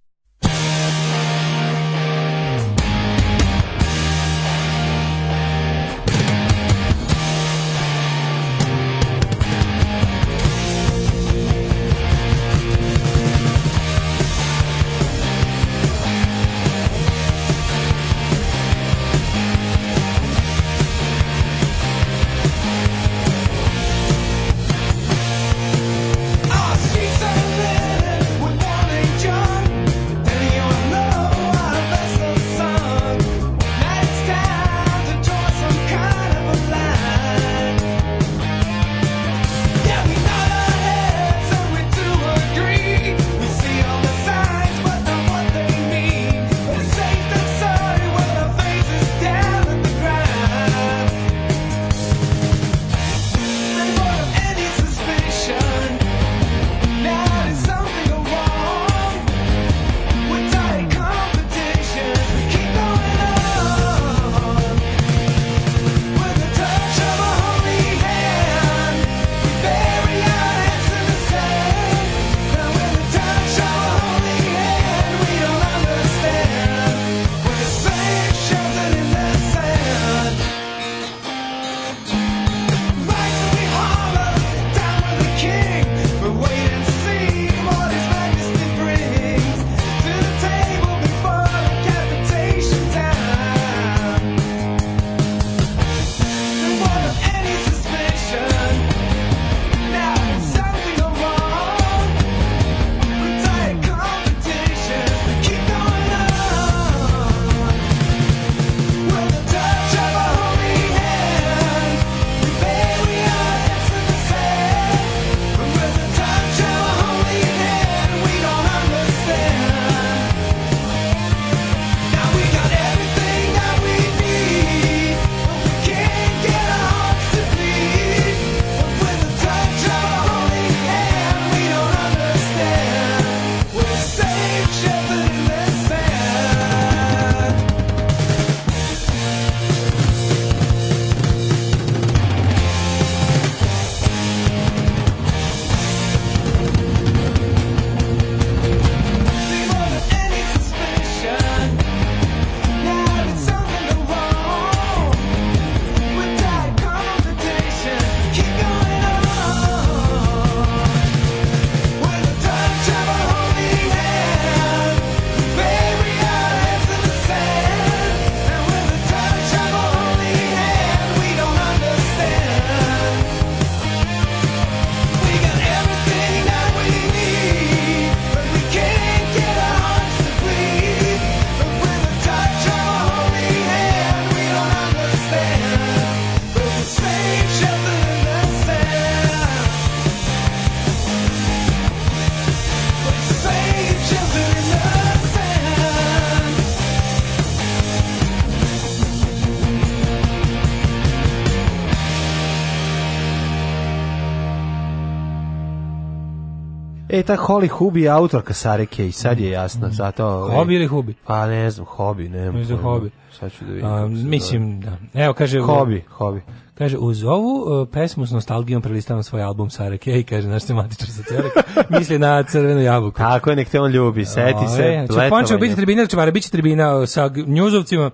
ta Holly Hubi je autorka Sareke i sad je jasno, mm. zato... Hobi ili Hubi? Pa ne znam, Hobi, ne znam. Hobi. Sad ću da vidim. A, mislim, da. Evo, kaže... Hobi, Hobi. Kaže, uz ovu uh, pesmu s nostalgijom prelistavam svoj album Sara Kej, kaže, naš tematičar sa Cerek, misli na crvenu jabuku. Tako je, nek te on ljubi, seti se, letovanje. Pončeo biti tribina, čemara, bit će tribina e, sa njuzovcima,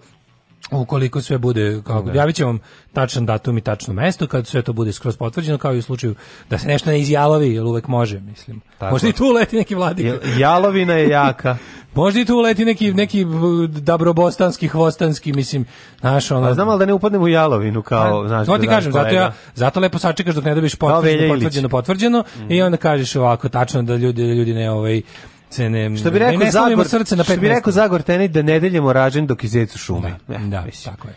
ukoliko sve bude kao da. javit vam tačan datum i tačno mesto kad sve to bude skroz potvrđeno kao i u slučaju da se nešto ne izjalovi jer uvek može mislim Tako. možda i tu leti neki vladik jalovina je jaka možda i tu leti neki neki dabrobostanski hvostanski mislim znaš ono A znam ali da ne upadnemo u jalovinu kao A, da, znaš to ti da kažem zato ja zato lepo sačekaš dok ne dobiješ potvrđeno potvrđeno, potvrđeno, potvrđeno mm. i onda kažeš ovako tačno da ljudi da ljudi ne ovaj cene. Što bi rekao ne, Zagor, srce na Što bi rekao Zagor Tenej da nedeljemo deljemo rađen dok izecu šume. Da, eh, da, da, tako je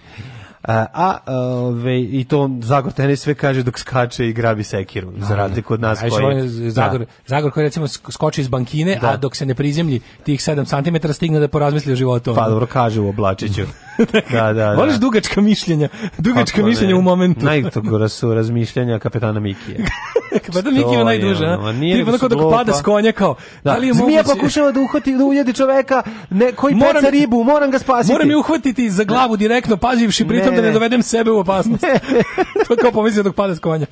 a ove, i to Zagor tenis sve kaže dok skače i grabi sekiru, za razliku od nas koji... Zagor, da. Zagor koji recimo skoči iz bankine, da. a dok se ne prizemlji tih 7 cm stigne da porazmisli o životu. Pa dobro kaže u oblačiću. da, da, da. Voliš dugačka mišljenja, dugačka Kako mišljenja ne, u momentu. Najgora su razmišljenja kapetana Mikija. Pa kapetana da, Miki je najduže, a? Nije Tipa dok pada s konja kao. Da. Ali da je Zmija mogući... pokušava da uhvati, da uljedi čoveka ne, koji moram, peca ribu, moram ga spasiti. Moram je uhvatiti za glavu direktno, paživši pritom sam da ne dovedem sebe u opasnost. to kao pomislio dok pada s konja.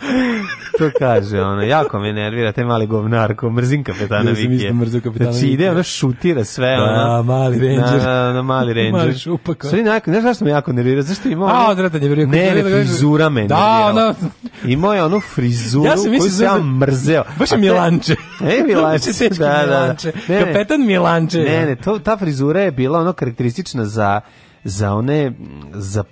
to kaže ono, jako me nervira taj mali govnarko, mrzim kapetana Vikije. Ja sam isto mrzim kapetana Znači ide, ono šutira sve, da, ono. mali ranger. Na, na, na mali ranger. mali šupak. Sve, znaš zašto me jako nervira? Zašto imao? A, odvratan je, vjerujem. Ne, ne, frizura me da, Ono... Imao je onu frizuru ja sam koju sam ja mrzeo. Baš je Milanče. E, Milanče, da, da, da. Milanče. Kapetan Milanče. Ne, ne, to, ta frizura je bila ono karakteristična za za one za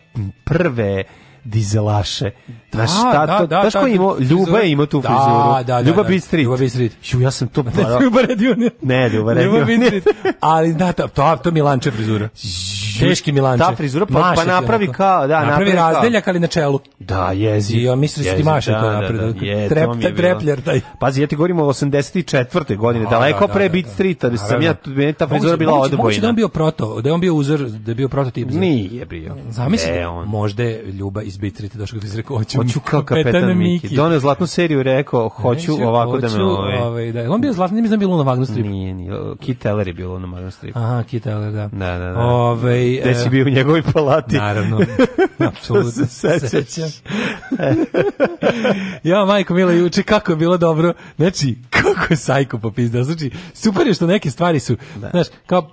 prve dizelaše. Da, šta da, to, da, da ko da, imao, Ljuba ima tu da, frizuru. Da, da, Ljuba da, Bistrit. Ljuba Bistrit. Šu, ja sam to... Ne, Ljuba Redionja. Ne, Ljuba Redionja. Ljuba Bistrit. Ali da, to, to, to Milanče frizura teški Milanče. Ta frizura, pa, pa napravi kao, da, napravi, napravi razdeljak, ali na čelu. Da, jezi. Ja on da ti maše da, to napred. Da, da, je, Trep, to trepljer, taj. Pazi, ja ti govorim o 84. godine, da, daleko da, pre Beat Street, ali sam ja, tu ta frizura bila odbojna. Moguće on bio proto, da je on bio uzor, da je bio prototip. Nije bio. Zamisli, e, možda Ljuba iz Beat Street došao kada se rekao, hoću, hoću kao kapetan Miki. Doneo zlatnu seriju i rekao, hoću ovako da me ove. Ovaj- ovaj, da, on bio zlatni, ne znam, bilo na Magnus Strip. Nije, nije. Kit Teller je bilo na Magnus Strip. Aha, Kit Teller, da. Da, da, da. Ove, ovaj, Ovaj, Gde si e, bio u njegovoj palati? Naravno. Apsolutno. se sećaš. ja, majko Mila, juče kako je bilo dobro. Znači, kako je sajko popizda. Znači, super je što neke stvari su, da. znaš, kao,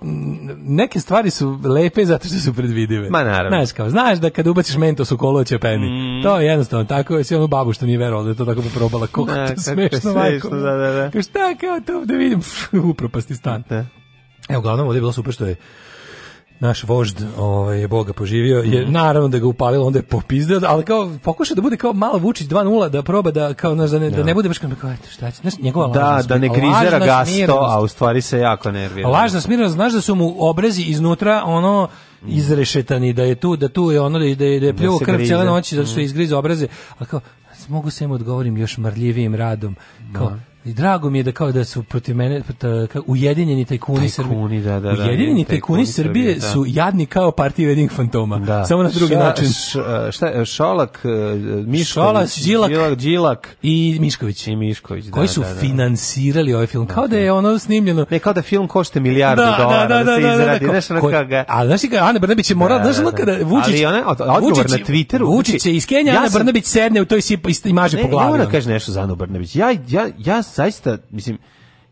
neke stvari su lepe zato što su predvidive. Ma naravno. Znaš, kao, znaš da kad ubaciš mentos u kolo će peni. Mm. To je jednostavno tako, je si onu babu što nije verovala da je to tako probala. Da, kako da, to smešno, majko. Da, da, da. Kao šta, kao to, da vidim, upropasti stan. Da. Evo, uglavnom, ovdje je bilo super što je naš vožd ovaj, je Boga poživio, je mhm. naravno da ga upalilo, onda je popizdeo, ali kao pokuša da bude kao malo Vučić 2.0, da proba da kao znaš, da ne, da ne bude baš kao, pa, eto, šta će, znaš, njegova da, lažna Da, da ne grizera gasto, a u stvari se jako nervira. Lažna smirenost, znaš da su mu obrezi iznutra, ono, mhm. izrešetani, da je tu, da tu je ono, da je, da je pljuo da krv cijele noći, da što je mhm. izgriza obraze, a kao, mogu se im odgovorim još mrljivijim radom, kao, no da. I drago mi je da kao da su protiv mene ta, da, kao, ujedinjeni tajkuni, tajkuni Srbije. Da, da, da, ujedinjeni tajkuni, tajkuni Srbije, da. su jadni kao partija jedinih fantoma. Da. Samo na drugi Ša, način. Š, e, šta, šolak, e, Mišković, Šolak, Đilak, Đilak, i Mišković. I Mišković, da, Koji su da, finansirali ovaj film. Kao da je ono snimljeno. Ne, kao da film košta milijardu dolara da, da, se izradi. Znaš, ono da, ga... A znaš, Ana Brnabić je morala, znaš, ono kada Vučić... Ali ona, odgovor na Twitteru... Znači, Vučić je iz Kenja, Ana Brnabić sedne u toj i maže po glavi. Ne, ona kaže nešto za Anu Brnabić. Ja, ja, ja zaista, mislim,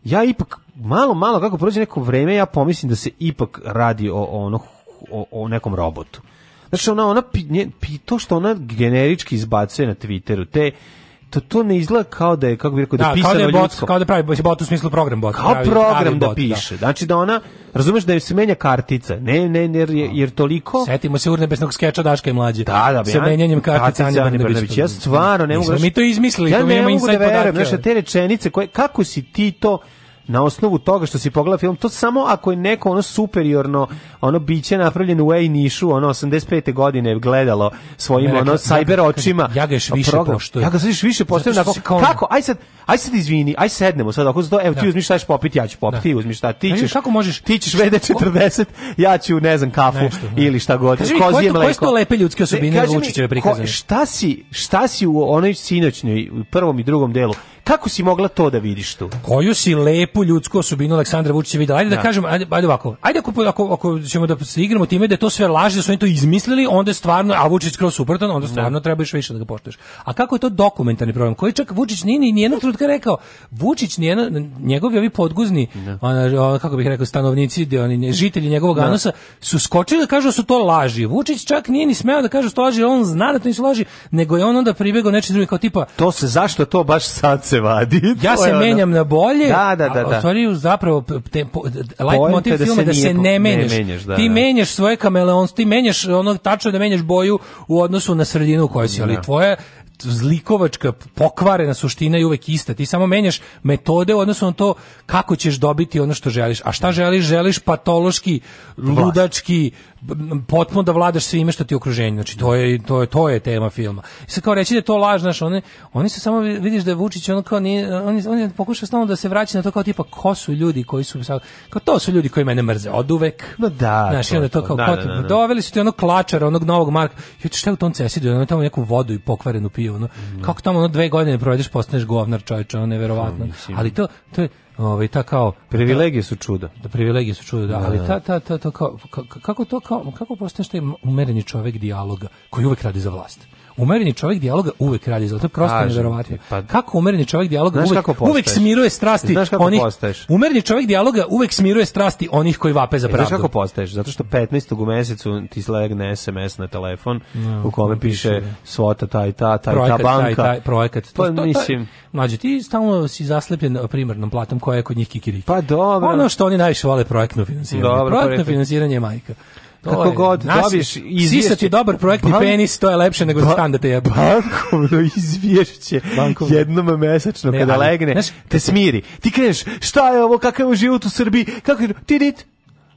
ja ipak malo, malo kako prođe neko vreme, ja pomislim da se ipak radi o, o, ono, o, o nekom robotu. Znači ona, ona pi, nje, pi, to što ona generički izbacuje na Twitteru, te to, to ne izgleda kao da je kako bih rekao da, da pisano da bot, kao da, da pravi bot u smislu program bot. Kao pravi, program da bot, da. piše. Da. Znači da ona razumeš da joj se menja kartica. Ne, ne, jer, da. jer toliko Setimo se urnebesnog skeča Daška i mlađe. Da, da, sa menjanjem kartica Ane Brnabić. Ja stvarno ne mogu. Mi to izmislili, ja to nema inside podatke. Ja ne mogu da verujem, znači te rečenice koje kako si ti to na osnovu toga što si pogledao film, to samo ako je neko ono superiorno, ono biće napravljeno u Ej Nišu, ono 85. godine gledalo svojim ono cyber očima. Ja ga još pa više poštujem. Ja ga još više poštujem. Onako, kao... Kako? Aj sad, aj sad izvini, aj sednemo sad, ako se to, evo da. ti uzmiš šta ćeš popiti, ja ću popiti, da. ti uzmiš šta, ti ćeš, kako možeš? ti ćeš vede 40, ja ću, ne znam, kafu Nešto, ne. Da. ili šta god, Kaži, kozije mleko. Koje to lepe ljudske osobine Vučićeve prikazane? Šta si, šta si u onoj sinoćnoj, u prvom i drugom delu, kako si mogla to da vidiš tu? Koju si lep lepu ljudsku osobinu Aleksandra Vučića video. Ajde da, da kažem, ajde, ajde ovako. Ajde ako, ako, ako ćemo da se igramo time da je to sve laže, da su oni to izmislili, onda je stvarno, a Vučić kroz suprotan, onda da. stvarno treba još više da ga poštuješ. A kako je to dokumentarni problem? Koji čak Vučić nije ni jednog trenutka rekao. Vučić ni njegovi ovi podguzni, da. ona, ona, kako bih rekao stanovnici, de, oni žitelji njegovog da. Anosa su skočili da kažu da su to laži. Vučić čak nije ni smeo da kaže da što laži, on zna da to nisu laži, nego je on onda pribegao nečim drugim kao tipa To se zašto to baš sad se vadi? ja se menjam na bolje. Da, da, da da, da. zapravo te, po, light motiv da filma da se ne menjaš. Ne menjaš da, ti da. menjaš svoje kameleon, ti menjaš ono tačno da menjaš boju u odnosu na sredinu u kojoj si, ali da. tvoje zlikovačka pokvarena suština je uvek ista. Ti samo menjaš metode odnosno na to kako ćeš dobiti ono što želiš. A šta želiš? Želiš patološki, ludački, potpuno da vladaš svime što ti je okruženje. Znači to je to je to je tema filma. I sad kao reći da je to laž, znaš, oni oni su samo vidiš da je Vučić ono kao nije, oni, oni je pokušao da se vraća na to kao tipa ko su ljudi koji su kao to su ljudi koji mene mrze oduvek. No da. Znaš, onda to kao da, da, da, da. doveli su ti onog klačara, onog novog Marka. Joj, šta je u tom cesidu? Ono tamo neku vodu i pokvarenu piju ono. Mm. Kako tamo ono dve godine provedeš, postaneš govnar čovječe, ono neverovatno. No, ali to, to je, ovaj, ta kao... Privilegije su čuda. Da, privilegije su čuda, da, ali da. ta, ta, ta, to kao, kako to kao, kako postaneš taj umereni čovek dijaloga koji uvek radi za vlast? umereni čovjek dijaloga uvek radi zato prosto neverovatno. Pa, kako umereni čovjek dijaloga uvek, uvek smiruje strasti znaš kako onih postaješ? Umereni čovjek dijaloga uvek smiruje strasti onih koji vape za pravdu. E, znaš kako postaješ? Zato što 15. u mesecu ti slegne SMS na telefon no, u kome piše da. svota taj ta taj projekat, ta banka. Taj, taj, projekat. Pa to, to, mislim mlađe ti stalno si zaslepljen primarnom platom koja je kod njih kikiriki. Pa dobro. Ono što oni najviše vole projektno finansiranje. Dobro, projektno finansiranje majka. Kako je, god naš, dobiješ izvješće. ti dobar projektni bank, penis, to je lepše nego ba, da te jeba. Bankovno izvješće bankovno. jednom mesečno ne, kada ali, legne, znaš, te smiri. Ti kreneš, šta je ovo, kakav je život u Srbiji, kako je, tirit,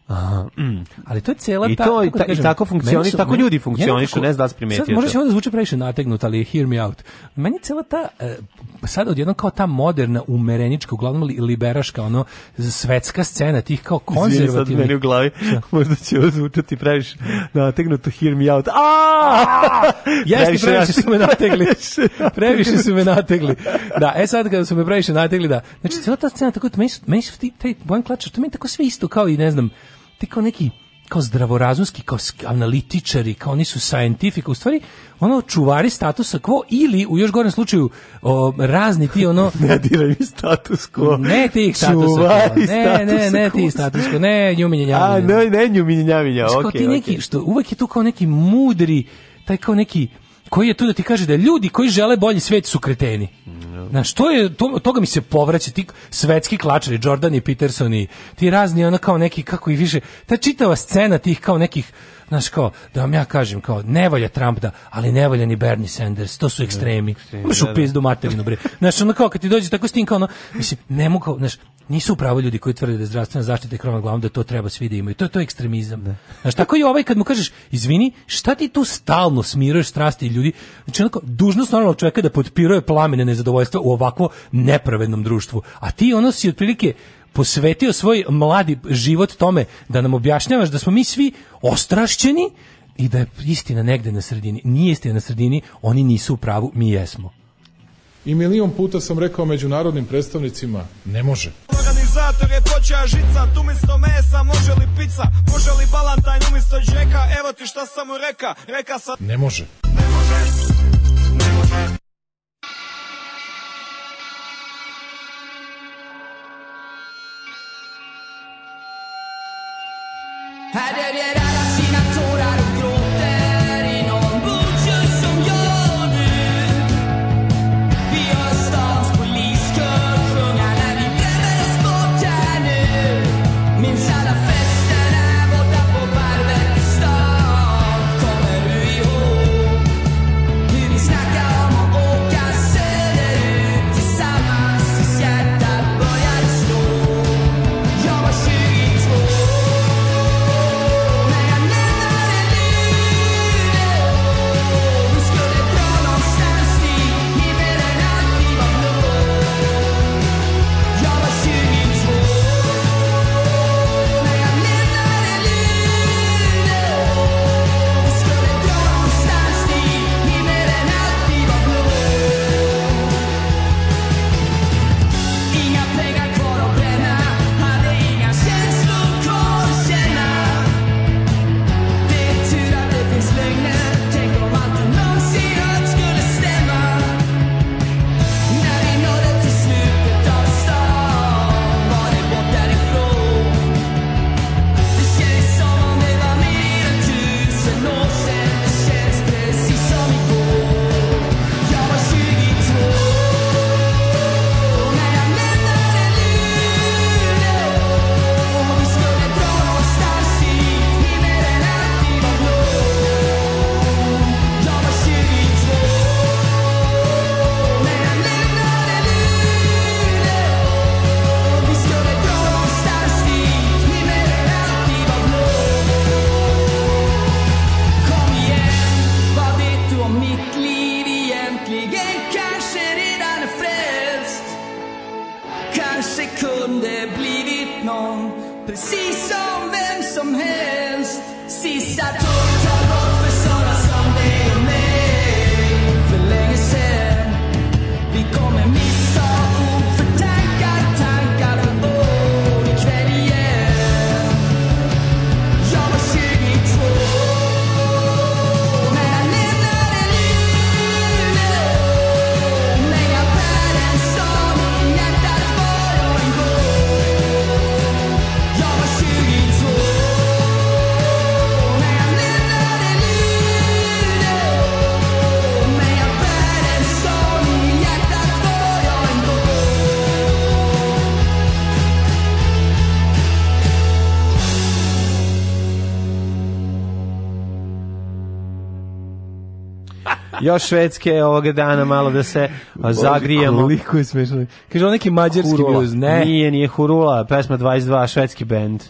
Aha, mm. ali to je cela I to, da ta, kažem, i tako funkcioniš, tako ljudi funkcionišu, ne znam da se primetio. Sad možda se ovo zvuči previše nategnut, ali hear me out. Meni cela ta, e, sad odjedno kao ta moderna, umerenička, uglavnom liberaška, ono, svetska scena tih kao konzervativnih. Izvini sad meni u glavi, možda će zvučati previše nategnuto hear me out. Aaaa! Jeste, previše su me nategli. Previše su me nategli. Da, e sad kad su me previše nategli, da. Znači, cela ta scena, tako, meni su, meni su ti, taj Bojan Klačar, to meni tako sve isto kao i, ne znam, ti kao neki kao zdravorazumski, kao analitičari, kao oni su scientific, u stvari ono čuvari statusa quo ili u još gorem slučaju o, razni ti ono ne diraj mi status quo ne ti statusa quo ne, ne, ne ti status quo ne njuminjenjavina a ne, ne njuminjenjavina okay, ti okay. što uvek je tu kao neki mudri taj kao neki koji je tu da ti kaže da ljudi koji žele bolji svet su kreteni. Na što je to, toga mi se povraća ti svetski klačari Jordan i Peterson i ti razni ona kao neki kako i više ta čitava scena tih kao nekih znaš kao, da vam ja kažem, kao, ne volja Trump da, ali ne volja ni Bernie Sanders, to su da, ekstremi. Imaš u da, da. pizdu materinu, bre. Znaš, ono kao, kad ti dođe tako s tim, kao ono, mislim, ne mogu, znaš, nisu pravo ljudi koji tvrde da je zdravstvena zaštita je krona glavom, da to treba svi da imaju. To je to ekstremizam. Da. Znaš, tako i ovaj kad mu kažeš, izvini, šta ti tu stalno smiruješ strasti ljudi? Znači, onako, dužnost normalnog čovjeka da potpiruje plamene nezadovoljstva u ovakvo nepravednom društvu. A ti ono si otprilike posvetio svoj mladi život tome da nam objašnjavaš da smo mi svi ostrašćeni i da je istina negde na sredini. Nije istina na sredini, oni nisu u pravu, mi jesmo. I milion puta sam rekao međunarodnim predstavnicima, ne može. Organizator je počeo žica, tu misto mesa, može li pizza, može li balantajn umisto džeka, evo ti šta sam mu reka, reka sa... Ne može. Ne može, ne može. adiós. još švedske ovog dana malo da se zagrijemo. Koliko je smešno. Kaže, on neki mađarski blues, ne? Nije, nije Hurula, pesma 22, švedski band.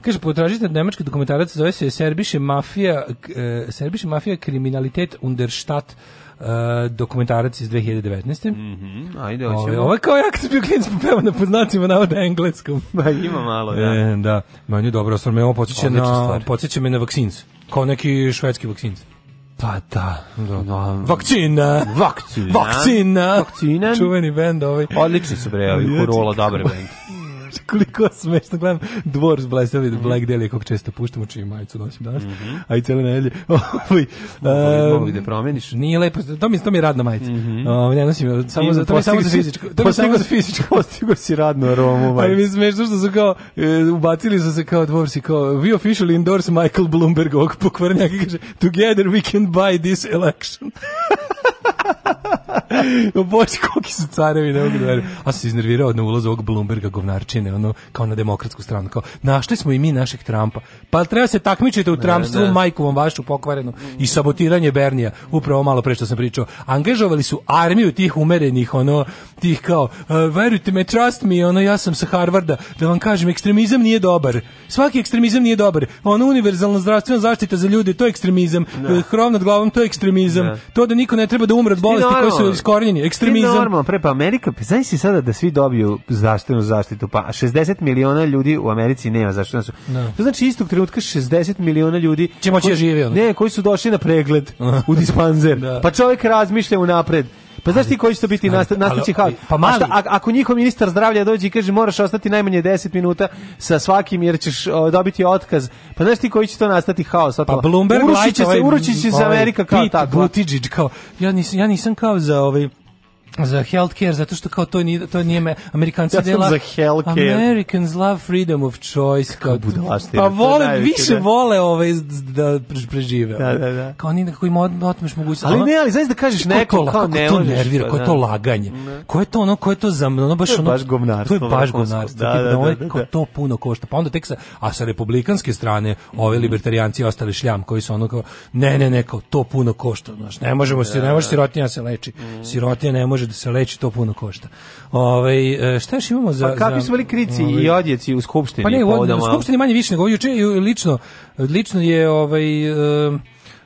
Kaže, potražite nemački dokumentarac, zove se Serbiše mafija, e, Serbiše mafija kriminalitet underštat Uh, e, dokumentarac iz 2019. Mhm. Mm Ajde, hoćemo. Ovo ovaj, ovaj je kao jak se bio klinac popeva pa na poznacima navoda engleskom. Ba, pa ima malo, da. E, da. Manje dobro, stvarno me ovo podsjeća na, podsjeća me na vaksinc. Kao neki švedski vaksinc. Pa da. da. No, vakcina. Vakcina. Vakcina. Vakcina. Čuveni bend ovaj. Odlični su bre, ovi Kurola, dobar bend koliko smešno gledam dvor s bleseli mm -hmm. Black Deli kog često puštamo čiju majicu nosim danas. Mm -hmm. A i cele nedelje. Ovaj mogu da-, da promeniš. Nije lepo, to mi to mi je radna majica. Mhm. Mm -hmm. ne nosim samo za to samo za fizičko. To mi samo za fizičko, postigo si radnu aromu. Ali mi smešno što su kao e, ubacili su se kao dvor si kao we officially endorse Michael Bloomberg ovog pokvarnjaka kaže together we can buy this election. Bože, koliki su carevi, ne mogu da verujem. A se iznervirao na ulazu ovog Bloomberga govnarčine, ono, kao na demokratsku stranu. Kao, našli smo i mi našeg Trumpa. Pa treba se takmičiti u Trumpstvu, majkovom vašu pokvarenu i sabotiranje Bernija, upravo malo pre što sam pričao. Angažovali su armiju tih umerenih, ono, tih kao, e, verujte me, trust me, ono, ja sam sa Harvarda, da vam kažem, ekstremizam nije dobar. Svaki ekstremizam nije dobar. Ono, univerzalna zdravstvena zaštita za ljude, to je ekstremizam. Ne. Da. Krov nad glavom, to je ekstremizam. Da. To da niko ne treba da umre od bolesti koje su iskoreni, ekstremizam. Normalno, pre pa Amerika, pa znaš si sada da svi dobiju zdravstvenu zaštitu, pa 60 miliona ljudi u Americi nema zaštitu. Da su. No. Da. To znači istog trenutka 60 miliona ljudi će moći da žive. Ne, koji su došli na pregled u dispanzer. da. Pa čovjek razmišlja unapred Pa znaš ti koji će to biti nasta, nastaći haos? Pa mali. Šta, ako njihov ministar zdravlja dođe i kaže moraš ostati najmanje 10 minuta sa svakim jer ćeš o, dobiti otkaz, pa znaš ti koji će to nastati haos? Pa Bloomberg urušiće se, ovaj, urušiće se ovaj Amerika kao Pete tako. Buttigieg kao, ja nisam, ja nisam kao za ovaj za healthcare zato što kao to nije to nije me, Amerikanci ja dela za healthcare Americans love freedom of choice kao budalaština pa vole najveći, više da. vole ove da prežive da, da, da. kao oni kako im otmeš mogućnost ali ne ali znaš da kažeš neko kao ne to nervira pa koje to da. laganje koje to ono koje to za ono baš ono baš govnarstvo to je baš govnarstvo da, da, da, da, ovaj da, da, to puno košta pa onda tek sa a sa republikanske strane ove mhm. libertarijanci ostali šljam koji su ono kao ne ne neko to puno košta znaš ne možemo se ne može sirotinja se leči mhm. sirotinja ne može može da se leči, to puno košta. Ovaj e, šta još imamo za Pa kakvi za, su bili krici ovaj, i odjeci u skupštini? Pa ne, u, u skupštini manje više nego juče lično lično je ovaj uh,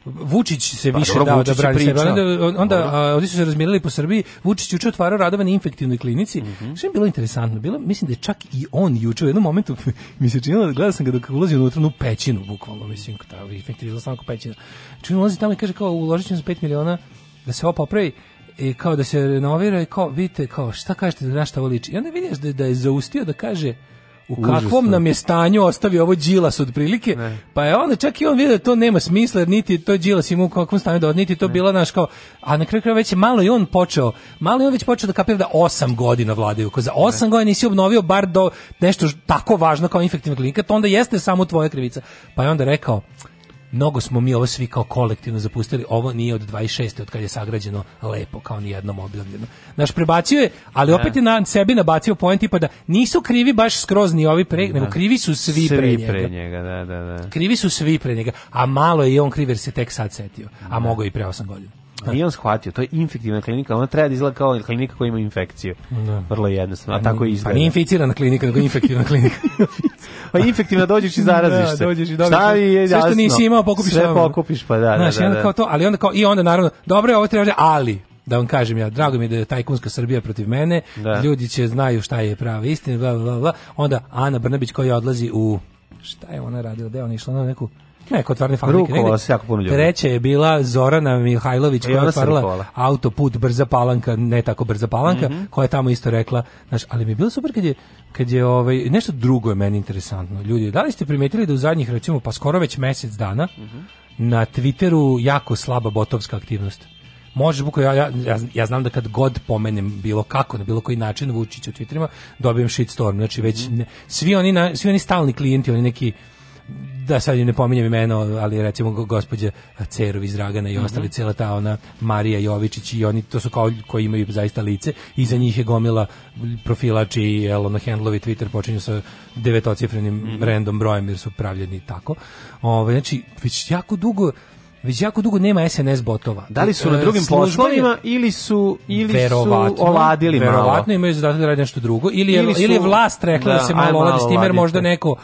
Vučić se pa, više dao da, da brani sebe. Onda, onda a, su se razmirali po Srbiji. Vučić juče otvarao radove na infektivnoj klinici. Mm -hmm. Što je bilo interesantno? Bilo, mislim da je čak i on juče u jednom momentu mi se činilo, da gledao sam ga dok ulazi unutra u pećinu, bukvalno, mislim, ta infektivna samo pećina. Čini ulazi tamo i kaže kao uložit ćemo 5 miliona da se ovo popravi i kao da se renovira i kao, vidite, kao, šta kažete da našta ovo liči? I onda vidiš da, da je zaustio da kaže, u kakvom nam je stanju ostavio ovo Đilas otprilike, ne. pa je onda čak i on vidio da to nema smisla, niti to džilas ima u kakvom stanju da niti to ne. bila naš kao, a na kraju kraja već je malo i on počeo, malo i on već počeo da kapira da osam godina vladaju, ko za osam godina nisi obnovio bar do nešto tako važno kao infektivna klinika, to onda jeste samo tvoja krivica. Pa je onda rekao, mnogo smo mi ovo svi kao kolektivno zapustili, ovo nije od 26. od kad je sagrađeno lepo, kao ni jednom objavljeno. Naš prebacio je, ali da. opet je na sebi nabacio point tipa da nisu krivi baš skroz ni ovi pre, nego da. krivi su svi, svi pre njega. Pre njega da, da, da. Krivi su svi pre njega, a malo je i on kriver se tek sad setio, a da. mogo i pre 8 godina. Nije da. on shvatio, to je infektivna klinika, ona treba da izgleda kao klinika koja ima infekciju. Da. Vrlo jednostavno, a pa tako i izgleda. Pa nije inficirana klinika, nego infektivna klinika. pa infektivna dođeš i da, zaraziš se. Da, dođeš i dobiš. Šta je Sve što nisi imao pokupiš. Sve pokupiš, pa da, da, Znaš, da, da. kao to, ali onda kao, i onda naravno, dobro je ovo treba, ali, da vam kažem ja, drago mi je da je tajkunska Srbija protiv mene, da. ljudi će znaju šta je prava istina, bla, bla, bla, onda Ana Brnabić koja odlazi u, šta je ona radila, da ona išla na neku, Neko otvarne fabrike. Rukovala se jako puno ljudi. Treća je bila Zorana Mihajlović koja je otvarala autoput Brza Palanka, ne tako Brza Palanka, mm -hmm. koja je tamo isto rekla, znaš, ali mi je bilo super kad je, kad je ovaj, nešto drugo je meni interesantno. Ljudi, da li ste primetili da u zadnjih, recimo, pa skoro već mesec dana, mm -hmm. na Twitteru jako slaba botovska aktivnost? Možeš buko ja, ja, ja, znam da kad god pomenem bilo kako na bilo koji način Vučić u Twitterima dobijem shitstorm. Znači već mhm. ne, svi oni na, svi oni stalni klijenti, oni neki da sad im ne pominjem imena, ali recimo gospođa Cerović Dragana i mhm. ostali, mm -hmm. cela ta ona Marija Jovičić i oni, to su kao koji imaju zaista lice, iza njih je gomila profilači i jel, ono, handlovi Twitter počinju sa devetocifrenim mm -hmm. random brojem jer su pravljeni tako. Ove, ovaj, znači, već jako dugo već jako dugo nema SNS botova. Da li su na e, drugim poslovima ili su ili verovatno, su ovadili verovatno malo. imaju zadatak da rade nešto drugo. ili je, ili, su, ili je vlast rekla da, da se malo ovadi s tim jer možda neko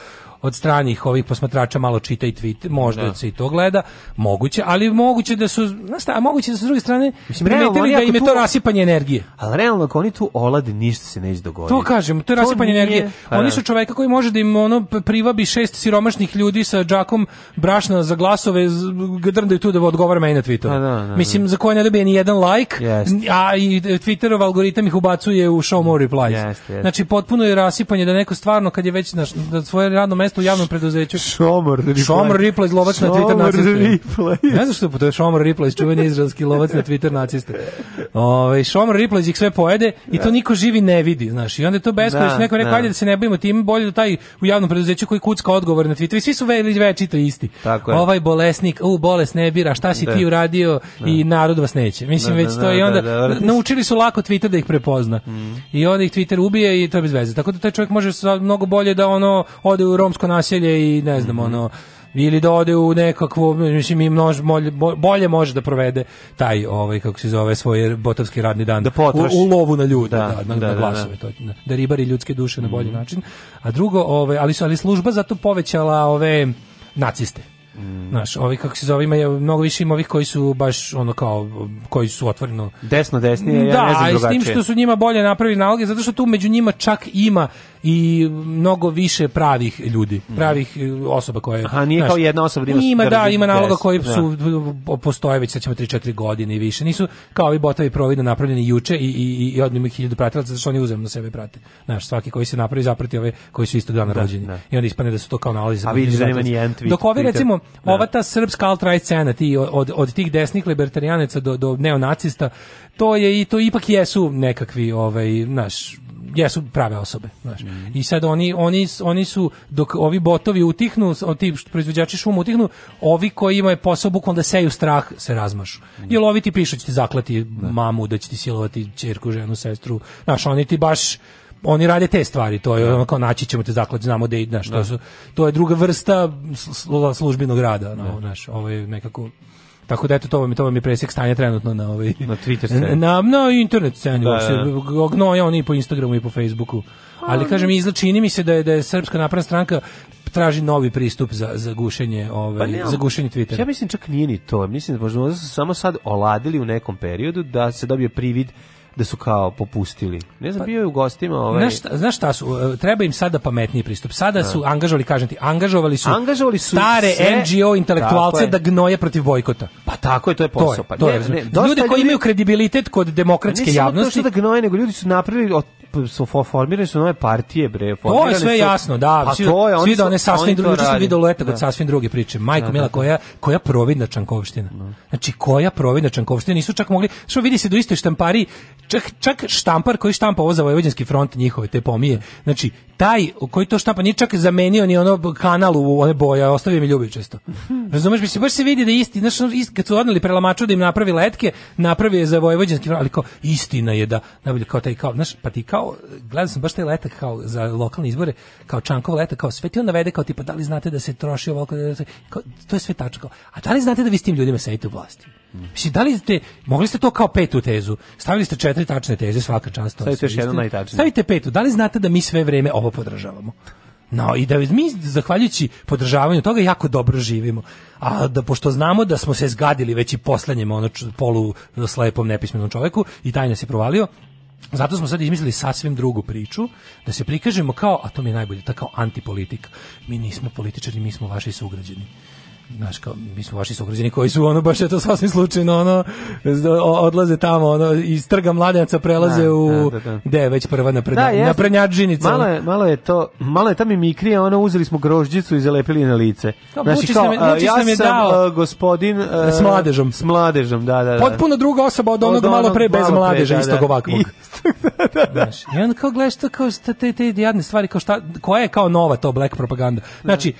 od stranih ovih posmatrača malo čita i tweet, možda da. se i to gleda, moguće, ali moguće da su, znaš moguće da su s druge strane Mislim, primetili da im je to rasipanje energije. Ali realno, ako oni tu olade, ništa se neće dogoditi. To kažem, to je to rasipanje nije, energije. Pa, oni da. su čoveka koji može da im ono privabi šest siromašnih ljudi sa džakom brašna za glasove, drndaju tu da odgovara meni na Twitteru. Pa da, da, da, Mislim, za koje ne dobije ni jedan like, yes. a i e, Twitterov algoritam ih ubacuje u show more replies. Yes, yes. Znači, potpuno je rasipanje da neko stvarno, kad je već na, na svoje radno mesto mjesto u javnom preduzeću. Šomor Ripley. Šomor Ripley lovac na Twitter naciste. Ne znam što je, to je Šomor Ripley iz čuveni izraelski lovac na Twitter naciste. Ove, šomor Ripley ih sve pojede i to da. niko živi ne vidi, znaš. I onda je to beskorisno. Da, neko rekao, da. ajde da se ne bojimo tim, bolje da taj u javnom preduzeću koji kucka odgovor na Twitter. I svi su veli veći to isti. Tako je. Ovaj bolesnik, u bolest ne bira, šta si da. ti uradio da. i narod vas neće. Mislim, da, već to i onda naučili su lako Twitter da ih prepozna. Mm. I onda ih Twitter ubije i to je bez veze. Tako da taj čovjek može mnogo bolje da ono ode u romsku romsko naselje i ne znam, mm -hmm. ono, ili da ode u nekakvo mislim i množ bolje, bolje može da provede taj ovaj kako se zove svoj botovski radni dan da u, u, lovu na ljude da, da, da, da, da glasove to da, da ribari ljudske duše mm -hmm. na bolji mhm. način a drugo ovaj ali su ali služba zato povećala ove naciste Mm. Znaš, ovi kako se zove, ima je mnogo više ima ovih koji su baš ono kao koji su otvoreno desno desnije, ja da, ne znam drugačije. Da, s tim što su njima bolje napravili naloge zato što tu među njima čak ima i mnogo više pravih ljudi, mhm. pravih e, osoba koje Aha, nije znaš, kao jedna osoba da ima. Ima da, ima naloga koji da. su da. postoje već sad ćemo 3-4 godine i više. Nisu kao ovi botovi providno napravljeni juče i i i ima hiljadu pratilaca zato što oni uzemno sebe prate. Znaš, svaki koji se napravi zaprati ove koji su isto dana da, rođeni. Da. I onda ispane da su to kao nalazi A vidi da nema ni Dok ovi recimo Da. ova ta srpska alt-right scena, ti od, od tih desnih libertarianaca do, do neonacista, to je i to ipak jesu nekakvi ovaj naš jesu prave osobe, znaš. Mm. I sad oni, oni, oni su, dok ovi botovi utihnu, ti proizvođači šuma utihnu, ovi koji imaju posao bukvalno da seju strah, se razmašu. Mm. Jer ovi ti pišu, da će ti zaklati da. mamu, da će ti silovati čerku, ženu, sestru, znaš, oni ti baš oni rade te stvari, to je da. ono kao naći ćemo te zaklad, znamo da znaš, to, da. su, to je druga vrsta službenog rada, no, da. znaš, ovo ovaj, je nekako tako da eto to vam je to vam je presek stanja trenutno na ovaj na Twitter sceni. Na na internet sceni, da, da. Gnoja oni po Instagramu i po Facebooku. Ali kažem izlačini mi se da je da je Srpska napredna stranka traži novi pristup za za gušenje ovaj pa za gušenje Twittera. Ja mislim čak nije ni to. Mislim da možda su samo sad oladili u nekom periodu da se dobije privid da su kao popustili. Ne znam, pa, bio je u gostima ovaj... Znaš šta, znaš šta su, e, treba im sada pametniji pristup. Sada A. Da. su angažovali, kažem ti, angažovali su, angažovali su stare sve, NGO intelektualce da gnoje protiv bojkota. Pa tako je, to je posao. To je, pa, to ne, je, ne, ljudi koji imaju kredibilitet kod pa demokratske javnosti. Ne samo to što da gnoje, nego ljudi su napravili od Pa su formirane su nove partije bre. To je sve su, jasno, da. Pa svi, to je, svi da one sasvim drugi, što vidio leta kod da. sasvim druge priče. Da, Majko da, Mila da. koja koja providna čankovština. Da. Znači koja providna čankovština, nisu čak mogli. Što vidi se do iste štampari, čak čak štampar koji štampa ovo za vojvođanski front njihove te pomije. Znači taj koji to štampa nije čak zamenio ni ono kanal u one boje, ostavio mi ljubi često. Razumeš, mi se baš se vidi da isti, znači ist, kad su odneli prelamaču da im napravi letke, napravi je za vojvođanski front, ali ko, istina je da, najbolje kao taj kao, znaš, pa ti kao kao, gledao sam baš taj letak kao za lokalne izbore, kao Čankov letak, kao sve ti on navede, kao tipa, da li znate da se troši ovo, da kao, to je sve tačko. A da li znate da vi s tim ljudima sedite u vlasti? Mislim, da li ste, mogli ste to kao petu tezu, stavili ste četiri tačne teze, svaka čast. To Stavite još jednu najtačniju. Stavite petu, da li znate da mi sve vreme ovo podržavamo? No, i da mi, zahvaljujući podržavanju toga, jako dobro živimo. A da, pošto znamo da smo se zgadili već i poslednjem ono, polu slepom nepismenom čoveku i taj nas je provalio, Zato smo sad izmislili sasvim drugu priču, da se prikažemo kao, a to mi je najbolje, ta kao antipolitik. Mi nismo političari, mi smo vaši sugrađani znaš, kao, mi smo vaši sugrađeni koji su, ono, baš je to sasvim slučajno, ono, odlaze tamo, ono, iz trga mladenaca prelaze da, u, da, da, da. već prva napred, da, jes, naprednjačžinica. Malo je, malo je to, malo je tamo mikrije ono, uzeli smo grožđicu i zalepili na lice. Kao, znači, kao, nam, ja sam dao, gospodin... s mladežom. S mladežom, da, da, da. Potpuno druga osoba od onog, od onog malo pre bez mladeža, da, istog da. ovakvog. Istog, da, da, da. Znaš, kao gledaš to, kao šta, te, te jadne stvari, kao šta, koja je kao nova to black propaganda. Znači,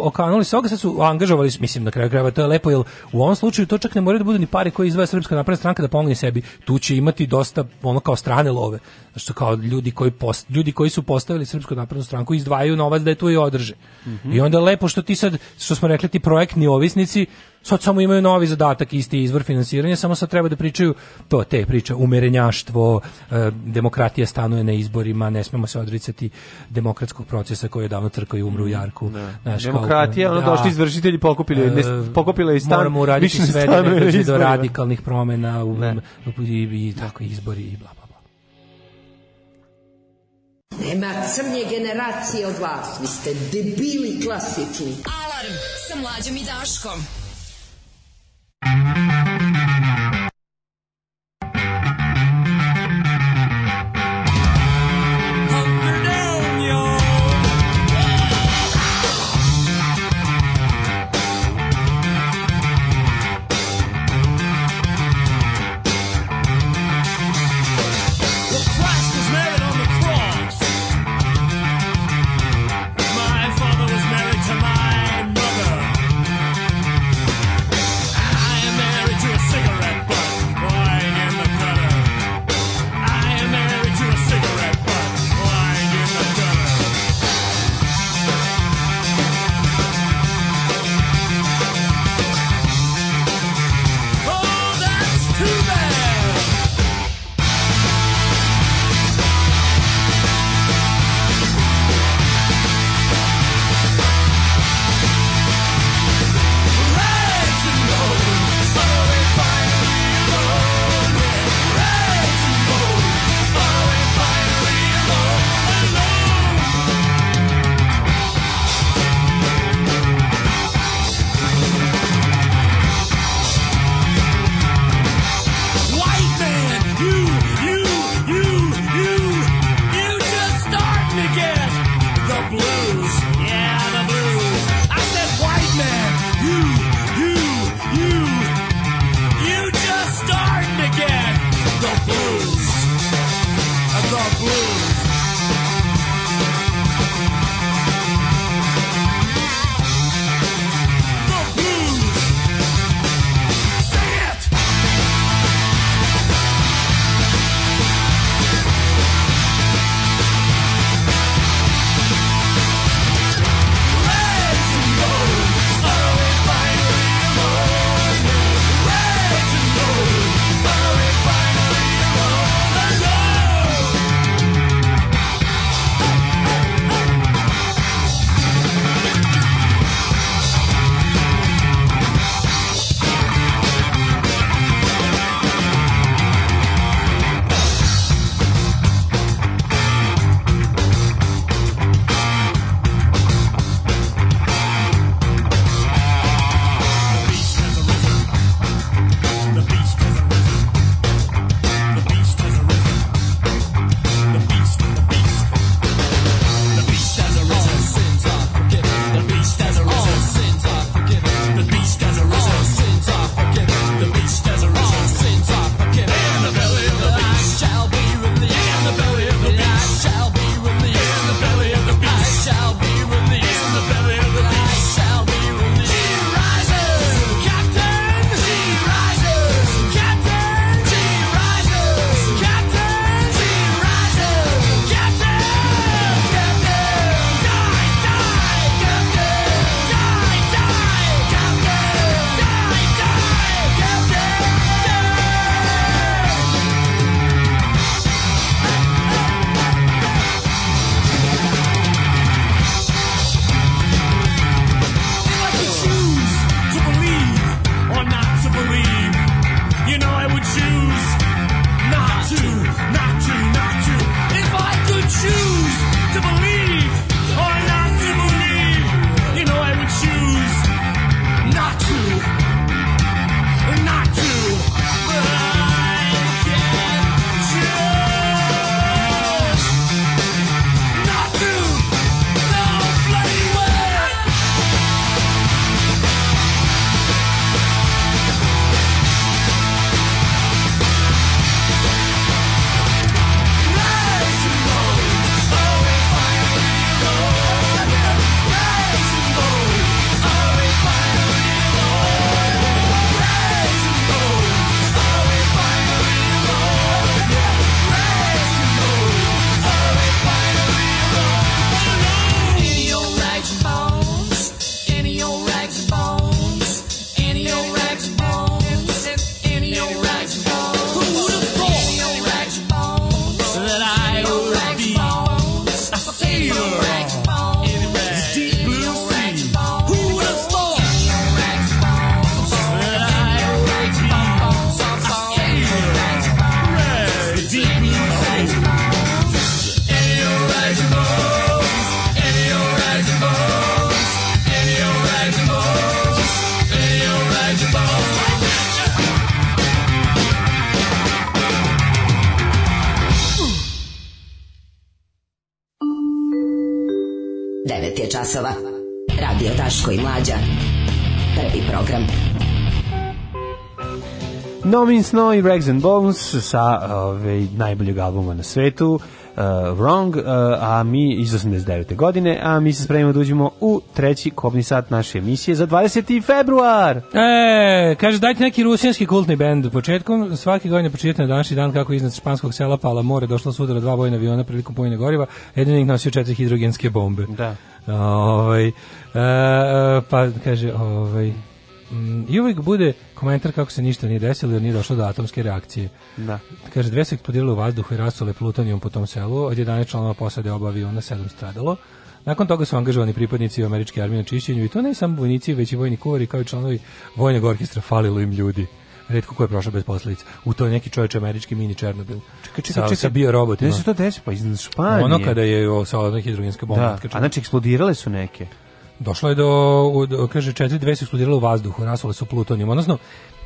okanuli se oga, sad su angažovali verovali, mislim na kraju krajeva to je lepo jer u ovom slučaju to čak ne mora da bude ni pare koje izdvaja srpska napredna stranka da pomogne sebi. Tu će imati dosta ono kao strane love što kao ljudi koji post, ljudi koji su postavili Srpsku naprednu stranku izdvajaju novac da je tu i održe. Mm -hmm. I onda lepo što ti sad što smo rekli ti projektni ovisnici sad samo imaju novi zadatak, isti izvor finansiranja, samo sad treba da pričaju to te priča umerenjaštvo, e, demokratija stanuje na izborima, ne smemo se odricati demokratskog procesa koji je davno crkao i umru u mhm. Jarku. Da. Ne. demokratija, kao, ono da. došli izvršitelji pokupili, e, ne, pokupila i stan. Moramo uraditi sve da do radikalnih promena da. u, i, i, tako izbori i bla Nema crnje generacije od vas, vi ste debili klasični. Alarm sa mlađom i Daškom. Green Snow i Rags and Bones sa ove, najboljeg albuma na svetu uh, Wrong, uh, a mi iz 89. godine, a mi se spremimo da uđemo u treći kobni sat naše emisije za 20. februar. E, kaže, dajte neki rusijanski kultni bend. Početkom svake godine početne na današnji dan kako iznad španskog sela Pala More došlo sudara dva vojna aviona prilikom pojene goriva, jedin ih nosio četiri hidrogenske bombe. Da. Ovaj, e, e pa kaže, ovaj, i uvijek bude Komentar kako se ništa nije desilo jer nije došlo do atomske reakcije. Da. Kaže, dve se eksplodirale u vazduhu i rasule plutonijom po tom selu, od 11 članova posade obavio na sedam stradalo. Nakon toga su angažovani pripadnici američke armije na čišćenju i to ne samo vojnici, već i vojni kuvari kao i članovi vojnog orkestra, falilo im ljudi retko ko je prošao bez posledica. U to je neki čovjek američki mini Černobil. Čekaj, čekaj, čekaj. Sa bio robotima. Ne se to desi, pa iz Španije. Ono kada je o, sa ono hidrogenska bomba. Da. Otkačena. A znači eksplodirale su neke došlo je do, do kaže, četiri dve su eksplodirale u vazduhu, nasule su plutonijom, odnosno,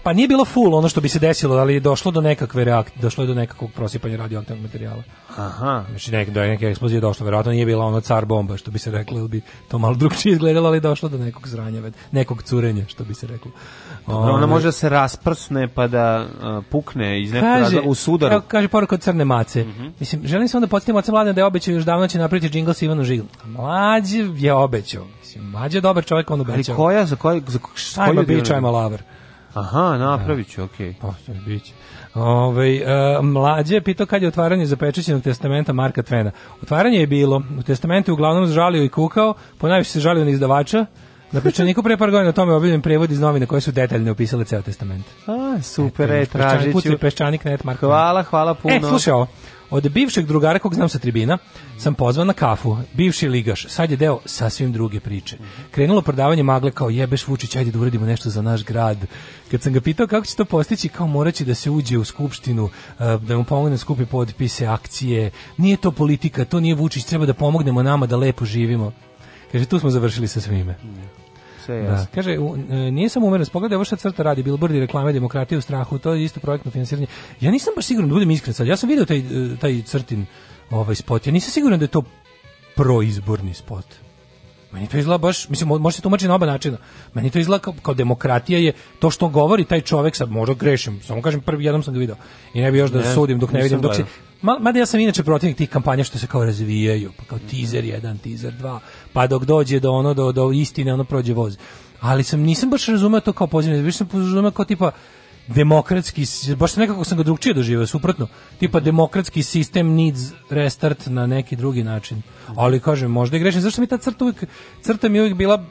pa nije bilo full ono što bi se desilo, ali je došlo do nekakve reakcije, došlo je do nekakvog prosipanja radioaktivnog materijala. Aha. Znači nek, do neke eksplozije došlo, verovatno nije bila ono car bomba, što bi se reklo, ili bi to malo drugčije izgledalo, ali došlo do nekog zranja, nekog curenja, što bi se reklo. Dobro, ona ovaj. može da se rasprsne pa da uh, pukne iz nekog razloga u sudaru. Kaže, kaže poruka od crne mace. Mm -hmm. Mislim, želim samo da podsjetim oca mladine da je obećao još davno će napraviti džingl sa Ivanu Žigl. Mlađi je obećao mislim. Mlađe je dobar čovjek, on obećao. Ali koja, za koju? Za koju ajma bić, ajma laver. Aha, napravit ću, okej. Okay. Pa, biće. Ove, ovaj, uh, mlađe je pitao kad je otvaranje zapečećenog testamenta Marka Tvena. Otvaranje je bilo. U testamentu je uglavnom žalio i kukao, ponajviše se žalio na izdavača, na pečeniku pre par godina o tome objavljen prevod iz novina koje su detaljno opisale ceo testament. A, super, e, tražit ću. Peščanik, net, Marko. Hvala, hvala e, puno. E, slušaj ovo. Od bivšeg drugara kog znam sa tribina, sam pozvan na kafu. Bivši ligaš, sad je deo sasvim druge priče. Krenulo prodavanje magle kao jebeš Vučić, ajde da uradimo nešto za naš grad. Kad sam ga pitao kako će to postići, kao moraće da se uđe u skupštinu, eh, da mu pomogne da skupi potpise, akcije. Nije to politika, to nije Vučić, treba da pomognemo nama da lepo živimo. Kaže, tu smo završili sa svime. Sve da. jasno. Da. Kaže, u, e, nije samo umerenost, pogledaj ovo što crta radi, bilbordi, reklame, demokratije u strahu, to je isto projektno finansiranje. Ja nisam baš siguran da budem iskren sad, ja sam video taj, e, taj crtin ovaj spot, ja nisam siguran da je to proizborni spot. Meni to izgleda baš, mislim, može se tumačiti na oba načina. Meni to izgleda kao, kao, demokratija je to što govori taj čovek, sad možda grešim, samo kažem, prvi jednom sam ga video. I ne bi još da ne, sudim dok ne vidim, dok se, mada ja sam inače protivnik tih kampanja što se kao razvijaju, pa kao teaser 1, teaser 2, pa dok dođe do ono, do, do istine, ono prođe voz. Ali sam, nisam baš razumeo to kao pozitivno, više sam razumeo kao tipa, demokratski, baš nekako sam ga drugčije doživio, suprotno, tipa demokratski sistem needs restart na neki drugi način. Ali kažem, možda i grešim, zašto mi ta crta uvijek, crta mi uvijek bila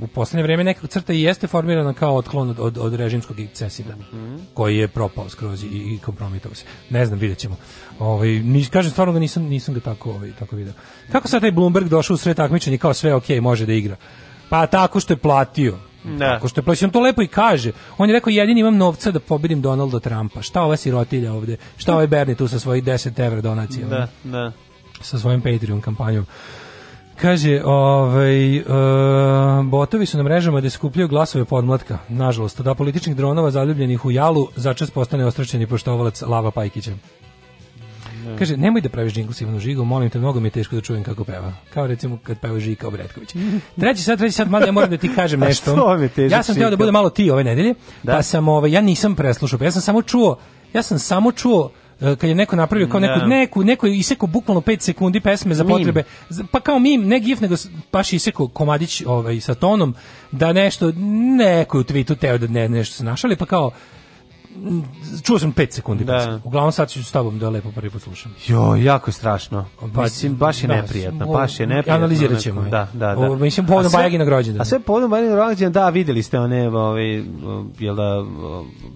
u posljednje vrijeme nekako crta i jeste formirana kao otklon od, od, od režimskog cesida, mm -hmm. koji je propao skroz i, i kompromitao se. Ne znam, vidjet ćemo. Ovaj ni kažem stvarno da nisam nisam ga tako ovaj tako video. Kako sad taj Bloomberg došao u sred takmičenja kao sve ok, može da igra. Pa tako što je platio. Da. Tako što je plaćen, to lepo i kaže. On je rekao, jedini imam novca da pobedim Donalda Trumpa. Šta ova sirotilja ovde? Šta ovaj Bernie tu sa svojih 10 evra donacija? Da, da. Sa svojim Patreon kampanjom. Kaže, ovaj, e, botovi su na mrežama da skupljaju glasove podmlatka. Nažalost, da političnih dronova zaljubljenih u jalu začas postane ostračeni poštovalac Lava Pajkića. Ne. Da. Kaže, nemoj da praviš džingl sa Ivanu Žigu, molim te, mnogo mi je teško da čujem kako peva. Kao recimo kad peva Žika Obretković. Treći sad, treći sad, malo ja moram da ti kažem nešto. ja sam teo da bude da? malo ti ove nedelje, da? pa sam, ovaj, ja nisam preslušao, pa ja sam samo čuo, ja sam samo čuo e, kad je neko napravio kao da. neku, neku, neko je isekao bukvalno 5 sekundi pesme za potrebe, pa kao mim, ne gif, nego baš isekao komadić ovaj, sa tonom, da nešto, neko je u tweetu teo da ne, nešto su našali, pa kao, čuo sam 5 sekundi. Da. Uglavnom sad ću s tobom da lepo prvi put slušam. Jo, jako je strašno. Pa, mislim, baš je da, neprijetno, baš je neprijetno. Analizirat ćemo. Da, da, da. O, mislim, povodom na grođena. A sve povodom na grođena, da, videli ste one, ovaj, jel da,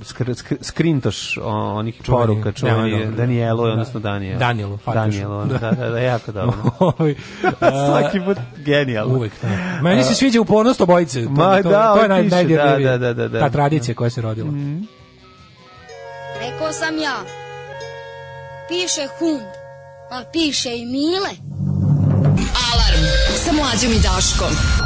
skr, skr, skrintoš onih čuveni, poruka čuveni Danijelu, da, odnosno Danijelu. Danijelu, Danijelu, da, da, da, jako dobro. Ovaj, Svaki put genijalno. Uvek, da. Meni se sviđa upornost obojice. To, Ma, to, da, to je naj, da, da, da, da, da, ta tradicija koja se rodila. Mm Rekao sam ja. Piše Hund, a pa piše i Mile. Alarm sa mlađom i Daškom.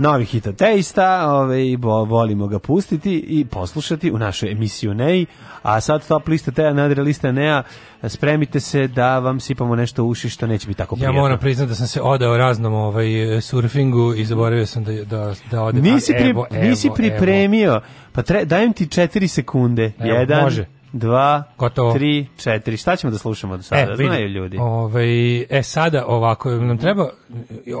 novi hit od teista, ovaj, bo, volimo ga pustiti i poslušati u našoj emisiju NEI, a sad top lista teja, nadre lista NEA, spremite se da vam sipamo nešto u uši što neće biti tako prijatno. Ja moram priznati da sam se odao raznom ovaj, surfingu i zaboravio sam da, da, da odem. Nisi, pri, evo, nisi pripremio, evo. pa tre, dajem ti četiri sekunde. Evo, Jedan, može 2, 3, 4. Šta ćemo da slušamo do sada? E, vidi, Znaju ljudi. Ove, ovaj, e, sada ovako, nam treba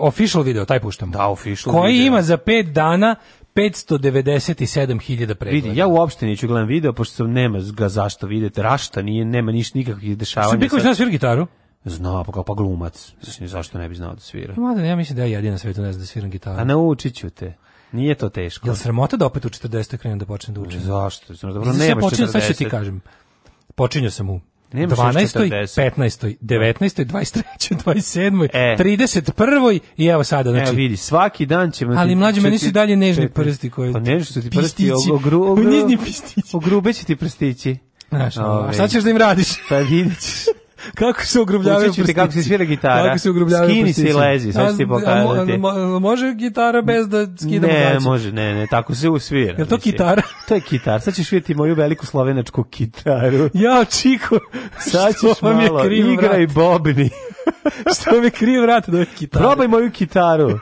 official video, taj puštamo. Da, official Koji video. ima za 5 dana 597.000 pregleda. Vidi, ja uopšte neću gledam video, pošto nema ga zašto vidite, rašta nije, nema niš nikakvih dešavanja. Sam Biković sad... svira gitaru? Zna, pa kao pa glumac. Zašto ne bi znao da svira? Mada, ja mislim da ja jedina svetu ne znam da sviram gitaru. A naučit ću te. Nije to teško. Jel sramota da opet u 40. krenem da počnem da učim? Zašto? Znači, dobro, znači, nemaš 40. Sve što ti kažem. Počinjao sam u Nemaš 12. 15. 19. 23. 27. E. 31. i evo sada znači. Evo vidi, svaki dan ćemo Ali mlađi meni su dalje nežni prsti koji Pa nežni su ti prsti ogru, ogru, ogru, ogru, ogru, ti prstići. ogru, a šta ćeš da im radiš? Pa ogru, ogru, kako se ugrubljavaju prsti. kako se svira gitara. Kako se ugrubljavaju Skini se i lezi, sad ću ti pokazati. može gitara bez da skidamo Ne, gaće. može, ne, ne, tako se usvira. Je to mislim. kitara? to je kitar. Sad ćeš vidjeti moju veliku slovenačku kitaru. Ja, Čiko, sad ćeš malo, igraj bobni. što mi kriv vrat do kitare. Probaj moju kitaru.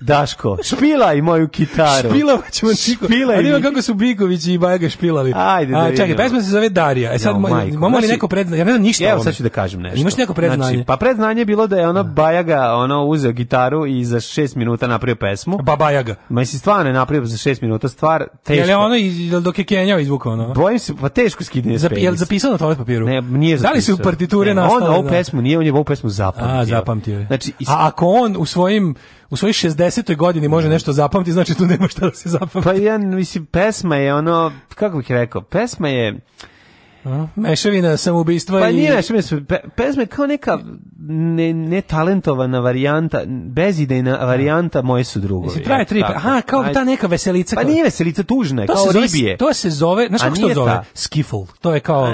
Daško, špilaj moju kitaru. Špilovat ćemo Čiko. Špilaj. Ali ima kako su Biković i Bajega špilali. Ajde, da A, čekaj, pesma se zove Darija. E sad, jo, majko, li znači- neko predznanje? Ja ne znam ništa Evo sad ću da kažem nešto. Imaš neko predznanje? Znači, pa predznanje je bilo da je ono da. Bajaga ono, uzeo gitaru i za šest minuta napravio pesmu. Ba pa Bajaga. Ma si stvarno je napravio za šest minuta stvar teško. Jel je ono iz, dok je Kenjao izvukao No? Bojim se, pa teško skidanje Je Jel zapisao na toalet papiru? Ne, nije zapisao. Da li su partiture ne, nastale? On ovu da? pesmu nije, on je ovu pesmu zapamtio. A, zapamtio je. Znači, is... A ako on u svojim u svojoj 60. godini može da. nešto zapamti, znači tu nema šta da se zapamti. Pa ja, mislim, pesma je ono, kako bih rekao, pesma je Mešavina samoubistva pa i... Pa nije mešavina, pe, pesma je kao neka ne, ne talentovana varijanta, bezidejna da. varijanta moje su drugovi. Mislim, pravi tri Aha, kao ta neka veselica. Pa nije veselica, tužna je, to kao se ribije. To se zove, znaš kako se zove? Ta. Skiffle. To je kao,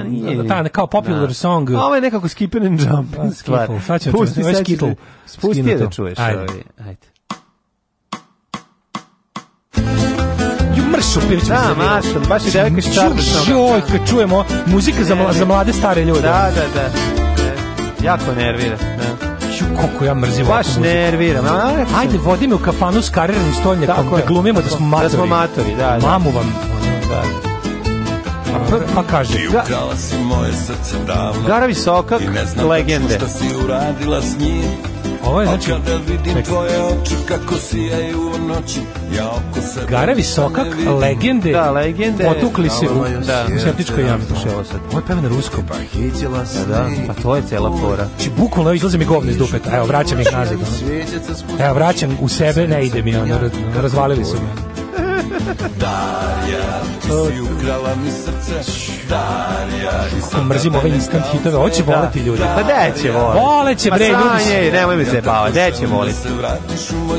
ta, kao popular na. Da. song. A ovo je nekako skip and jump. Da, Skiffle, sad ćemo čuti. Skiffle. Spusti je da čuješ. Ajde. Ovaj, ajde. mašom, pjevaćemo da, se. Da, mašom, baš i devojka iz Čarnošnog. Joj, kad čujemo muzika za, za mlade stare ljude. Da, da, da. da. Jako nervira, da. Ju, koliko ja mrzim Baš nerviram. Ajde, vodi me u kafanu s kariranim stolnjakom, da glumimo da, da smo matori. Da smo matori, da. da. Mamu vam. Da. Pa, pa kaže. Ti ukrala si moje srce davno. Gara visoka, legende. I ne znam legende. šta si uradila s njim Ovo je znači... kada vidim čekaj. tvoje oči kako sijaju u noći, ja oko sebe... Garavi Sokak, legende, da, legende, potukli se da, u da, septičkoj jami. Slušaj da, ovo sad. Ovo je peva na ruskom. Pa hićela se. Da, da. pa to je cela fora. Či znači, bukvalno izlaze mi govne iz dupeta. Evo, vraćam ih nazad. Evo, vraćam u sebe, ne ide mi, ono, razvalili su me. Darja, ti si ukrala mi srce. Darja, i sad... Mrzim ove instant hitove, hoće voleti ljudi. Pa da će voleti. Vole će, bre, ljudi su... nemoj mi se bavati, da će voleti.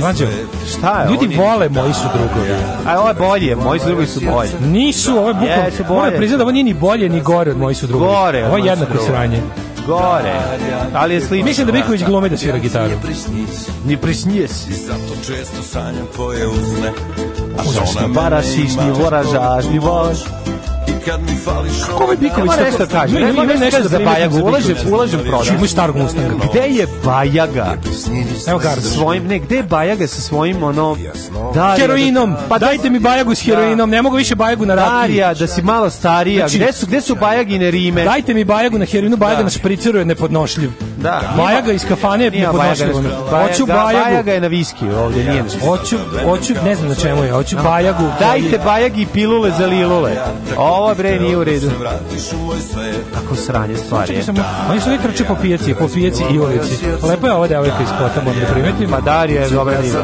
Mađo, šta je? Ljudi vole, moji su da. drugovi. A ovo je bolje, moji su drugovi su bolje. Nisu, ovo je bukvalno... Moram priznati da ovo nije ni bolje, ni gore od moji su drugovi. Gore. Ovo je jednako sranje gore. Ali je slično. Mislim da Biković glumi da svira gitaru. Ni prisnije si. Zato često sanjam tvoje usne. Možeš ti para šišni, voražažni voš kad mi fališ Kako ovaj Biković tako nešto da kaže? Ne, ima ne, za Bajagu, ulažem, ulažem prodaj. Ima starog Mustanga. Gde je Bajaga? Evo ga, da svojim, ne, gde je Bajaga sa svojim, ono, da, heroinom? Da- pa dajte mi Bajagu s heroinom, ne mogu više Bajagu na ratni. Darija, da si malo starija, znači- gde su, gde su Bajagine rime? Dajte mi Bajagu na heroinu, Bajaga na špriceru je nepodnošljiv. Da. Bajaga iz kafane je nepodnošljiv. Hoću Bajagu. Bajaga je na viski ovde, nije Hoću, hoću, ne znam na čemu je, hoću Bajagu. Dajte Bajagi pilule za lilule. Ovo bre, nije u redu. Kako sranje stvari je. Da, Oni što uvijek trče po pijaci, po pijaci i ulici. Lepo je ova devojka iz Kota, moram da primetim. Ma Darija je dobra diva.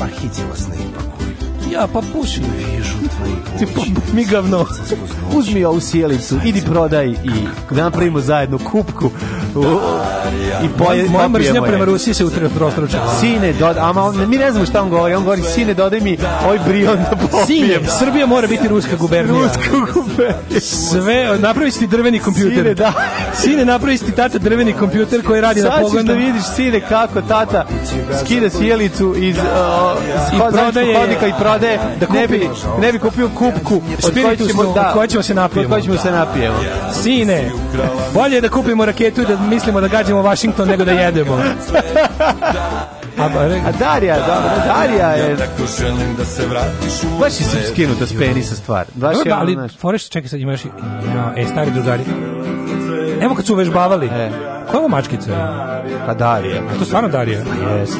бархитиевосные ja pa pusti me vižu tvoju Ti pa mi gavno. Uzmi ovu sjelicu, idi prodaj i da napravimo zajedno kupku. I poje moja mržnja prema Rusiji se utre prostruča. Sine, dod, ama on, mi ne znamo šta on govori, on govori sine dodaj mi oj ovaj brion da popijem. Sine, Srbija mora biti ruska gubernija. Ruska gubernija. Sve, napravi ti drveni kompjuter. Sine, da. Sine, napravi ti tata drveni kompjuter koji radi na pogonu. da vidiš sine kako tata skida sjelicu iz, uh, i prodaje, i prodaje Vlade da ne bi, ne bi kupio kupku od koje ćemo, da, koje ćemo se napijemo. Koje ćemo se da. napijemo. Sine, bolje da kupimo raketu i da mislimo da gađamo Washington nego da jedemo. A, a Darija, da, Darija je... Ja tako želim da se vratiš u... Baš si skinuta s penisa stvar. Baš no, da, ali, foreš, čekaj sad, imaš... No, e, stari drugari. Evo kad su uvežbavali. E. Ko je ovo mačkica? Pa Darija. A to stvarno Darija? Jes.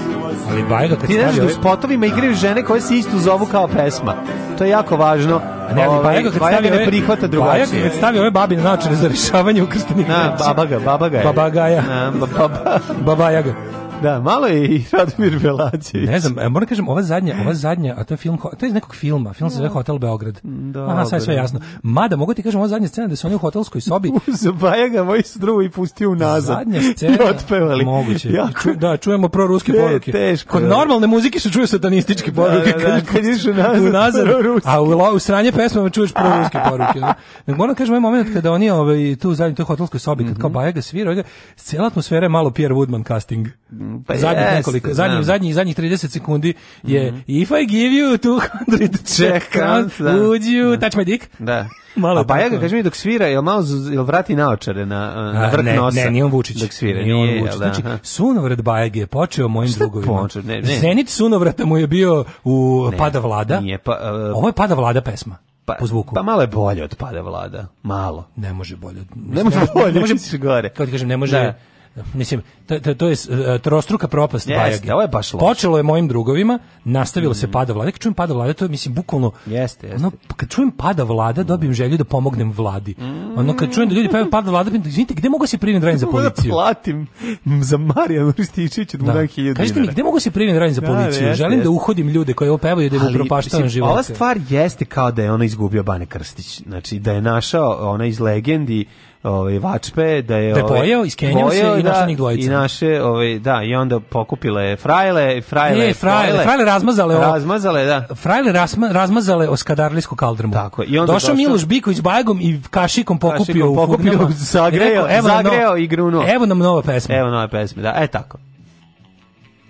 Ali Bajdo da kad Ti znaš da u spotovima igraju žene koje se istu zovu kao pesma. To je jako važno. A Ne, ali ovaj, Bajaga kad Bajaga stavi ne ove- prihvata drugačije. Bajaga kad stavi ove babine načine za rješavanje ukrštenih Na, babaga, babaga je. Babagaja. Na, ba- ba- ba- Babajaga. Da, malo je i Radomir Belačević. Ne znam, e, moram kažem, ova zadnja, ova zadnja, a to je film, to je iz nekog filma, film se zove da. Hotel Beograd. Da, Aha, sad sve jasno. Mada, mogu ti kažem, ova zadnja scena da su oni u hotelskoj sobi. Zabaja ga moj struvu i pustio unazad. Zadnja scena. I otpevali. Moguće. Jako... Ču, da, čujemo proruske poruke. Teško. Kod normalne muzike se čuje satanističke da, poruke. Da, da, da, kad ideš unazad, unazad a u, u sranje pesmama čuješ proruske poruke. Da. Nego moram kažem, ovaj moment kada oni ovaj, tu u zadnjoj hotelskoj sobi, kad mhm. kao Bajaga svira, cijela atmosfera je malo Pierre Woodman casting. Da pa zadnjih jest, nekoliko, zadnjih, zadnjih, zadnjih 30 sekundi je mm -hmm. if I give you 200 check crowns, would you da. touch my dick? Da. malo A pa ja ga kažem dok svira, jel malo jel vrati naočare na na vrh ne, nosa. Ne, nije on Vučić. Dok svira, nije, nije on Vučić. Znači, da, sunovrat Bajeg je počeo mojim drugovima. Počeo, ne, ne. Zenit sunovrata mu je bio u ne, Pada vlada. Nije pa, uh, Ovo je Pada vlada pesma pa, po zvuku. Pa malo je bolje od pada vlada. Malo. Ne može bolje. ne može bolje. Ne može, ne može gore. Kao ti kažem, ne može, da mislim, to to, to je e, trostruka propast yes, Bajage. ovo je baš loš. Počelo je mojim drugovima, nastavilo mm. se pada vlada. Kad čujem pada vlada, to je, mislim, bukvalno, jeste, jeste. Ono, pa kad čujem pada vlada, dobijem želju da pomognem vladi. Mm. Ono, kad čujem da ljudi pevaju pada vlada, izvinite, gde mogu da se primiti da radim za da policiju? Da platim za Marijanu Ristićića da. da. Kažete mi, gde mogu se primiti radim za policiju? Da, jeste, Želim jeste. da uhodim ljude koji ovo pevaju da im upropaštavam živote. Ova stvar jeste kao da je ona izgubio Bane Krstić. Znači, da je našao ona iz legendi ovaj Vačpe da je da je pojeo ovaj, iz Kenije i da, naših dvojica. I naše, ovaj da, i onda pokupila je Frajle, Frajle, e, frajle, frajle, razmazale, o, razmazale, da. Frajle razma, razmazale oskadarlijsku kaldrmu. Tako. I onda došao, Miloš Biković bajgom i kašikom pokupio, kašikom u fugnama, zagreo, rekao, evo zagreo nam, i grunuo. Evo nam nova pesma. Evo nova pesma, da. E tako.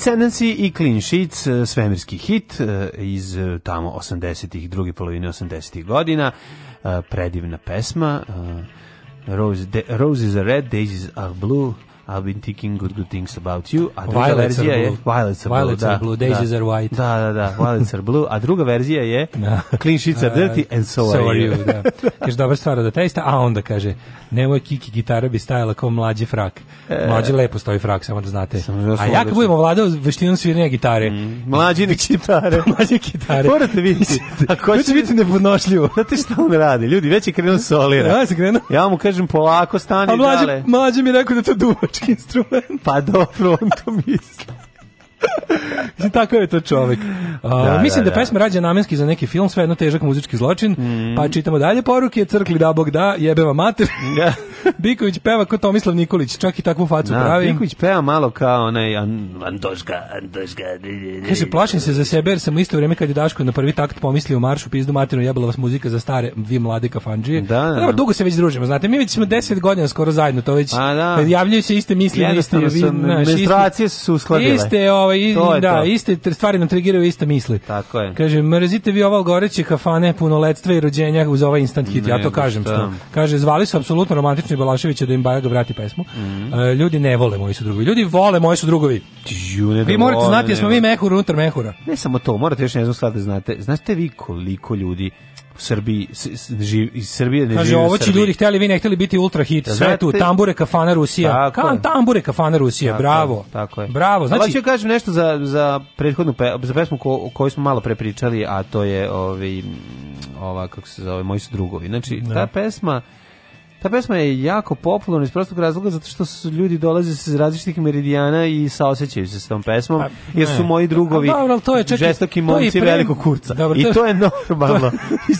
Descendancy i Clean Sheets, e, svemirski hit e, iz e, tamo 80-ih, druge polovine 80-ih godina. Predivna pesma. Rose, de, Roses are red, daisies are blue. I've been thinking good good things about you, a druga Violets verzija je Violets are Violets blue, da, blue, Daisies da, are white. Da, da, da, Violets are blue, a druga verzija je da. Clean sheets are da, dirty and so, so are you. da. Kaže, dobra stvar da testa, a onda kaže, nemoj kiki gitara bi stajala kao mlađi frak. E. Mlađi lepo stoji frak, samo da znate. Samo da a ja kad budem ovladao veštinom sviranja gitare. Mm, mlađi gitare. mlađi gitare. Morate vidjeti. a ko će biti nepodnošljivo? Znate šta on radi? Ljudi, već je krenuo solira. Ja, se krenuo. Ja mu kažem polako stani, a mlađi, dale. mlađi mi rekao da to duvač muzički instrument. Pa dobro, on to misli. Mislim, tako je to čovjek. Uh, da, da, mislim da, da, da pesma rađa namenski za neki film, sve jedno težak muzički zločin, mm. pa čitamo dalje poruke, crkli da bog da, jebe vam mater. Biković peva kao Tomislav Nikolić, čak i takvu facu da, pravi. Biković peva malo kao onaj an, Antoška, Antoška. Kaže, plašim se za sebe jer sam isto vrijeme kad je Daško na prvi takt pomislio u maršu pizdu materinu jebala vas muzika za stare, vi mlade kafanđije. Da, da. Dobar, da. dugo se već družimo, znate, mi već smo 10 godina skoro zajedno, to već A, da. javljaju se iste misli, iste, menstruacije su uskladile. Iste, ovaj, da, to. iste stvari nam trigiraju iste misli. Tako je. Kaže, mrzite vi ovo goreće kafane punoletstva i rođenja uz ovaj instant hit, ne, ja to kažem. Da. Što, kaže, zvali su apsolutno romantično Skupštini Balaševića da im Bajaga da vrati pesmu. Mm -hmm. ljudi ne vole moji su drugovi. Ljudi vole moji su drugovi. ne vi da morate vole, znati da smo da mi mehur unutar mehura. Ne samo to, morate još ne znam sad da znate. Znate vi koliko ljudi u Srbiji živ, iz Srbije ne Kaže, ovo će ljudi hteli, vi ne hteli biti ultra hit. Sve tu, tambure, kafana Rusija. Tako Kan, tambure, kafana Rusija, tako bravo. Tako je. Bravo. Znači, Ali ću kažem nešto za, za prethodnu pe, za pesmu ko, koju smo malo prepričali, a to je ovi, ova, kako se zove, Moji su drugovi. Znači, ne. ta pesma Ta pesma je jako popularna iz prostog razloga zato što su ljudi dolaze iz različitih meridijana i saosećaju se s tom pesmom, pa, jer su moji drugovi a, dobro, to je, čekaj, žestoki momci pre... veliko kurca. Dobro, I to je normalno.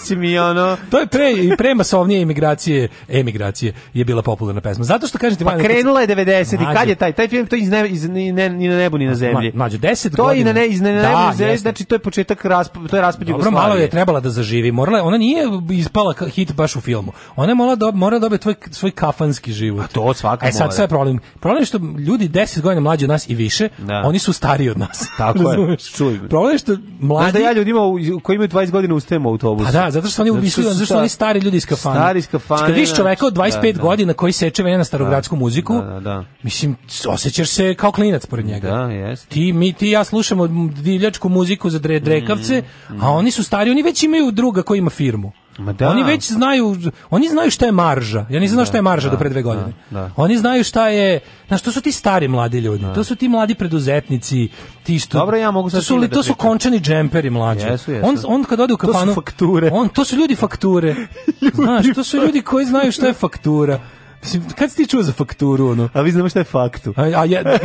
To, mi ono... to je pre, i pre masovnije emigracije, emigracije je bila popularna pesma. Zato što kažete... Pa krenula je 90 i kad je taj, taj film, to je iz ne, iz, ni, ne, ni na nebu, ni na zemlji. Ma, 10 godina. To je i na, ne, iz ne, na nebu, da, zemlji, znači to je početak, rasp, to je raspad Jugoslavije. Dobro, malo je trebala da zaživi. Morala, ona nije ispala hit baš u filmu. Ona je morala da, mora da dobe tvoj svoj kafanski život. A to svaka E sad sve problem. Problem je što ljudi 10 godina mlađi od nas i više, da. oni su stariji od nas. Tako je. Čuj. Problem je što da mlađi da ja ljudima koji imaju 20 godina ustajemo u autobusu. Pa da, zato što oni ubišli, zato što oni stari ljudi iz kafane. Stari iz kafane. Kad vidiš da, čoveka od 25 da, da, godina koji seče vene na starogradsku muziku, da, da, mislim osjećaš se kao klinac pored njega. Da, jest. Ti mi ti ja slušamo divljačku muziku za dre, drekavce, mm, mm. a oni su stari, oni već imaju druga koji ima firmu. Da. Oni već znaju, oni znaju šta je marža. Ja nisam znao šta je da, marža da, do pre dve da, godine. Da, oni znaju šta je, znači to su ti stari mladi ljudi, da. to su ti mladi preduzetnici, ti što... Dobro, ja mogu to su, to su končani džemperi mlađi. Jesu, jesu. On, on kad ode u kafanu... To su fakture. On, to su ljudi fakture. ljudi znaš, to su ljudi koji znaju šta je faktura. Mislim, kad si ti čuo za fakturu, ono? A vi znamo šta je faktu. A, a ja, da.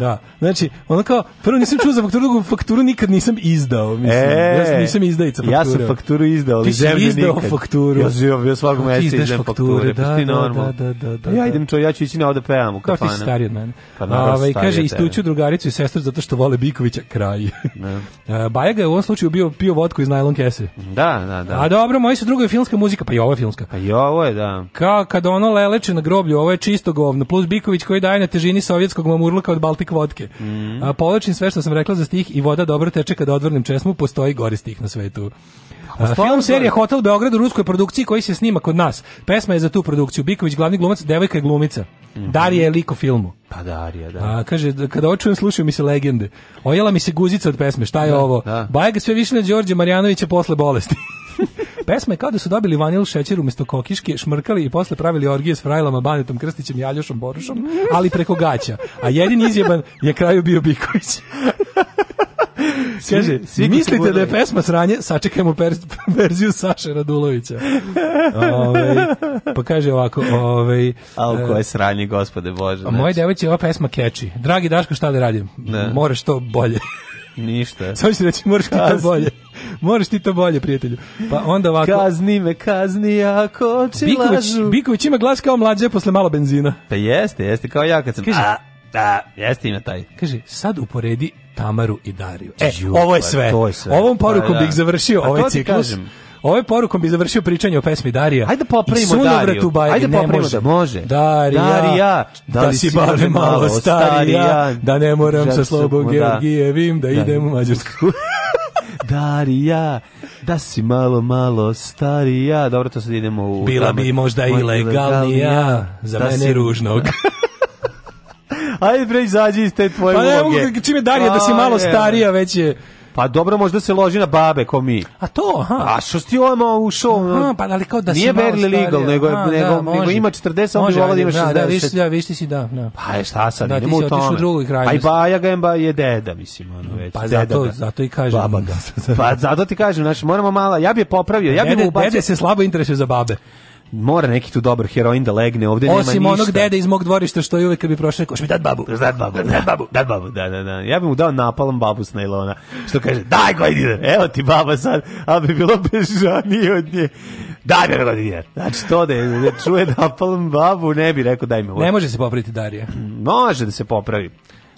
da. Znači, ono kao, prvo nisam čuo za fakturu, drugo fakturu nikad nisam izdao. Mislim. E, ja nisam izdajica faktura. Ja sam fakturu izdao, ali zemlju nikad. Ti si izdao nikad. fakturu. Ja sam ja svakog meseca izdam fakture. Da da, da, da, da, pa da, da, da, Ja idem čo, ja ću ići na ovde pevam u kafane. Da, ti si stariji od mene. Pa naravno, ovaj, Kaže, istuću drugaricu i sestru zato što vole Bikovića, kraj. Ne. Baja je u ovom slučaju bio pio vodku iz najlon kese. Da, da, da. A dobro, moji su druga filmska muzika, pa i ovo je filmska. Pa i ovo je, da. Kao kad ono leleče na groblju, ovo je čisto govno, plus Biković koji daje na težini sovjetskog mamurluka od Baltik vodke. Mm. A, povlačim sve što sam rekla za stih i voda dobro teče kada odvrnem česmu, postoji gori stih na svetu. A, film serija Hotel Beograd u ruskoj produkciji koji se snima kod nas. Pesma je za tu produkciju. Biković glavni glumac, devojka je glumica. Mm -hmm. Darija je liko filmu. Pa Darija, da. A, kaže, kada ovo čujem, slušaju mi se legende. Ojela mi se guzica od pesme, šta je da, ovo? Da. Bajega sve više na Đorđe Marjanovića posle bolesti. Pesma je kao da su dobili vanil šećer umesto kokiške, šmrkali i posle pravili orgije s frajlama, banetom, krstićem, jaljošom, borušom, ali preko gaća. A jedin izjeban je kraju bio Biković. Svi, Kaže, svi mislite da je pesma sranje, sačekajmo verziju Saše Radulovića. Ove, ovaj, pa kaže ovako, ovaj Al e, je sranje, gospode Bože. A moj znači. devojci je ova pesma catchy. Dragi Daško, šta da radim? Ne. Da. Moraš to bolje. Ništa. Samo ću reći, moraš ti to bolje. Moraš ti to bolje, prijatelju. Pa onda ovako... Kazni me, kazni ako ti Biković, lažu. Biković ima glas kao mlađe posle malo benzina. Pa jeste, jeste, kao ja kad sam... Kaže, a, da, jeste ima taj. Kaže, sad uporedi Tamaru i Dariju. E, Ju, ovo je pa sve. To je sve. Ovom porukom pa da, da. bih završio pa ovaj ciklus. Kažem. Ovo porukom bi završio pričanje o pesmi Darija. Ajde da popravimo Dariju. Bajegi, Ajde da popravimo da može. Darija, Darija da, da si barem malo starija, starija, da ne moram sa slobom da. Georgijevim da, da idem u Mađarsku. Darija, da si malo, malo starija. Dobro, to sad idemo u... Bila bi možda i legalnija, za da mene si... ružnog. Ajde, bre, izađi iz te tvoje pa, uloge. Pa ne mogu, čime Darija, da si malo starija, već je... Pa dobro, možda se loži na babe ko mi. A to, aha. A što ti ovamo ušao? Aha, pa ali kao da Nije barely legal, nego, aha, nego, da, nego ima 40, on bi volao da ima 60. Da, viš, da, viš ti da, si, da. da. Pa je šta sad, da, idemo u tome. u drugoj Pa i Baja Gemba je deda, mislim, ono već. Pa deda, zato, da. zato i kažem. Baba ga. pa zato ti kažem, znači, moramo mala, ja bih je popravio, ja bih mu ubacio. Dede se slabo interesuje za babe mora neki tu dobar heroin da legne ovde Osim nema ništa. Osim onog dede iz mog dvorišta što je uvek kad bi prošao rekao mi dad babu. Dad babu, da. dad babu, dad babu, da, da, da. Ja bih mu dao napalam babu s najlona. Što kaže, daj koji dinar, evo ti baba sad, ali bi bilo bežanije od nje. Daj mi koji Znači to da, je, da čuje napalam babu, ne bi rekao daj mi ovo. Ne može se popraviti Darija. Može da se popravi.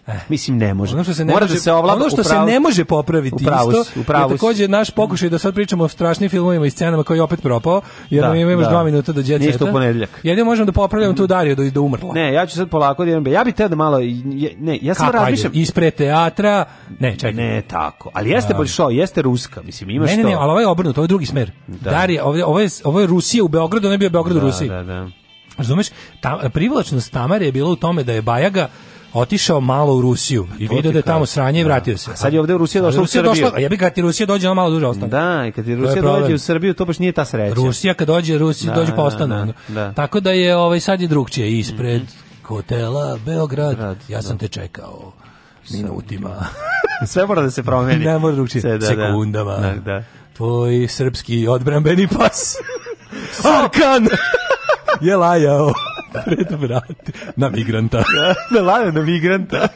E, mislim ne može. Ono što se ne Mora da može, da se ovlada, ono što upravo, se ne može popraviti upravo, isto. Upravo, takođe naš pokušaj da sad pričamo o strašnim filmovima i scenama koji je opet propao, jer da, imamo još da. dva minuta do đeca. Ništa ponedeljak. Jedino možemo da popravljamo tu Dario do da umrla. Ne, ja ću sad polako da idem. Ja bih te da malo ne, ja sam razmišljam ispred teatra. Ne, čekaj. Ne, tako. Ali jeste da. bolšo, jeste ruska, mislim imaš ne, ne, ne, al ovo ovaj je obrnuto, ovo ovaj je drugi smer. Da. Darija, ovo je, ovo je, Rusija u Beogradu, ne bio Beograd u da, Rusiji. Da, da. da. Razumeš? Ta, privlačnost Tamare je bila u tome da je Bajaga otišao malo u Rusiju i video da je tamo sranje i da. vratio se. A sad je ovde u Rusiji došao u Srbiju. Došla, ja bih kad ti Rusija dođe, ona malo duže ostane. Da, i kad ti Rusija dođe u Srbiju, to baš nije ta sreća. Rusija kad dođe, Rusija da, dođe pa da, ostane. Tako da je ovaj sad je drugčije ispred mhm. hotela Beograd. Grad, ja sam da. te čekao minutima. Sve mora da se promeni. Ne mora drugčije. Da, Sekundama. Da, da. Tvoj srpski odbrambeni pas. Sarkan! je lajao. Pred vrate. Na migranta. na lave na migranta.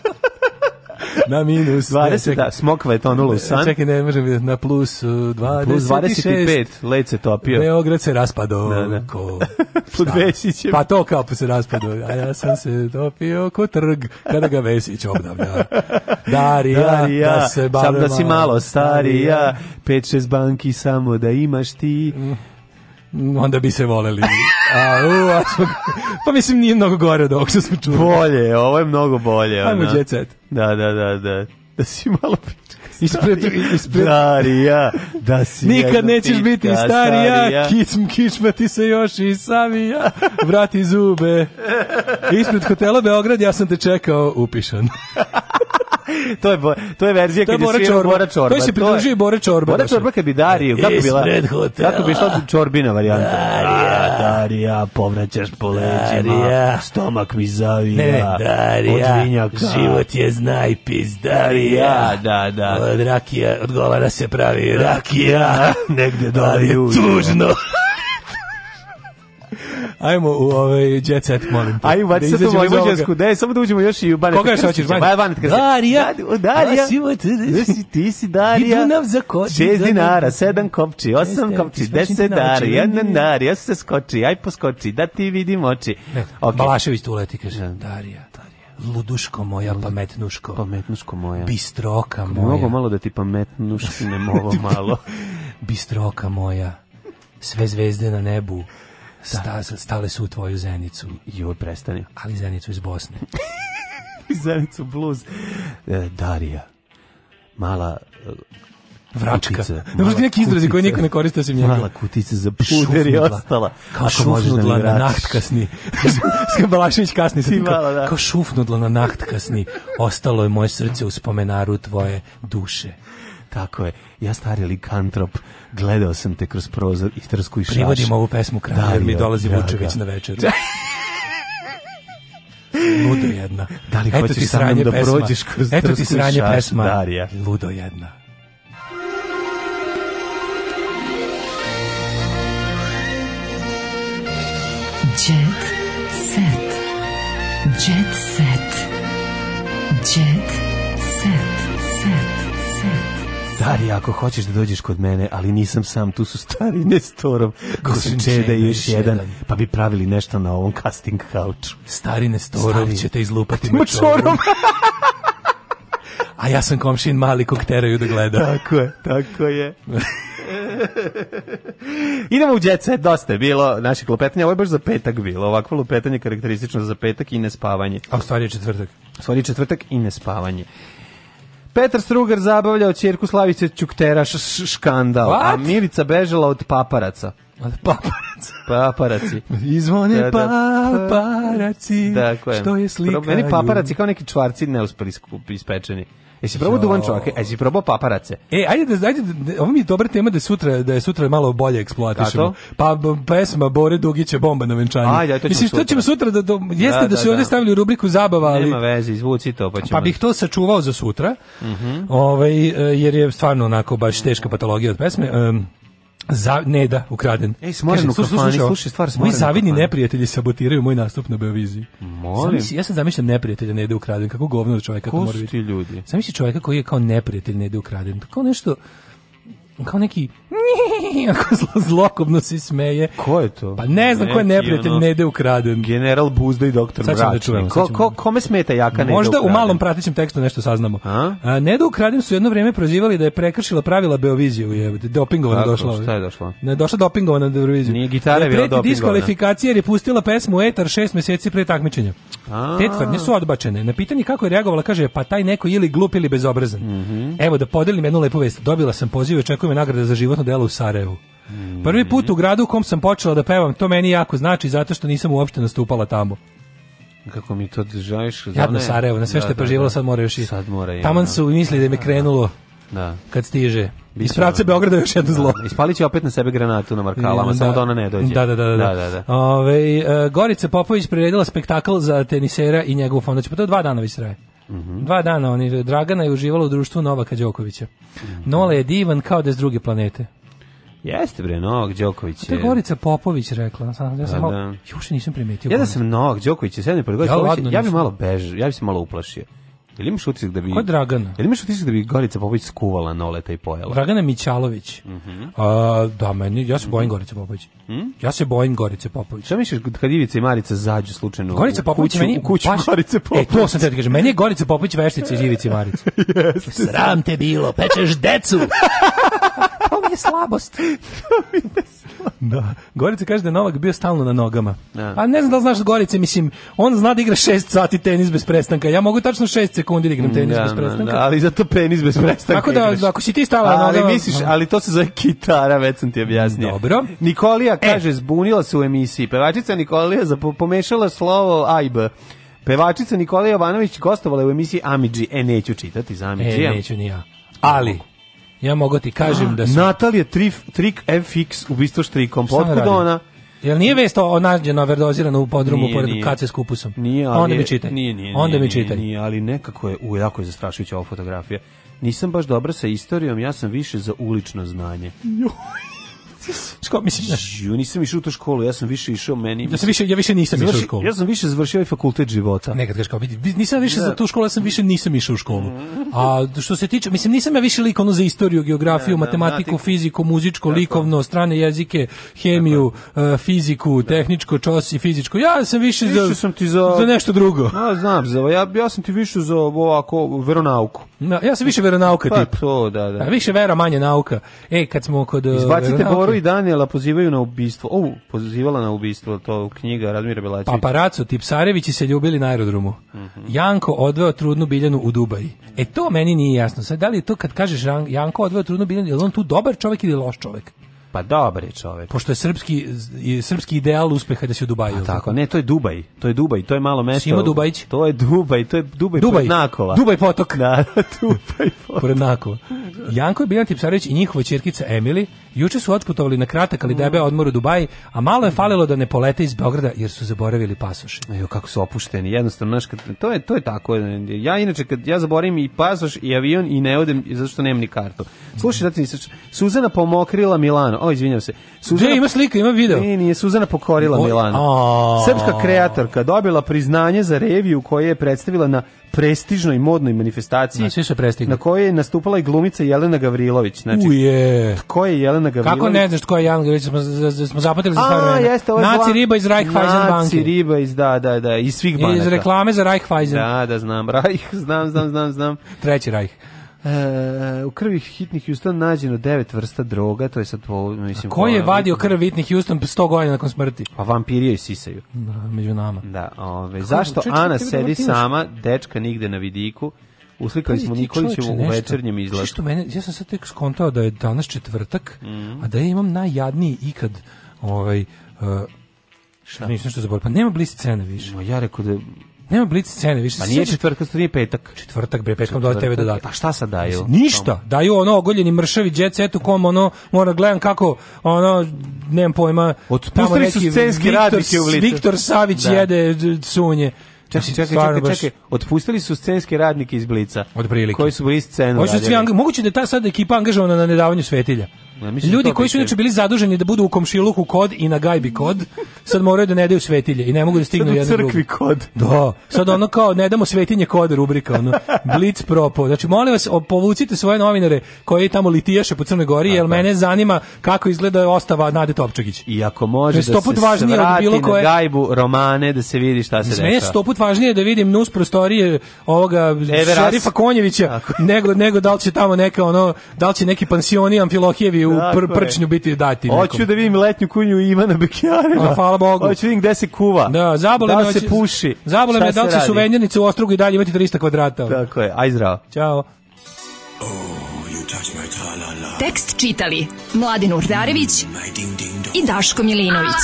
na minus 20, da, smokva je tonula u san. E, čekaj, ne možem vidjeti, na plus 20, e, plus 25, led se topio. Beograd se raspadao. Da, da. Ko, Pod Vesićem. Pa to kao pa se raspadao, a ja sam se topio ko trg, kada ga Vesić obnavlja. Darija, Darija da se barema, Sam da si malo starija, 5-6 banki samo da imaš ti. Mm. Onda bi se voleli. A, u, a smo, pa mislim nije mnogo gore od ovog što smo čuli. Bolje, ovo je mnogo bolje. Ajmo jet set. Da, da, da, da. Da si malo Ispred, ispred. Starija, da si Nikad nećeš pitka, biti starija, starija. kicm kičma ti se još i savija, vrati zube. Ispred hotela Beograd ja sam te čekao upišan to je bo, to je verzija kad je Bora Čorba. Bora Čorba. To se pridružio Bora Čorba. Bora znači. Čorba kad bi Dariju, kako bila? Kako bi išla Čorbina varijanta? Darija, da, Darija, povraćaš po leđima. stomak mi zavija. Ne, Darija, život je znaj Darija. Da, da. Od rakija odgovara se pravi rakija. Negde Dariju. Tužno. Ajmo u ovaj jet set, molim te. Ajmo, da izađemo iz ovoga. Da, samo da uđemo još i u Bane. Koga što hoćeš, Bane? Bane, Darija. Darija. Ti si Darija. Idu nam za koči. Šest dinara, sedam kopči, osam kopči, deset dar, jedan dar, ja se skoči, aj poskoči, da ti vidim oči. Okay. Balašević tu leti, kaže, da. Darija. Luduško moja, pametnuško. Pametnuško moja. Bistroka moja. Mnogo malo da ti pametnuškinem ovo malo. Bistroka moja. Sve zvezde na nebu Da. sta, stale su u tvoju zenicu. Joj, prestani. Ali zenicu iz Bosne. zenicu blues. E, Darija. Mala e, Vračka. Kutica, da možda neki izrazi koje niko ne koriste osim njega. Mala kutica za puder i ostala. Kao da šufnudla na nahtkasni. Skabalašević kasni. Ti malo, da. Kao šufnudla na nahtkasni. Ostalo je moje srce u spomenaru tvoje duše. Tako je. Ja stari likantrop, gledao sam te kroz prozor i trsku i šaš. Privodim ovu pesmu kraju, da, jer mi da, dolazi da, Vučević na večeru. Ludo jedna. Da li Eto hoćeš sa mnom da prođeš kroz Eto ti sranje šaš, pesma. Ludo jedna. Jet set. Jet set. Jet set. Stari, ako hoćeš da dođeš kod mene, ali nisam sam, tu su stari Nestorov, ko Gosin Čeda i još jedan, pa bi pravili nešto na ovom casting couchu. Stari Nestorov stari. će te izlupati mačorom. A ja sam komšin mali kog teraju da gleda. tako je, tako je. Idemo u djece, dosta je bilo naših lupetanja, ovo je baš za petak bilo, ovakvo lupetanje karakteristično za petak i nespavanje. A u stvari je četvrtak. U stvari je četvrtak i nespavanje. Petar Strugar zabavljao čerku Slavice Čuktera š, škandal, What? a Milica bežala od paparaca. Od paparaca. Paparaci. Izvone da, da, paparaci, dakle. što je slika. Meni paparaci kao neki čvarci neuspeli ispečeni. Jesi probao jo. duvan čovjek? Jesi probao paparace? E, ajde da, ajde, da-, da, ovo mi je dobra tema da sutra, da je sutra malo bolje eksploatišemo. Pa pesma Bore Dugića bomba na venčanju. Ajde, to ćemo Mislim, sutra. ćemo sutra da, do, jeste da, da, da su ovdje da. stavili u rubriku zabava, ali... Nema veze, izvuci to, pa ćemo... Pa bih to sačuvao za sutra, mm -hmm. ovaj, e, jer je stvarno onako baš teška patologija od pesme. Um, Za, ne da, ukraden. Ej, smoren u kafani, slušaj, stvar smoren. Moji zavidni neprijatelji sabotiraju moj nastup na Beoviziji. Molim. Sam, ja sam zamišljam neprijatelja ne da ukraden, kako govno da čovjeka to mora biti. ljudi? Zamisli čovjeka koji je kao neprijatelj ne da ukraden. Kao nešto, kao neki ako zlo, zlokobno se smeje. Ko je to? Pa ne znam ko je neprijatelj ono, Nede ukraden. General Buzda i doktor da Mračni. Da ko, ko, kome smeta jaka Možda Nede Možda u malom pratećem tekstu nešto saznamo. A? A, Nede ukraden su jedno vrijeme prozivali da je prekršila pravila Beovizije u da jebete. Dopingovana Tako, došla. Šta je došla? Da ne, došla dopingovana na Euroviziju. Nije gitara je bila dopingovana. diskvalifikacije jer je pustila pesmu Etar šest meseci pre takmičenja. A? Te tvrdnje su odbačene. Na pitanje kako je reagovala kaže pa taj neko ili glup ili bezobrazan. Mm -hmm. Evo da podelim jednu lepu vest. Dobila sam poziv i očekujem Prešernove nagrade za životno delo u Sarajevu. Prvi put u gradu u kom sam počela da pevam, to meni jako znači zato što nisam uopšte nastupala tamo. Kako mi to državiš? Jadno Sarajevo, na sve da, što je da, preživjela da. sad mora još i... Sad mora i... Taman su misli da je me krenulo da. kad stiže. Iz pravca Beograda još jedno zlo. Da, ispalit će opet na sebe granatu na Markalama, da, samo da ona ne dođe. Da, da, da. da, da. da Ove, e, Gorica Popović priredila spektakl za tenisera i njegovu fondaciju. Pa to dva dana već traje. Mm Dva dana oni Dragana je uživala u društvu Novaka Đokovića. Mm Nola je divan kao da je s druge planete. Jeste bre, Novak Đoković. To je Gorica Popović rekla, sam, ja sam pa malo, da. nisam primetio. Ja da sam Novak Đoković, sedam pored ja, ja, ja bi malo bežao, ja bi se malo uplašio. Jel imaš utisak da bi Ko je Dragan? Jel imaš utisak da bi Gorica Popović skuvala Noleta i pojela? Dragana Mićalović. Mhm. Mm A, da meni ja se bojim Gorice Popović. Mm? Ja se bojim Gorice Popović. Šta misliš kad Ivica i Marica zađu slučajno? Gorica u kuću, meni u kuću baš, Marice Popović. E to sam te da kažem. Meni je Gorica Popović veštica iz Ivice i Marice. yes, Sram te bilo, pečeš decu. to mi je slabost. to mi je da. Gorica kaže da je Novak bio stalno na nogama. Ja. Da. A ne znam da li znaš Gorice, mislim, on zna da igra 6 sati tenis bez prestanka. Ja mogu tačno 6 sekundi da igram mm, tenis da, bez da, da. prestanka. Da, ali zato penis bez prestanka. Tako da, igraš. ako si ti stala na nogama... Ali misliš, ali to se zove kitara, već sam ti objasnio. Dobro. Nikolija e. kaže, e. zbunila se u emisiji. Pevačica Nikolija pomešala slovo A i B. Pevačica Nikola Jovanović gostovala u emisiji Amidži. E, neću čitati za Amidžija. E, neću ni ja. Ali, Ja mogu ti kažem da su... Natalije trif, trik FX ubistvo štrikom. Potkud ona? Jel nije vest o nađeno overdozirano u podrumu nije, pored nije. kace s kupusom? Nije, ali Onda mi čitaj. Nije, nije, Onda mi čitaj. Nije, nije, ali nekako je, u, jako je zastrašujuća ova fotografija. Nisam baš dobra sa istorijom, ja sam više za ulično znanje. Joj. Ško, mislim, znaš. Ju, nisam išao u tu školu, ja sam više išao meni. Ja sam više ja više nisam završi, išao u školu. Ja sam više završio i ovaj fakultet života. Nekad kažeš kao vidi, nisam više da. za tu školu, ja sam više nisam išao u školu. A što se tiče, mislim nisam ja više lik ono za istoriju, geografiju, da, da matematiku, da, fiziku, muzičko, likovno, strane jezike, hemiju, uh, fiziku, da. tehničko, čos i fizičko. Ja sam više Višu za sam ti za za nešto drugo. Ja znam, za ja ja sam ti više za ovako veronauku. ja sam više veronauka pa, tip. To, da, da. A više vera, manje nauka. Ej, kad smo kod e, Izbacite Boru i Daniela pozivaju na ubistvo. O, pozivala na ubistvo, to knjiga Radmira Belačevića. Paparaco, Tipsarevići se ljubili na aerodromu. Mm -hmm. Janko odveo trudnu biljanu u Dubaji. E to meni nije jasno. Sad, da li je to kad kažeš Janko odveo trudnu biljanu, je li on tu dobar čovek ili loš čovek? Pa dobro, čovek. Pošto je srpski je srpski ideal uspeha da se u Dubaju. A tako, ne, to je Dubaj. To je Dubaj, to je malo mesto. Simo Dubajić. To je Dubaj, to je Dubaj, Dubaj. Nakola. Dubaj potok. Da, Dubaj potok. Pored Nakola. Janko i Biljan Tipsarević i njihova ćerkica Emily juče su otputovali na kratak ali debe odmor u Dubaji, a malo je falilo da ne polete iz Beograda jer su zaboravili pasoš. Ejo kako su opušteni. Jednostavno znaš to je to je tako. Ja inače kad ja zaboravim i pasoš i avion i ne odem zato što nemam ni kartu. Slušaj, da ti Suzana pomokrila Milano o, izvinjam se. Suzana, Gde, ima slika, ima video. Ne, nije, Suzana pokorila o, Milana. A... Srpska kreatorka dobila priznanje za reviju koje je predstavila na prestižnoj modnoj manifestaciji znači, na kojoj je nastupala i glumica Jelena Gavrilović. Znači, Uje. Tko je Jelena Gavrilović? Kako ne znaš tko je Jelena Gavrilović? Smo, smo zapatili za staro Jeste, ovo Naci zla... riba iz Raiffeisen banke. Naci riba iz, da, da, da, iz svih banaka. Iz reklame za Raiffeisen. Da, da, znam. Reich, znam, znam, znam, znam. Treći Reich. E, u krvi hitnih Houston nađeno devet vrsta droga, to je sad po, mislim... ko je vadio krv hitnih Houston 100 godina nakon smrti? Pa vampiri i sisaju. Da, među nama. Da, ove, Kako, zašto čeče, Ana da sedi sama, dečka nigde na vidiku, Uslikali smo Nikolićevu u večernjem izlazu. mene, ja sam sad tek skontao da je danas četvrtak, mm. a da ja imam najjadniji ikad ovaj, uh, Šta? Nisam što zaboravio. Pa nema blisti cene više. No, ja rekao da Nema blic scene, više. Pa nije četvrtak, to nije petak. Četvrtak bre, petkom dođe TV dodat. Pa šta sad daju? Ništa. Daju ono ogoljeni mršavi đec eto kom ono mora gledam kako ono nemam pojma. Otpustili su scenski radnike u Lici. Viktor Savić da. jede sunje. Čekaj, čekaj, čekaj, čekaj, Otpustili su scenske radnike iz Blica. Od prilike. Koji su bili scenu da radili. Moguće da je ta sad ekipa angažovana na nedavanju svetilja. Ljudi koji su inače bili zaduženi da budu u komšiluku kod i na gajbi kod, sad moraju da ne daju svetilje i ne mogu da stignu jedno u crkvi kod. Da, sad ono kao ne damo svetinje kod rubrika, ono, blic propo. Znači, molim vas, povucite svoje novinare koji tamo litijaše po Crnoj Gori, jer mene zanima kako izgleda ostava Nade Topčagić. I ako može da se važnije od bilo koje... na gajbu romane da se vidi šta se dešava. Mene sto put važnije da vidim nus prostorije ovoga e, šerifa Konjevića nego, nego da li će tamo neka ono, da li će neki pansioni Amfilohijevi u u pr prčnju biti dati nekom. Hoću da vidim letnju kunju Ivana Bekjarina. hvala Bogu. Hoću da vidim gde se kuva. Da, zabole da me, se puši. Zabole me da li će suvenjernice u Ostrugu i dalje imati 300 kvadrata. Tako je, aj zdravo. Ćao. Oh, Tekst čitali Mladin Urdarević i Daško Milinović.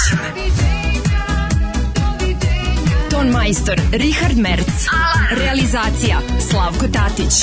Ton majstor Richard Merc. Realizacija Slavko Tatić